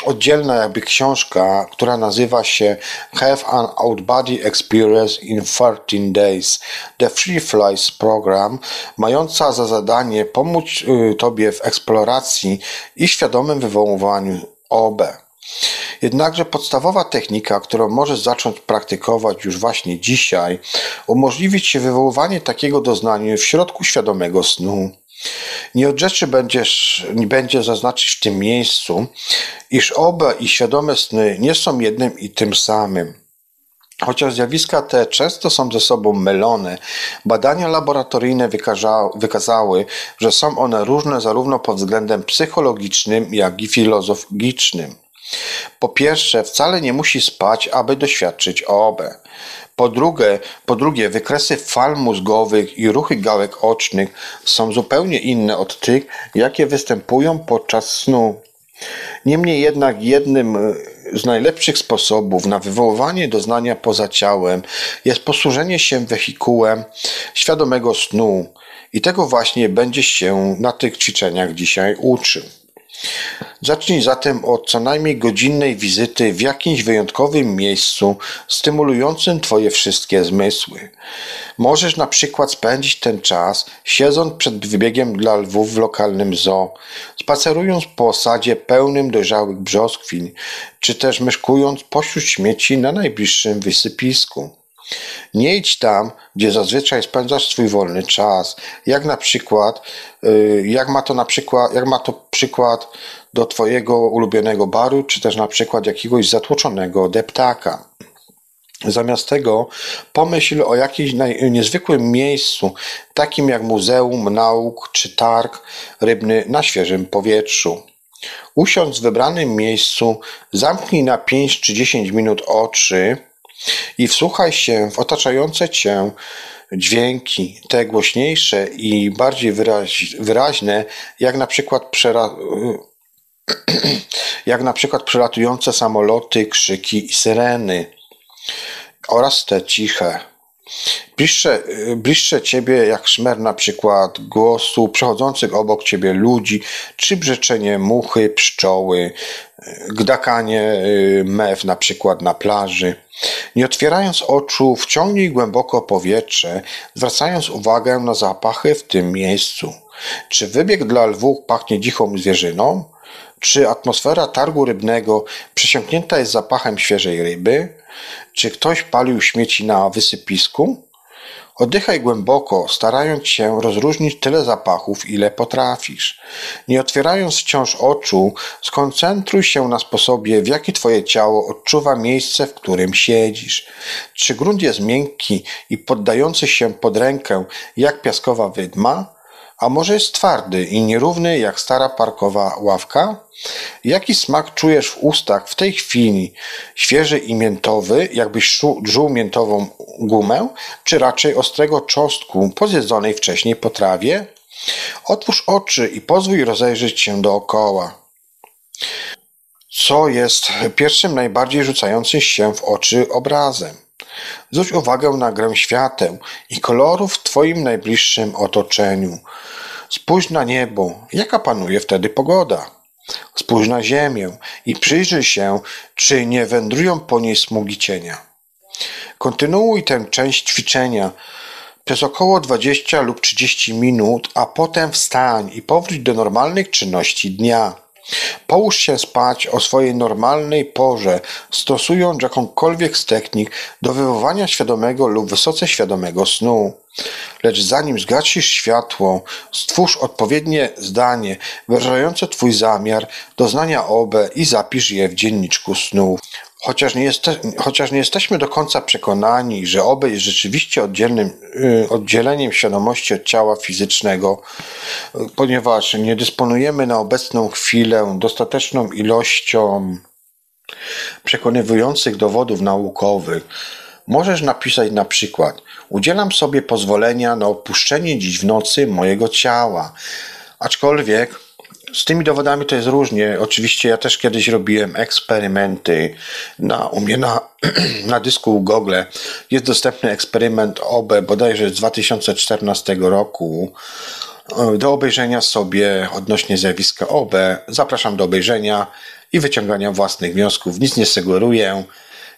S2: oddzielna jakby książka, która nazywa się Have an Out-Body Experience in 13 Days The Free Flies Program, mająca za zadanie pomóc y, Tobie w eksploracji i świadomym wywoływaniu OB. Jednakże podstawowa technika, którą możesz zacząć praktykować już właśnie dzisiaj, umożliwi Ci wywoływanie takiego doznania w środku świadomego snu. Nie od rzeczy będziesz, będzie zaznaczyć w tym miejscu, iż oba i świadome sny nie są jednym i tym samym. Chociaż zjawiska te często są ze sobą mylone, badania laboratoryjne wykazały, że są one różne zarówno pod względem psychologicznym, jak i filozoficznym. Po pierwsze, wcale nie musi spać, aby doświadczyć OB. Po drugie, po drugie, wykresy fal mózgowych i ruchy gałek ocznych są zupełnie inne od tych, jakie występują podczas snu. Niemniej jednak jednym e, z najlepszych sposobów na wywoływanie doznania poza ciałem jest posłużenie się wehikułem świadomego snu i tego właśnie będziesz się na tych ćwiczeniach dzisiaj uczył. Zacznij zatem od co najmniej godzinnej wizyty w jakimś wyjątkowym miejscu, stymulującym Twoje wszystkie zmysły. Możesz na przykład spędzić ten czas siedząc przed wybiegiem dla lwów w lokalnym zoo, spacerując po osadzie pełnym dojrzałych brzoskwiń, czy też myszkując pośród śmieci na najbliższym wysypisku. Nie idź tam, gdzie zazwyczaj spędzasz swój wolny czas, jak na przykład, y, jak ma to na przykład, jak ma to przykład do twojego ulubionego baru, czy też na przykład jakiegoś zatłoczonego deptaka. Zamiast tego pomyśl o jakimś niezwykłym miejscu, takim jak Muzeum Nauk czy Targ Rybny na świeżym powietrzu. Usiądź w wybranym miejscu, zamknij na 5 czy 10 minut oczy, i wsłuchaj się w otaczające cię dźwięki, te głośniejsze i bardziej wyraź, wyraźne, jak na przykład przera jak na przykład przelatujące samoloty, krzyki i syreny oraz te ciche. Bliższe, bliższe ciebie jak szmer na przykład głosu przechodzących obok ciebie ludzi, czy brzeczenie muchy, pszczoły, gdakanie y, mew na przykład na plaży. Nie otwierając oczu, wciągnij głęboko powietrze, zwracając uwagę na zapachy w tym miejscu. Czy wybieg dla lwów pachnie dzichą zwierzyną? Czy atmosfera targu rybnego przesiąknięta jest zapachem świeżej ryby? Czy ktoś palił śmieci na wysypisku? Oddychaj głęboko, starając się rozróżnić tyle zapachów, ile potrafisz. Nie otwierając wciąż oczu, skoncentruj się na sposobie, w jaki Twoje ciało odczuwa miejsce, w którym siedzisz. Czy grunt jest miękki i poddający się pod rękę, jak piaskowa wydma? A może jest twardy i nierówny jak stara parkowa ławka? Jaki smak czujesz w ustach w tej chwili? Świeży i miętowy, jakbyś żuł miętową gumę, czy raczej ostrego czosnku po zjedzonej wcześniej potrawie? Otwórz oczy i pozwól rozejrzeć się dookoła. Co jest pierwszym najbardziej rzucającym się w oczy obrazem? Zwróć uwagę na grę świateł i kolorów w Twoim najbliższym otoczeniu. Spójrz na niebo, jaka panuje wtedy pogoda. Spójrz na ziemię i przyjrzyj się, czy nie wędrują po niej smugi cienia. Kontynuuj tę część ćwiczenia przez około 20 lub 30 minut, a potem wstań i powróć do normalnych czynności dnia. Połóż się spać o swojej normalnej porze, stosując jakąkolwiek z technik do wywołania świadomego lub wysoce świadomego snu. Lecz zanim zgasisz światło, stwórz odpowiednie zdanie wyrażające Twój zamiar, doznania OB i zapisz je w dzienniczku snów. Chociaż nie, jeste, chociaż nie jesteśmy do końca przekonani, że OB jest rzeczywiście oddzielnym, yy, oddzieleniem świadomości od ciała fizycznego, yy, ponieważ nie dysponujemy na obecną chwilę dostateczną ilością przekonywujących dowodów naukowych, możesz napisać na przykład: Udzielam sobie pozwolenia na opuszczenie dziś w nocy mojego ciała. Aczkolwiek z tymi dowodami to jest różnie. Oczywiście ja też kiedyś robiłem eksperymenty. Na, u mnie na, na dysku Google jest dostępny eksperyment OB bodajże z 2014 roku do obejrzenia sobie odnośnie zjawiska OB. Zapraszam do obejrzenia i wyciągania własnych wniosków. Nic nie sugeruję.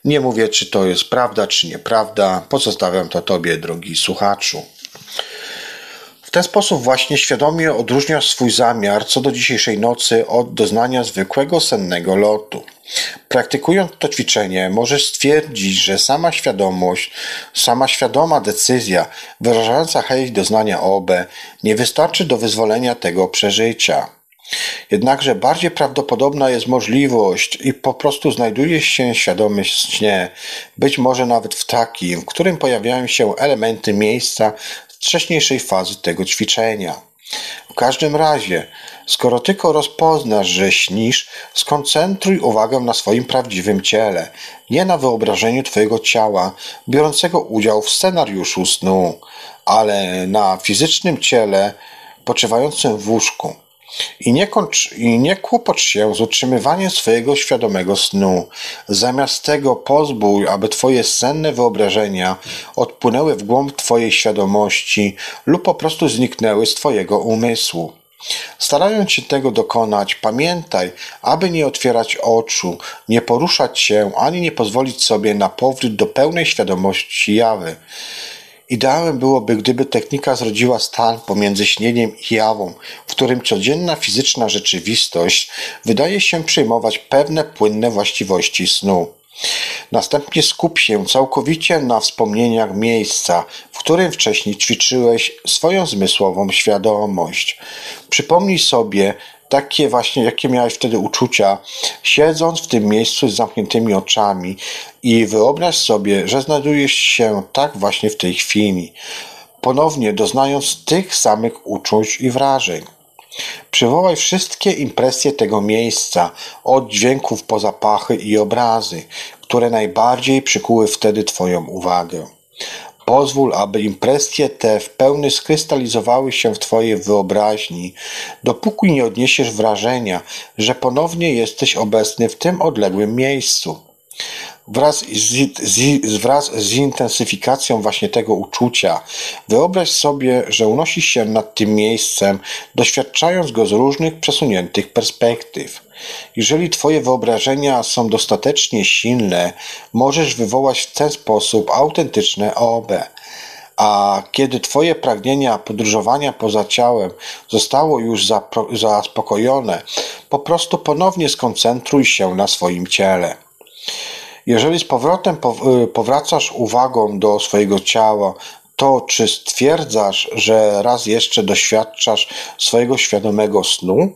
S2: Nie mówię, czy to jest prawda, czy nieprawda. Pozostawiam to Tobie, drogi słuchaczu ten sposób właśnie świadomie odróżniasz swój zamiar co do dzisiejszej nocy od doznania zwykłego sennego lotu. Praktykując to ćwiczenie, możesz stwierdzić, że sama świadomość, sama świadoma decyzja wyrażająca chęć doznania OB nie wystarczy do wyzwolenia tego przeżycia. Jednakże bardziej prawdopodobna jest możliwość i po prostu znajduje się świadomy śnie, być może nawet w takim, w którym pojawiają się elementy miejsca wcześniejszej fazy tego ćwiczenia. W każdym razie, skoro tylko rozpoznasz, że śnisz, skoncentruj uwagę na swoim prawdziwym ciele, nie na wyobrażeniu Twojego ciała biorącego udział w scenariuszu snu, ale na fizycznym ciele poczywającym w łóżku. I nie, kończ, I nie kłopocz się z utrzymywaniem swojego świadomego snu. Zamiast tego pozbój, aby Twoje senne wyobrażenia odpłynęły w głąb Twojej świadomości lub po prostu zniknęły z Twojego umysłu. Starając się tego dokonać, pamiętaj, aby nie otwierać oczu, nie poruszać się, ani nie pozwolić sobie na powrót do pełnej świadomości jawy. Ideałem byłoby, gdyby technika zrodziła stan pomiędzy śnieniem i jawą, w którym codzienna fizyczna rzeczywistość wydaje się przyjmować pewne płynne właściwości snu. Następnie skup się całkowicie na wspomnieniach miejsca, w którym wcześniej ćwiczyłeś swoją zmysłową świadomość. Przypomnij sobie takie właśnie, jakie miałeś wtedy uczucia, siedząc w tym miejscu z zamkniętymi oczami i wyobraź sobie, że znajdujesz się tak właśnie w tej chwili, ponownie doznając tych samych uczuć i wrażeń. Przywołaj wszystkie impresje tego miejsca, od dźwięków po zapachy i obrazy, które najbardziej przykuły wtedy Twoją uwagę. Pozwól, aby impresje te w pełni skrystalizowały się w Twojej wyobraźni, dopóki nie odniesiesz wrażenia, że ponownie jesteś obecny w tym odległym miejscu. Wraz z, z, wraz z intensyfikacją właśnie tego uczucia, wyobraź sobie, że unosisz się nad tym miejscem, doświadczając go z różnych przesuniętych perspektyw. Jeżeli Twoje wyobrażenia są dostatecznie silne, możesz wywołać w ten sposób autentyczne OB. A kiedy Twoje pragnienia podróżowania poza ciałem zostało już zaspokojone, po prostu ponownie skoncentruj się na swoim ciele. Jeżeli z powrotem y, powracasz uwagą do swojego ciała, to czy stwierdzasz, że raz jeszcze doświadczasz swojego świadomego snu?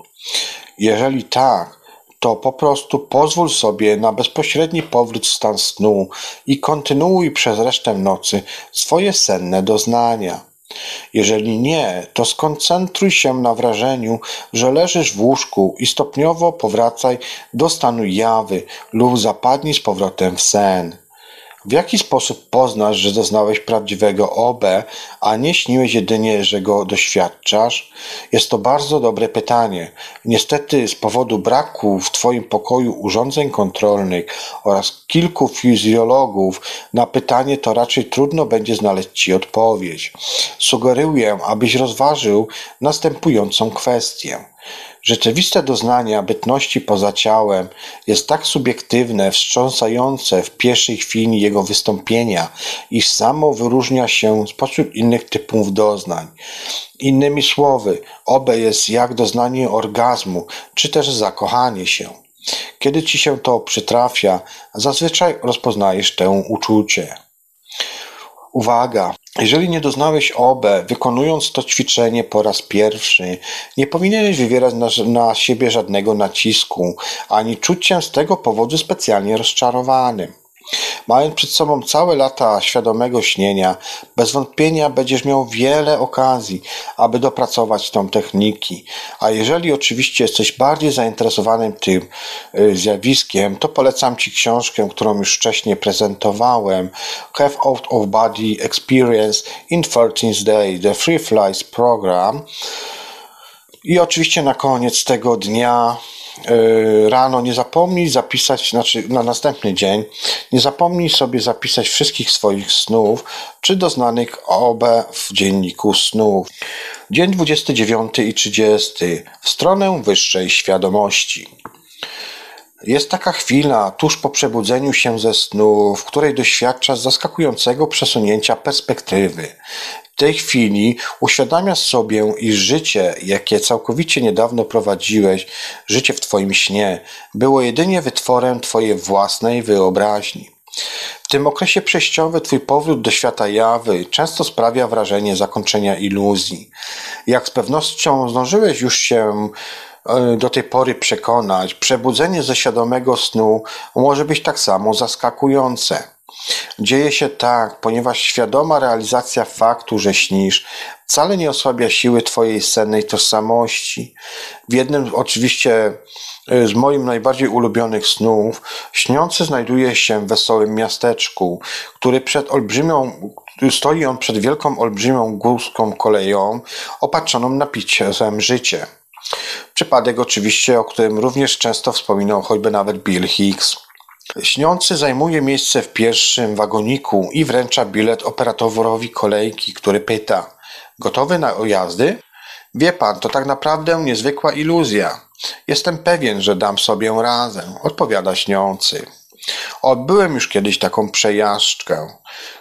S2: Jeżeli tak, to po prostu pozwól sobie na bezpośredni powrót w stan snu i kontynuuj przez resztę nocy swoje senne doznania. Jeżeli nie, to skoncentruj się na wrażeniu, że leżysz w łóżku i stopniowo powracaj do stanu jawy lub zapadnij z powrotem w sen. W jaki sposób poznasz, że doznałeś prawdziwego OB, a nie śniłeś jedynie, że go doświadczasz? Jest to bardzo dobre pytanie. Niestety z powodu braku w Twoim pokoju urządzeń kontrolnych oraz kilku fizjologów na pytanie to raczej trudno będzie znaleźć Ci odpowiedź. Sugeruję, abyś rozważył następującą kwestię. Rzeczywiste doznanie bytności poza ciałem jest tak subiektywne, wstrząsające w pierwszej chwili jego wystąpienia, iż samo wyróżnia się spośród innych typów doznań. Innymi słowy, obe jest jak doznanie orgazmu, czy też zakochanie się. Kiedy ci się to przytrafia, zazwyczaj rozpoznajesz tę uczucie. Uwaga! Jeżeli nie doznałeś OB, wykonując to ćwiczenie po raz pierwszy, nie powinieneś wywierać na, na siebie żadnego nacisku, ani czuć się z tego powodu specjalnie rozczarowanym. Mając przed sobą całe lata świadomego śnienia, bez wątpienia będziesz miał wiele okazji, aby dopracować tą techniki. A jeżeli oczywiście jesteś bardziej zainteresowanym tym y, zjawiskiem, to polecam Ci książkę, którą już wcześniej prezentowałem, Have Out of Body Experience in 13 Day, The Free Flies Program. I oczywiście na koniec tego dnia rano nie zapomnij zapisać, znaczy na następny dzień, nie zapomnij sobie zapisać wszystkich swoich snów, czy doznanych OB w dzienniku snów. Dzień 29 i 30 w stronę wyższej świadomości. Jest taka chwila tuż po przebudzeniu się ze snu, w której doświadczasz zaskakującego przesunięcia perspektywy tej chwili uświadamiasz sobie, iż życie, jakie całkowicie niedawno prowadziłeś, życie w Twoim śnie, było jedynie wytworem Twojej własnej wyobraźni. W tym okresie przejściowym Twój powrót do świata jawy często sprawia wrażenie zakończenia iluzji. Jak z pewnością zdążyłeś już się e, do tej pory przekonać, przebudzenie ze świadomego snu może być tak samo zaskakujące. Dzieje się tak, ponieważ świadoma realizacja faktu, że śnisz, wcale nie osłabia siły Twojej sennej tożsamości. W jednym oczywiście y, z moich najbardziej ulubionych snów, śniący znajduje się w wesołym miasteczku, który przed olbrzymią, stoi on przed wielką olbrzymią górską koleją, opatrzoną napiciem życie. Przypadek oczywiście, o którym również często wspominał choćby nawet Bill Hicks. Śniący zajmuje miejsce w pierwszym wagoniku i wręcza bilet operatorowi kolejki, który pyta: Gotowy na ojazdy? Wie pan, to tak naprawdę niezwykła iluzja. Jestem pewien, że dam sobie razem, odpowiada śniący. Odbyłem już kiedyś taką przejażdżkę.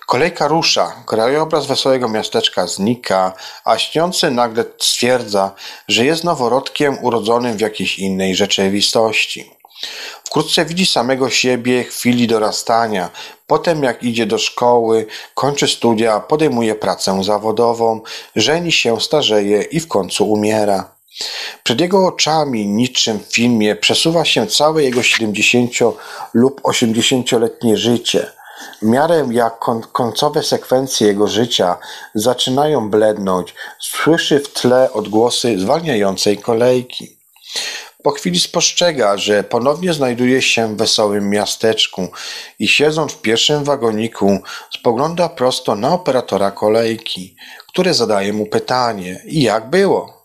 S2: Kolejka rusza, krajobraz wesołego miasteczka znika, a śniący nagle stwierdza, że jest noworodkiem urodzonym w jakiejś innej rzeczywistości. Wkrótce widzi samego siebie chwili dorastania, potem jak idzie do szkoły, kończy studia, podejmuje pracę zawodową, żeni się, starzeje i w końcu umiera. Przed jego oczami, niczym w filmie, przesuwa się całe jego 70 lub 80-letnie życie. W miarę jak końcowe sekwencje jego życia zaczynają blednąć, słyszy w tle odgłosy zwalniającej kolejki. Po chwili spostrzega, że ponownie znajduje się w wesołym miasteczku i siedząc w pierwszym wagoniku spogląda prosto na operatora kolejki, który zadaje mu pytanie: I jak było?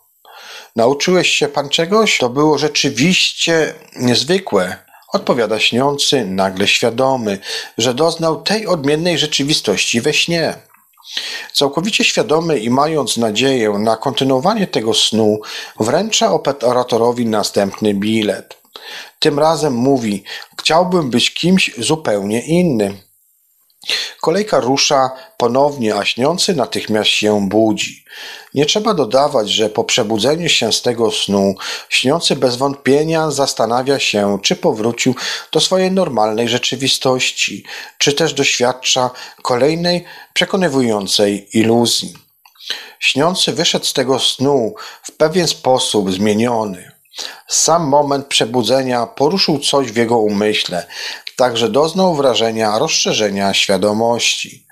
S2: Nauczyłeś się pan czegoś? To było rzeczywiście niezwykłe. Odpowiada śniący, nagle świadomy, że doznał tej odmiennej rzeczywistości we śnie. Całkowicie świadomy i mając nadzieję na kontynuowanie tego snu, wręcza operatorowi następny bilet. Tym razem mówi: Chciałbym być kimś zupełnie innym. Kolejka rusza ponownie, a śniący natychmiast się budzi. Nie trzeba dodawać, że po przebudzeniu się z tego snu, śniący bez wątpienia zastanawia się, czy powrócił do swojej normalnej rzeczywistości, czy też doświadcza kolejnej przekonywującej iluzji. Śniący wyszedł z tego snu w pewien sposób zmieniony. Sam moment przebudzenia poruszył coś w jego umyśle, Także doznał wrażenia rozszerzenia świadomości.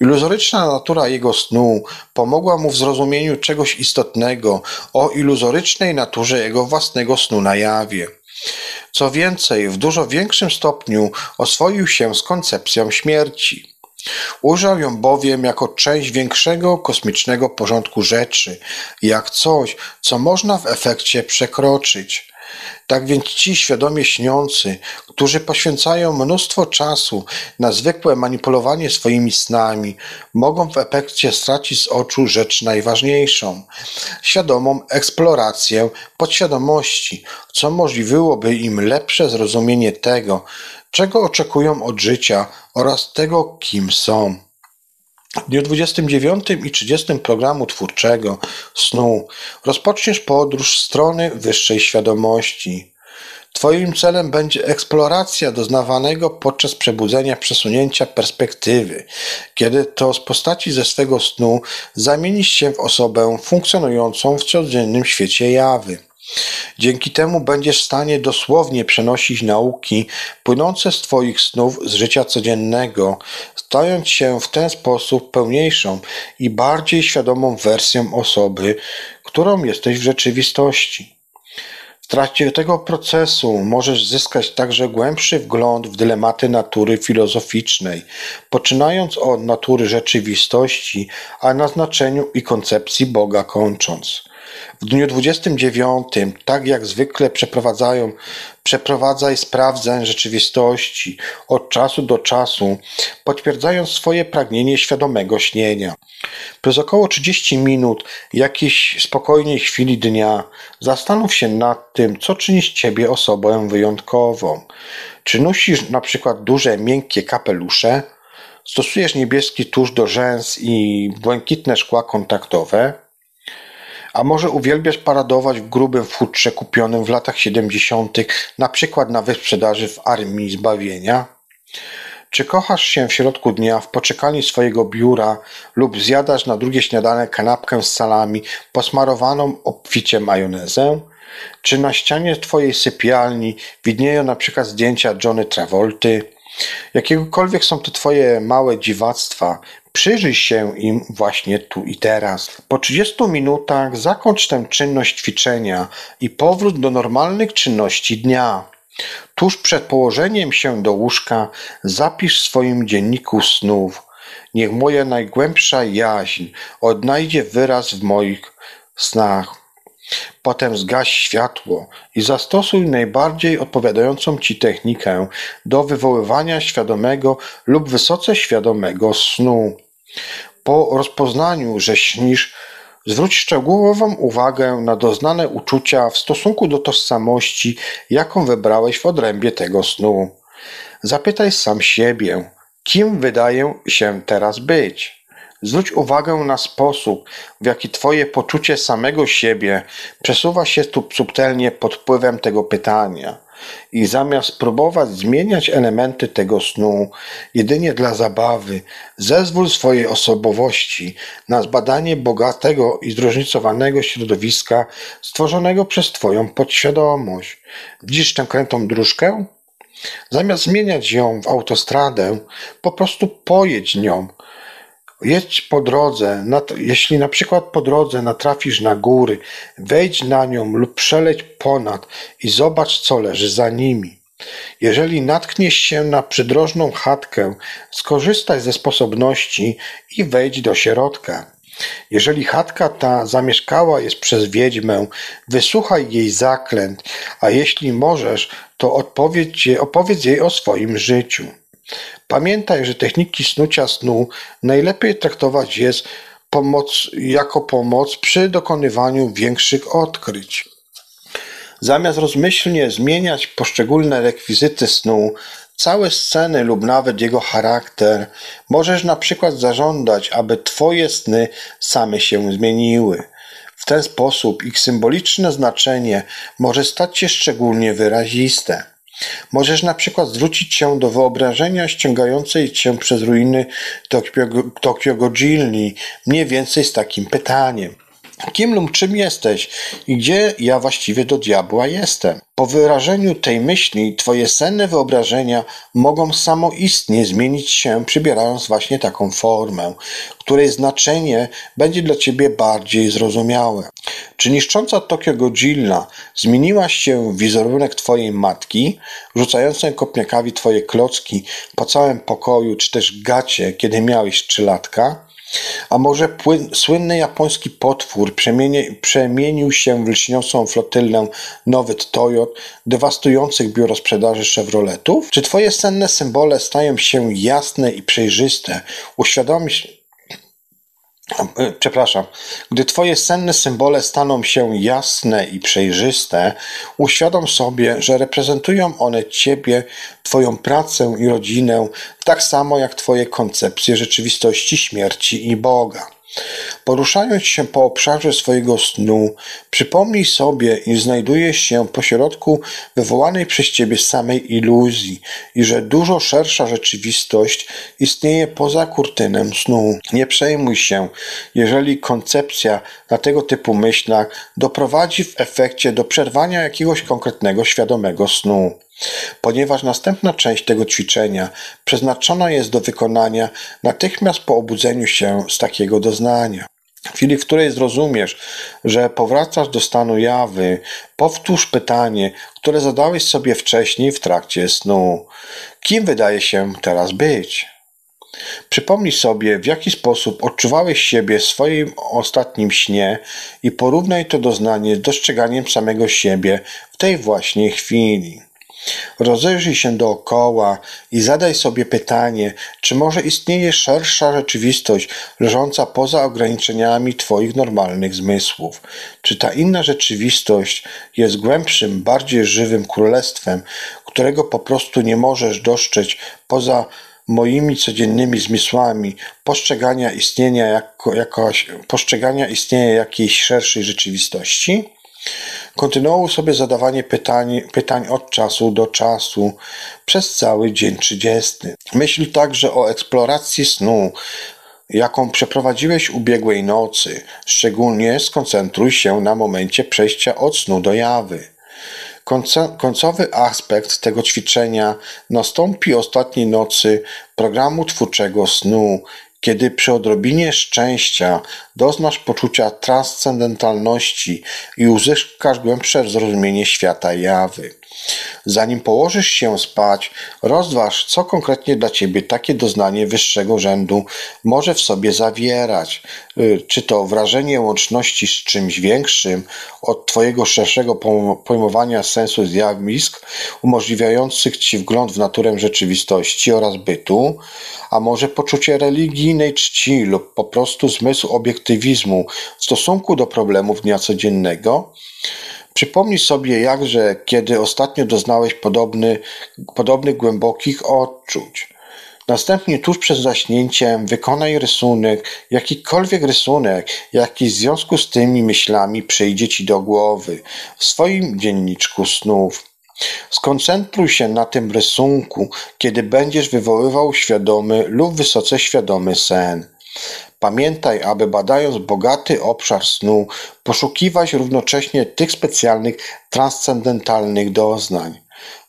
S2: Iluzoryczna natura jego snu pomogła mu w zrozumieniu czegoś istotnego o iluzorycznej naturze jego własnego snu na jawie. Co więcej, w dużo większym stopniu oswoił się z koncepcją śmierci. Ujrzał ją bowiem jako część większego kosmicznego porządku rzeczy, jak coś, co można w efekcie przekroczyć. Tak więc ci świadomie śniący, którzy poświęcają mnóstwo czasu na zwykłe manipulowanie swoimi snami, mogą w efekcie stracić z oczu rzecz najważniejszą świadomą eksplorację podświadomości, co możliwiłoby im lepsze zrozumienie tego, czego oczekują od życia oraz tego, kim są. W dniu 29 i 30 programu twórczego snu rozpoczniesz podróż w strony wyższej świadomości. Twoim celem będzie eksploracja doznawanego podczas przebudzenia przesunięcia perspektywy, kiedy to z postaci ze swego snu zamienisz się w osobę funkcjonującą w codziennym świecie jawy. Dzięki temu będziesz w stanie dosłownie przenosić nauki płynące z Twoich snów z życia codziennego, stając się w ten sposób pełniejszą i bardziej świadomą wersją osoby, którą jesteś w rzeczywistości. W trakcie tego procesu możesz zyskać także głębszy wgląd w dylematy natury filozoficznej, poczynając od natury rzeczywistości, a na znaczeniu i koncepcji Boga kończąc. W dniu 29, tak jak zwykle przeprowadzają, przeprowadzaj sprawdzeń rzeczywistości od czasu do czasu, potwierdzając swoje pragnienie świadomego śnienia. Przez około 30 minut jakiejś spokojnej chwili dnia zastanów się nad tym, co czyni z ciebie osobą wyjątkową. Czy nosisz na przykład duże, miękkie kapelusze? Stosujesz niebieski tusz do rzęs i błękitne szkła kontaktowe? A może uwielbiasz paradować w grubym futrze kupionym w latach 70., na przykład na wyprzedaży w Armii Zbawienia? Czy kochasz się w środku dnia w poczekalni swojego biura lub zjadasz na drugie śniadanie kanapkę z salami posmarowaną obficie majonezę? Czy na ścianie twojej sypialni widnieją na przykład zdjęcia Johnny Travolty? Jakiegokolwiek są to twoje małe dziwactwa, Przyjrzyj się im właśnie tu i teraz. Po 30 minutach zakończ tę czynność ćwiczenia i powrót do normalnych czynności dnia. Tuż przed położeniem się do łóżka zapisz w swoim dzienniku snów. Niech moja najgłębsza jaźń odnajdzie wyraz w moich snach. Potem zgaś światło i zastosuj najbardziej odpowiadającą Ci technikę do wywoływania świadomego lub wysoce świadomego snu. Po rozpoznaniu, że śnisz, zwróć szczegółową uwagę na doznane uczucia w stosunku do tożsamości, jaką wybrałeś w odrębie tego snu. Zapytaj sam siebie, kim wydaję się teraz być. Zwróć uwagę na sposób, w jaki Twoje poczucie samego siebie przesuwa się tu subtelnie pod wpływem tego pytania. I zamiast próbować zmieniać elementy tego snu jedynie dla zabawy, zezwól swojej osobowości na zbadanie bogatego i zróżnicowanego środowiska stworzonego przez Twoją podświadomość. Widzisz tę krętą dróżkę? Zamiast zmieniać ją w autostradę, po prostu pojedź nią, Jedź po drodze, jeśli na przykład po drodze natrafisz na góry, wejdź na nią lub przeleć ponad i zobacz, co leży za nimi. Jeżeli natkniesz się na przydrożną chatkę, skorzystaj ze sposobności i wejdź do środka. Jeżeli chatka ta zamieszkała jest przez wiedźmę, wysłuchaj jej zaklęt, a jeśli możesz, to odpowiedz, opowiedz jej o swoim życiu. Pamiętaj, że techniki snucia snu najlepiej traktować jest pomoc, jako pomoc przy dokonywaniu większych odkryć. Zamiast rozmyślnie zmieniać poszczególne rekwizyty snu, całe sceny lub nawet jego charakter, możesz na przykład zażądać, aby Twoje sny same się zmieniły. W ten sposób ich symboliczne znaczenie może stać się szczególnie wyraziste. Możesz na przykład zwrócić się do wyobrażenia ściągającej cię przez ruiny Tokio, Tokio Godzilli, mniej więcej z takim pytaniem. Kim lub czym jesteś i gdzie ja właściwie do diabła jestem? Po wyrażeniu tej myśli, twoje senne wyobrażenia mogą samoistnie zmienić się, przybierając właśnie taką formę, której znaczenie będzie dla ciebie bardziej zrozumiałe. Czy niszcząca Tokio Godzilla zmieniła się w wizerunek twojej matki, rzucającej kopniakami twoje klocki po całym pokoju, czy też gacie, kiedy miałeś trzylatka? A może płyn, słynny japoński potwór przemienił się w lśniącą flotylę nowych Toyot, dewastujących biuro sprzedaży Chevroletów? Czy twoje senne symbole stają się jasne i przejrzyste? Uświadomisz przepraszam, gdy Twoje senne symbole staną się jasne i przejrzyste, uświadom sobie, że reprezentują one Ciebie, Twoją pracę i rodzinę, tak samo jak Twoje koncepcje rzeczywistości śmierci i Boga. Poruszając się po obszarze swojego snu, przypomnij sobie, iż znajdujesz się pośrodku wywołanej przez ciebie samej iluzji i że dużo szersza rzeczywistość istnieje poza kurtynem snu. Nie przejmuj się, jeżeli koncepcja na tego typu myślach doprowadzi w efekcie do przerwania jakiegoś konkretnego świadomego snu ponieważ następna część tego ćwiczenia przeznaczona jest do wykonania natychmiast po obudzeniu się z takiego doznania. W chwili, w której zrozumiesz, że powracasz do stanu jawy, powtórz pytanie, które zadałeś sobie wcześniej w trakcie snu. Kim wydaje się teraz być? Przypomnij sobie, w jaki sposób odczuwałeś siebie w swoim ostatnim śnie i porównaj to doznanie z dostrzeganiem samego siebie w tej właśnie chwili. Rozejrzyj się dookoła i zadaj sobie pytanie, czy może istnieje szersza rzeczywistość leżąca poza ograniczeniami Twoich normalnych zmysłów? Czy ta inna rzeczywistość jest głębszym, bardziej żywym królestwem, którego po prostu nie możesz dostrzec poza moimi codziennymi zmysłami postrzegania istnienia, jako, jakoś, postrzegania istnienia jakiejś szerszej rzeczywistości? Kontynuował sobie zadawanie pytań, pytań od czasu do czasu przez cały dzień trzydziesty. Myśl także o eksploracji snu, jaką przeprowadziłeś ubiegłej nocy. Szczególnie skoncentruj się na momencie przejścia od snu do jawy. Końcowy aspekt tego ćwiczenia nastąpi ostatniej nocy programu twórczego snu, kiedy przy odrobinie szczęścia doznasz poczucia transcendentalności i uzyskasz głębsze zrozumienie świata jawy. Zanim położysz się spać, rozważ, co konkretnie dla ciebie takie doznanie wyższego rzędu może w sobie zawierać. Y, czy to wrażenie łączności z czymś większym od twojego szerszego pojmowania sensu zjawisk, umożliwiających ci wgląd w naturę rzeczywistości oraz bytu, a może poczucie religijnej czci lub po prostu zmysł obiektywizmu w stosunku do problemów dnia codziennego? Przypomnij sobie jakże, kiedy ostatnio doznałeś podobny, podobnych głębokich odczuć. Następnie tuż przed zaśnięciem wykonaj rysunek, jakikolwiek rysunek, jaki w związku z tymi myślami przyjdzie ci do głowy w swoim dzienniczku snów. Skoncentruj się na tym rysunku, kiedy będziesz wywoływał świadomy lub wysoce świadomy sen. Pamiętaj, aby badając bogaty obszar snu, poszukiwać równocześnie tych specjalnych transcendentalnych doznań.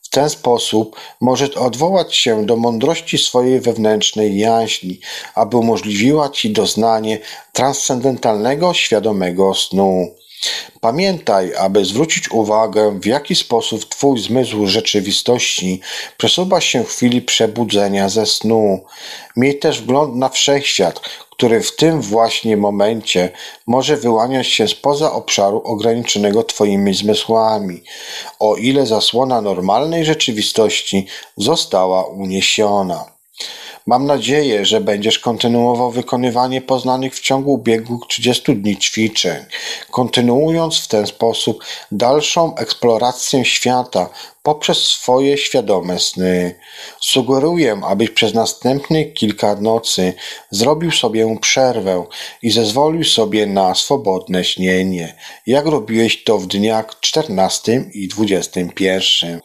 S2: W ten sposób możesz odwołać się do mądrości swojej wewnętrznej jaźni, aby umożliwiła ci doznanie transcendentalnego świadomego snu. Pamiętaj, aby zwrócić uwagę, w jaki sposób Twój zmysł rzeczywistości przesuwa się w chwili przebudzenia ze snu. Miej też wgląd na wszechświat, który w tym właśnie momencie może wyłaniać się spoza obszaru ograniczonego Twoimi zmysłami, o ile zasłona normalnej rzeczywistości została uniesiona. Mam nadzieję, że będziesz kontynuował wykonywanie poznanych w ciągu ubiegłych 30 dni ćwiczeń, kontynuując w ten sposób dalszą eksplorację świata poprzez swoje świadome sny. Sugeruję, abyś przez następne kilka nocy zrobił sobie przerwę i zezwolił sobie na swobodne śnienie, jak robiłeś to w dniach 14 i 21.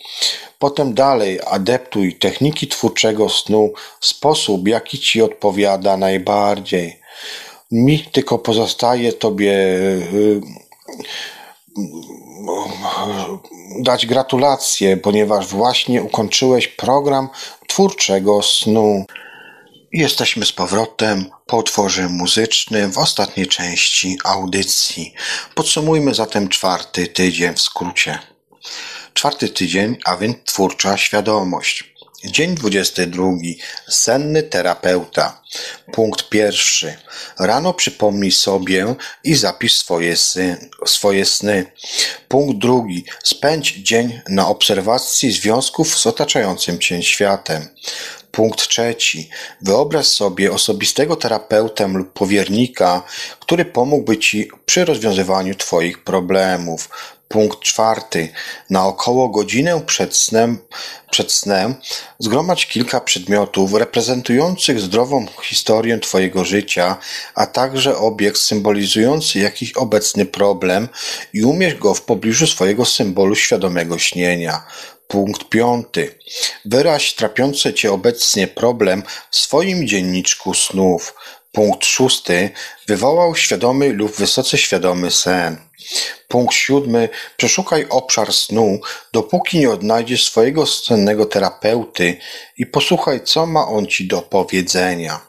S2: Potem dalej adeptuj techniki twórczego snu w sposób, jaki ci odpowiada najbardziej. Mi tylko pozostaje Tobie y, dać gratulacje, ponieważ właśnie ukończyłeś program twórczego snu. Jesteśmy z powrotem po utworze muzycznym w ostatniej części audycji. Podsumujmy zatem czwarty tydzień w skrócie. Czwarty tydzień, a więc twórcza świadomość. Dzień 22. Senny terapeuta. Punkt pierwszy. Rano przypomnij sobie i zapisz swoje, sny, swoje sny. Punkt drugi. Spędź dzień na obserwacji związków z otaczającym cię światem. Punkt trzeci. Wyobraź sobie osobistego terapeutę lub powiernika, który pomógłby Ci przy rozwiązywaniu Twoich problemów. Punkt czwarty. Na około godzinę przed snem, przed snem zgromadź kilka przedmiotów reprezentujących zdrową historię Twojego życia, a także obiekt symbolizujący jakiś obecny problem i umieść go w pobliżu swojego symbolu świadomego śnienia. Punkt piąty. Wyraź trapiący Cię obecnie problem w swoim dzienniczku snów. Punkt szósty. Wywołał świadomy lub wysoce świadomy sen. Punkt siódmy. Przeszukaj obszar snu, dopóki nie odnajdziesz swojego sennego terapeuty i posłuchaj, co ma on ci do powiedzenia.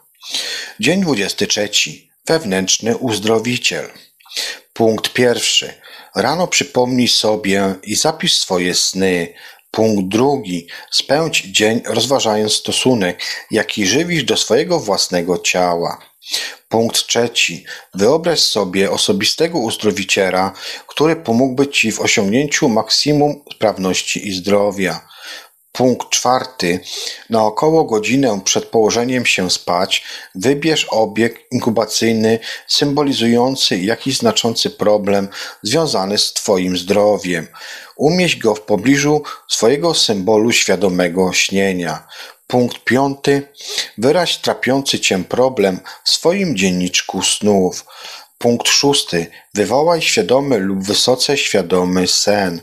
S2: Dzień dwudziesty trzeci. Wewnętrzny uzdrowiciel. Punkt pierwszy. Rano przypomnij sobie i zapisz swoje sny. Punkt drugi. Spędź dzień rozważając stosunek, jaki żywisz do swojego własnego ciała. Punkt trzeci. Wyobraź sobie osobistego uzdrowiciela, który pomógłby Ci w osiągnięciu maksimum sprawności i zdrowia. Punkt czwarty. Na około godzinę przed położeniem się spać wybierz obieg inkubacyjny symbolizujący jakiś znaczący problem związany z Twoim zdrowiem. Umieść go w pobliżu swojego symbolu świadomego śnienia. Punkt piąty. Wyraź trapiący cię problem w swoim dzienniczku snów. Punkt szósty. Wywołaj świadomy lub wysoce świadomy sen.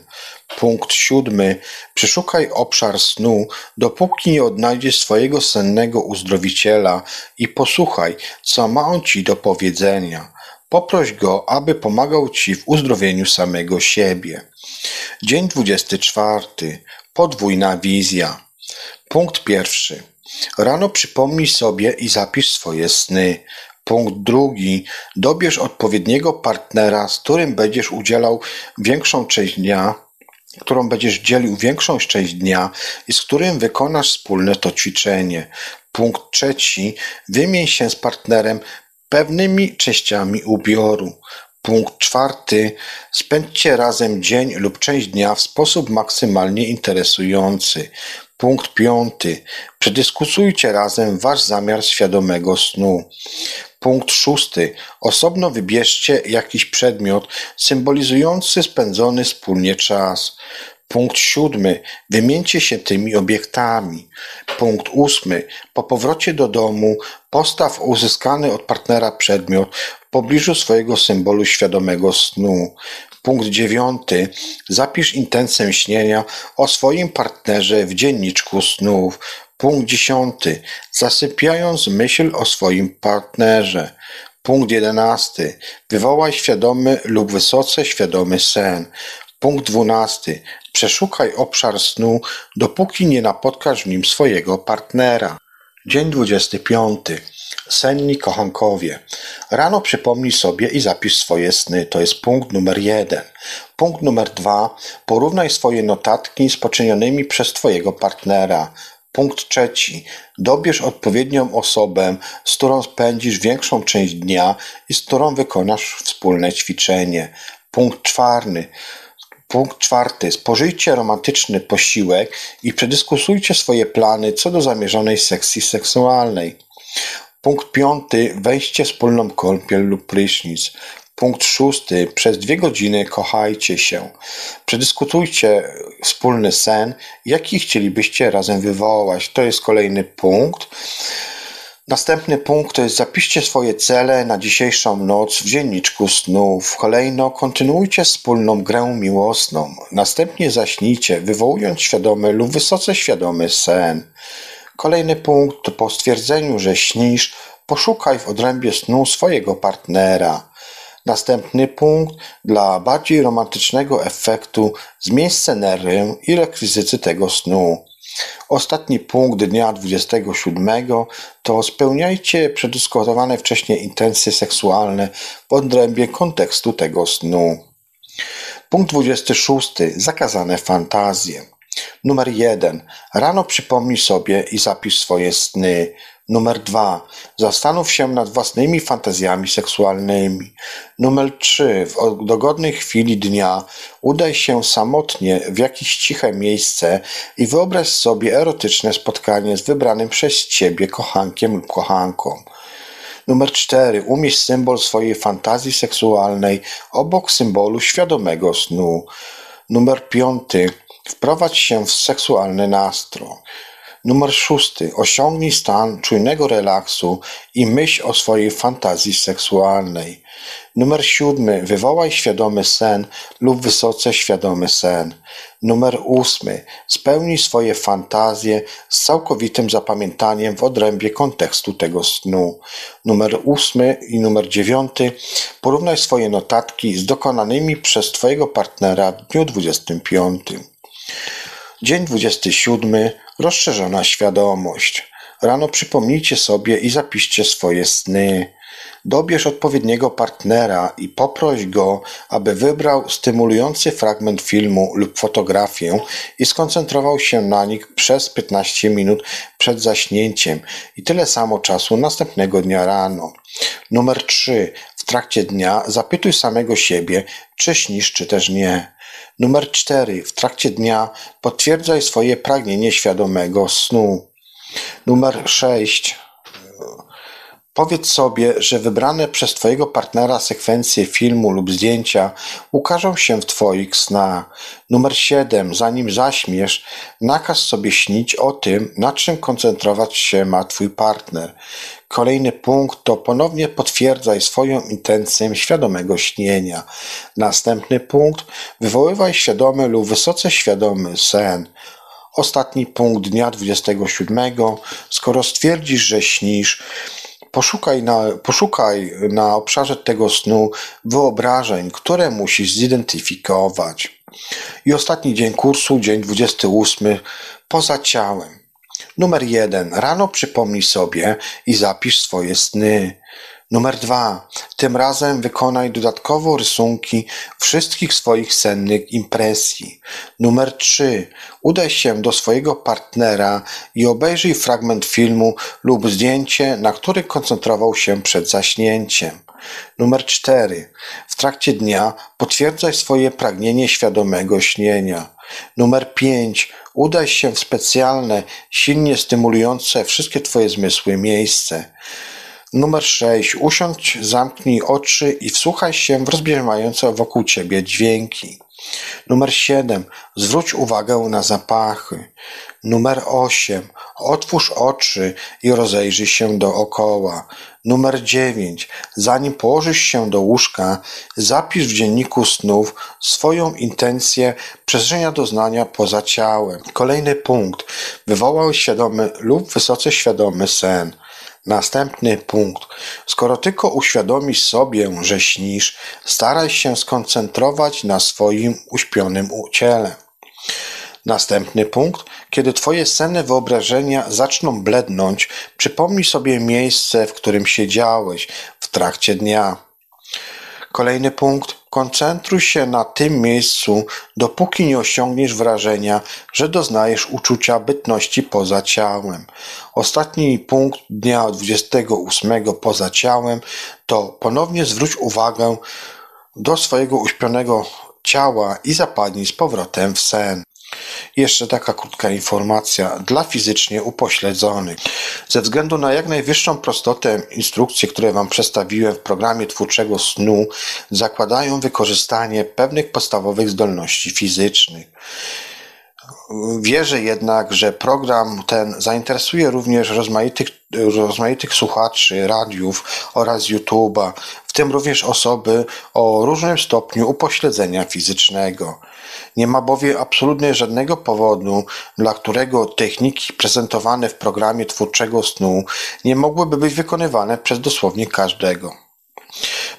S2: Punkt siódmy. Przeszukaj obszar snu, dopóki nie odnajdziesz swojego sennego uzdrowiciela i posłuchaj, co ma on ci do powiedzenia. Poproś go, aby pomagał ci w uzdrowieniu samego siebie. Dzień dwudziesty czwarty. Podwójna wizja. Punkt pierwszy. Rano przypomnij sobie i zapisz swoje sny. Punkt drugi. Dobierz odpowiedniego partnera, z którym będziesz udzielał większą część dnia którą będziesz dzielił większą część dnia i z którym wykonasz wspólne to ćwiczenie. Punkt trzeci. Wymień się z partnerem pewnymi częściami ubioru. Punkt czwarty. Spędźcie razem dzień lub część dnia w sposób maksymalnie interesujący. Punkt piąty. Przedyskutujcie razem wasz zamiar świadomego snu. Punkt szósty. Osobno wybierzcie jakiś przedmiot symbolizujący spędzony wspólnie czas. Punkt siódmy. Wymieńcie się tymi obiektami. Punkt ósmy. Po powrocie do domu postaw uzyskany od partnera przedmiot pobliżu swojego symbolu świadomego snu. Punkt dziewiąty. Zapisz intencję śnienia o swoim partnerze w dzienniczku snów. Punkt dziesiąty. Zasypiając myśl o swoim partnerze. Punkt jedenasty. Wywołaj świadomy lub wysoce świadomy sen. Punkt dwunasty. Przeszukaj obszar snu, dopóki nie napotkasz w nim swojego partnera. Dzień dwudziesty piąty. Senni kochankowie. Rano przypomnij sobie i zapisz swoje sny. To jest punkt numer jeden. Punkt numer dwa. Porównaj swoje notatki z poczynionymi przez Twojego partnera. Punkt trzeci. Dobierz odpowiednią osobę, z którą spędzisz większą część dnia i z którą wykonasz wspólne ćwiczenie. Punkt czwarty. Punkt czwarty. Spożyjcie romantyczny posiłek i przedyskusujcie swoje plany co do zamierzonej sekcji seksualnej. Punkt piąty. Weźcie wspólną kąpiel lub prysznic. Punkt szósty. Przez dwie godziny kochajcie się. Przedyskutujcie wspólny sen, jaki chcielibyście razem wywołać. To jest kolejny punkt. Następny punkt to jest zapiszcie swoje cele na dzisiejszą noc w dzienniczku snów. Kolejno kontynuujcie wspólną grę miłosną. Następnie zaśnijcie, wywołując świadomy lub wysoce świadomy sen. Kolejny punkt po stwierdzeniu, że śnisz, poszukaj w odrębie snu swojego partnera. Następny punkt dla bardziej romantycznego efektu zmień scenerię i rekwizyty tego snu. Ostatni punkt dnia 27 to spełniajcie przedyskutowane wcześniej intencje seksualne w odrębie kontekstu tego snu. Punkt 26. Zakazane fantazje. Numer 1. Rano przypomnij sobie i zapisz swoje sny. Numer 2. Zastanów się nad własnymi fantazjami seksualnymi. Numer 3. W dogodnej chwili dnia udaj się samotnie w jakieś ciche miejsce i wyobraź sobie erotyczne spotkanie z wybranym przez ciebie kochankiem lub kochanką. Numer 4. Umieść symbol swojej fantazji seksualnej obok symbolu świadomego snu. Numer 5. Wprowadź się w seksualny nastrój. Numer szósty. Osiągnij stan czujnego relaksu i myśl o swojej fantazji seksualnej. Numer siódmy. Wywołaj świadomy sen lub wysoce świadomy sen. Numer ósmy. Spełnij swoje fantazje z całkowitym zapamiętaniem w odrębie kontekstu tego snu. Numer ósmy i numer dziewiąty. Porównaj swoje notatki z dokonanymi przez Twojego partnera w dniu dwudziestym piątym. Dzień 27. Rozszerzona świadomość. Rano przypomnijcie sobie i zapiszcie swoje sny. Dobierz odpowiedniego partnera i poproś go, aby wybrał stymulujący fragment filmu lub fotografię i skoncentrował się na nich przez 15 minut przed zaśnięciem i tyle samo czasu następnego dnia rano. Numer 3. W trakcie dnia zapytuj samego siebie, czy śnisz, czy też nie. Numer cztery. W trakcie dnia potwierdzaj swoje pragnienie świadomego snu. Numer sześć. Powiedz sobie, że wybrane przez Twojego partnera sekwencje filmu lub zdjęcia ukażą się w Twoich snach. Numer 7. Zanim zaśmiesz, nakaz sobie śnić o tym, na czym koncentrować się ma Twój partner. Kolejny punkt to ponownie potwierdzaj swoją intencję świadomego śnienia. Następny punkt wywoływaj świadomy lub wysoce świadomy sen. Ostatni punkt dnia 27. Skoro stwierdzisz, że śnisz, Poszukaj na, poszukaj na obszarze tego snu wyobrażeń, które musisz zidentyfikować. I ostatni dzień kursu, dzień 28, poza ciałem. Numer jeden. Rano przypomnij sobie i zapisz swoje sny. Numer dwa. Tym razem wykonaj dodatkowo rysunki wszystkich swoich sennych impresji. Numer trzy. Udaj się do swojego partnera i obejrzyj fragment filmu lub zdjęcie, na który koncentrował się przed zaśnięciem. Numer cztery. W trakcie dnia potwierdzaj swoje pragnienie świadomego śnienia. Numer pięć. Udaj się w specjalne, silnie stymulujące wszystkie Twoje zmysły miejsce. Numer 6. Usiądź, zamknij oczy i wsłuchaj się w rozbieżmające wokół ciebie dźwięki. Numer 7. Zwróć uwagę na zapachy. Numer 8. Otwórz oczy i rozejrzyj się dookoła. Numer 9. Zanim położysz się do łóżka, zapisz w dzienniku snów swoją intencję przeżycia doznania poza ciałem. Kolejny punkt. Wywołał świadomy lub wysoce świadomy sen. Następny punkt. Skoro tylko uświadomisz sobie, że śnisz, staraj się skoncentrować na swoim uśpionym ciele. Następny punkt. Kiedy twoje senne wyobrażenia zaczną blednąć, przypomnij sobie miejsce, w którym siedziałeś w trakcie dnia. Kolejny punkt. Koncentruj się na tym miejscu, dopóki nie osiągniesz wrażenia, że doznajesz uczucia bytności poza ciałem. Ostatni punkt dnia 28 poza ciałem to ponownie zwróć uwagę do swojego uśpionego ciała i zapadnij z powrotem w sen. Jeszcze taka krótka informacja dla fizycznie upośledzonych. Ze względu na jak najwyższą prostotę instrukcje, które Wam przedstawiłem w programie twórczego snu, zakładają wykorzystanie pewnych podstawowych zdolności fizycznych. Wierzę jednak, że program ten zainteresuje również rozmaitych, rozmaitych słuchaczy radiów oraz YouTube'a, w tym również osoby o różnym stopniu upośledzenia fizycznego. Nie ma bowiem absolutnie żadnego powodu, dla którego techniki prezentowane w programie twórczego snu nie mogłyby być wykonywane przez dosłownie każdego.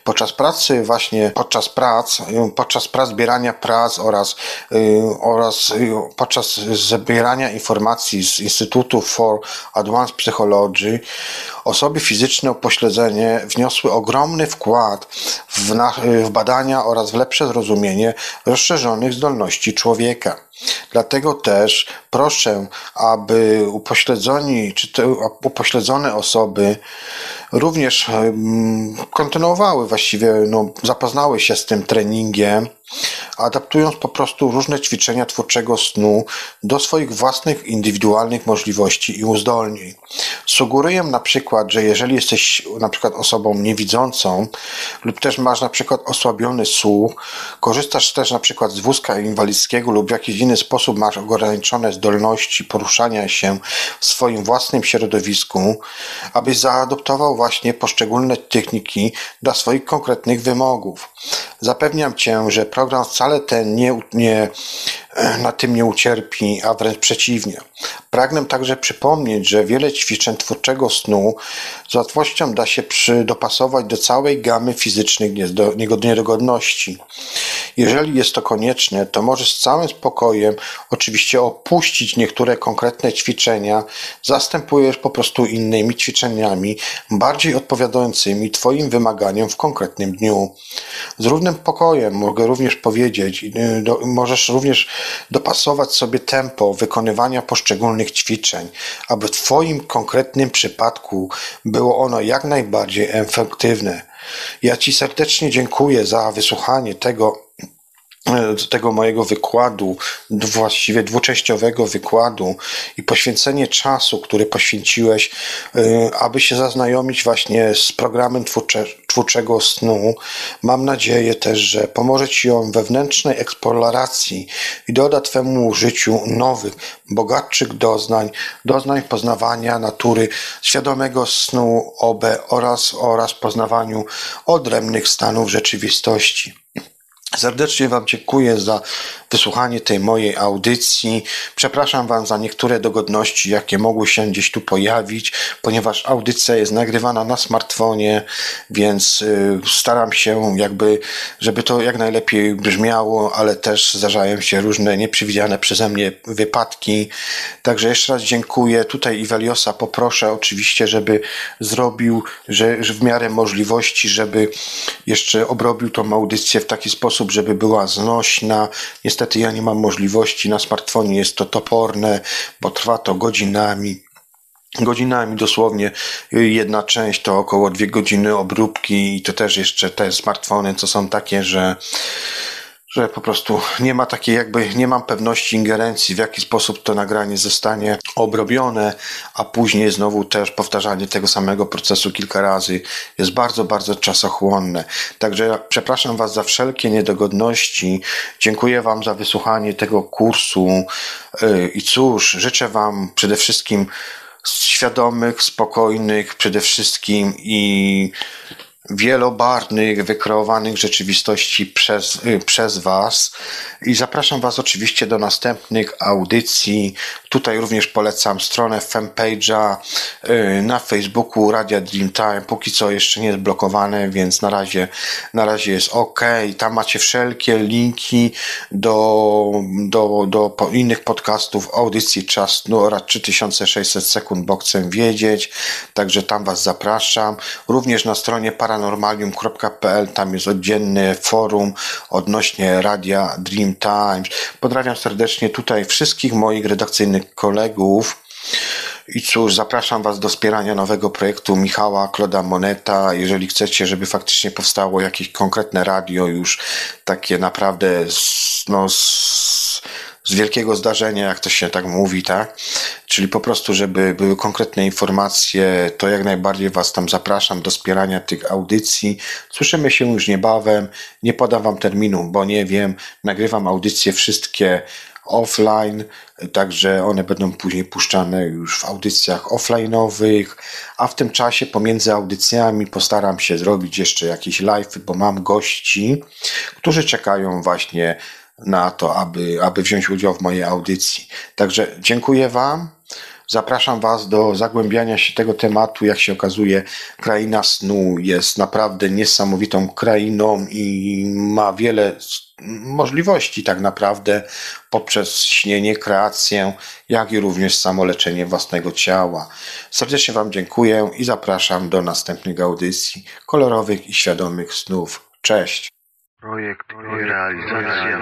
S2: Podczas pracy właśnie, podczas prac, podczas prac zbierania prac oraz, y, oraz y, podczas zbierania informacji z Instytutu for Advanced Psychology osoby fizyczne upośledzenie wniosły ogromny wkład w, na, w badania oraz w lepsze zrozumienie rozszerzonych zdolności człowieka. Dlatego też proszę, aby upośledzoni czy te upośledzone osoby również kontynuowały właściwie, no, zapoznały się z tym treningiem adaptując po prostu różne ćwiczenia twórczego snu do swoich własnych indywidualnych możliwości i uzdolnień. Sugeruję na przykład, że jeżeli jesteś na przykład osobą niewidzącą lub też masz na przykład osłabiony słuch, korzystasz też na przykład z wózka inwalidzkiego lub w jakiś inny sposób masz ograniczone zdolności poruszania się w swoim własnym środowisku, abyś zaadoptował właśnie poszczególne techniki dla swoich konkretnych wymogów. Zapewniam Cię, że program wcale ten nie, nie, na tym nie ucierpi, a wręcz przeciwnie. Pragnę także przypomnieć, że wiele ćwiczeń twórczego snu z łatwością da się dopasować do całej gamy fizycznych niedogodności. Jeżeli jest to konieczne, to możesz z całym spokojem oczywiście opuścić niektóre konkretne ćwiczenia, zastępujesz po prostu innymi ćwiczeniami, bardziej odpowiadającymi Twoim wymaganiom w konkretnym dniu. Z równym pokojem mogę również powiedzieć, y, do, możesz również dopasować sobie tempo wykonywania poszczególnych ćwiczeń, aby w Twoim konkretnym przypadku było ono jak najbardziej efektywne. Ja Ci serdecznie dziękuję za wysłuchanie tego tego mojego wykładu, właściwie dwuczęściowego wykładu i poświęcenie czasu, który poświęciłeś, y, aby się zaznajomić właśnie z programem twórcze, twórczego snu. Mam nadzieję też, że pomoże Ci on wewnętrznej eksploracji i doda Twemu życiu nowych, bogatszych doznań, doznań poznawania natury, świadomego snu OB oraz, oraz poznawaniu odrębnych stanów rzeczywistości. Serdecznie Wam dziękuję za wysłuchanie tej mojej audycji. Przepraszam Wam za niektóre dogodności, jakie mogły się gdzieś tu pojawić, ponieważ audycja jest nagrywana na smartfonie, więc y, staram się jakby, żeby to jak najlepiej brzmiało, ale też zdarzają się różne nieprzewidziane przeze mnie wypadki. Także jeszcze raz dziękuję. Tutaj Iweliosa poproszę oczywiście, żeby zrobił, że, że w miarę możliwości, żeby jeszcze obrobił tą audycję w taki sposób, żeby była znośna. Niestety ja nie mam możliwości, na smartfonie jest to toporne, bo trwa to godzinami. Godzinami dosłownie jedna część to około dwie godziny obróbki i to też jeszcze te smartfony, co są takie, że że po prostu nie ma takiej jakby, nie mam pewności ingerencji, w jaki sposób to nagranie zostanie obrobione, a później znowu też powtarzanie tego samego procesu kilka razy jest bardzo, bardzo czasochłonne. Także przepraszam Was za wszelkie niedogodności. Dziękuję Wam za wysłuchanie tego kursu yy, i cóż, życzę Wam przede wszystkim świadomych, spokojnych przede wszystkim i wielobarwnych, wykreowanych rzeczywistości przez, y, przez Was i zapraszam Was oczywiście do następnych audycji. Tutaj również polecam stronę fanpage'a y, na Facebooku Radia Dreamtime. Póki co jeszcze nie jest blokowane, więc na razie, na razie jest ok. Tam macie wszelkie linki do, do, do innych podcastów, audycji Czas no, oraz 3600 sekund, bo chcę wiedzieć. Także tam Was zapraszam. Również na stronie Paranormal paranormalium.pl, tam jest oddzielne forum odnośnie radia Dream Times. Pozdrawiam serdecznie tutaj wszystkich moich redakcyjnych kolegów. I cóż, zapraszam Was do wspierania nowego projektu Michała Kloda Moneta. Jeżeli chcecie, żeby faktycznie powstało jakieś konkretne radio, już takie naprawdę no, z wielkiego zdarzenia, jak to się tak mówi, tak? Czyli po prostu, żeby były konkretne informacje, to jak najbardziej Was tam zapraszam do wspierania tych audycji. Słyszymy się już niebawem. Nie podam Wam terminu, bo nie wiem. Nagrywam audycje wszystkie offline, także one będą później puszczane już w audycjach offline'owych, a w tym czasie pomiędzy audycjami postaram się zrobić jeszcze jakiś live, bo mam gości, którzy czekają właśnie na to, aby, aby wziąć udział w mojej audycji. Także dziękuję Wam. Zapraszam Was do zagłębiania się tego tematu. Jak się okazuje, kraina snu jest naprawdę niesamowitą krainą i ma wiele możliwości tak naprawdę poprzez śnienie, kreację, jak i również samoleczenie własnego ciała. Serdecznie Wam dziękuję i zapraszam do następnych audycji kolorowych i świadomych snów. Cześć! Projekt i realizacja.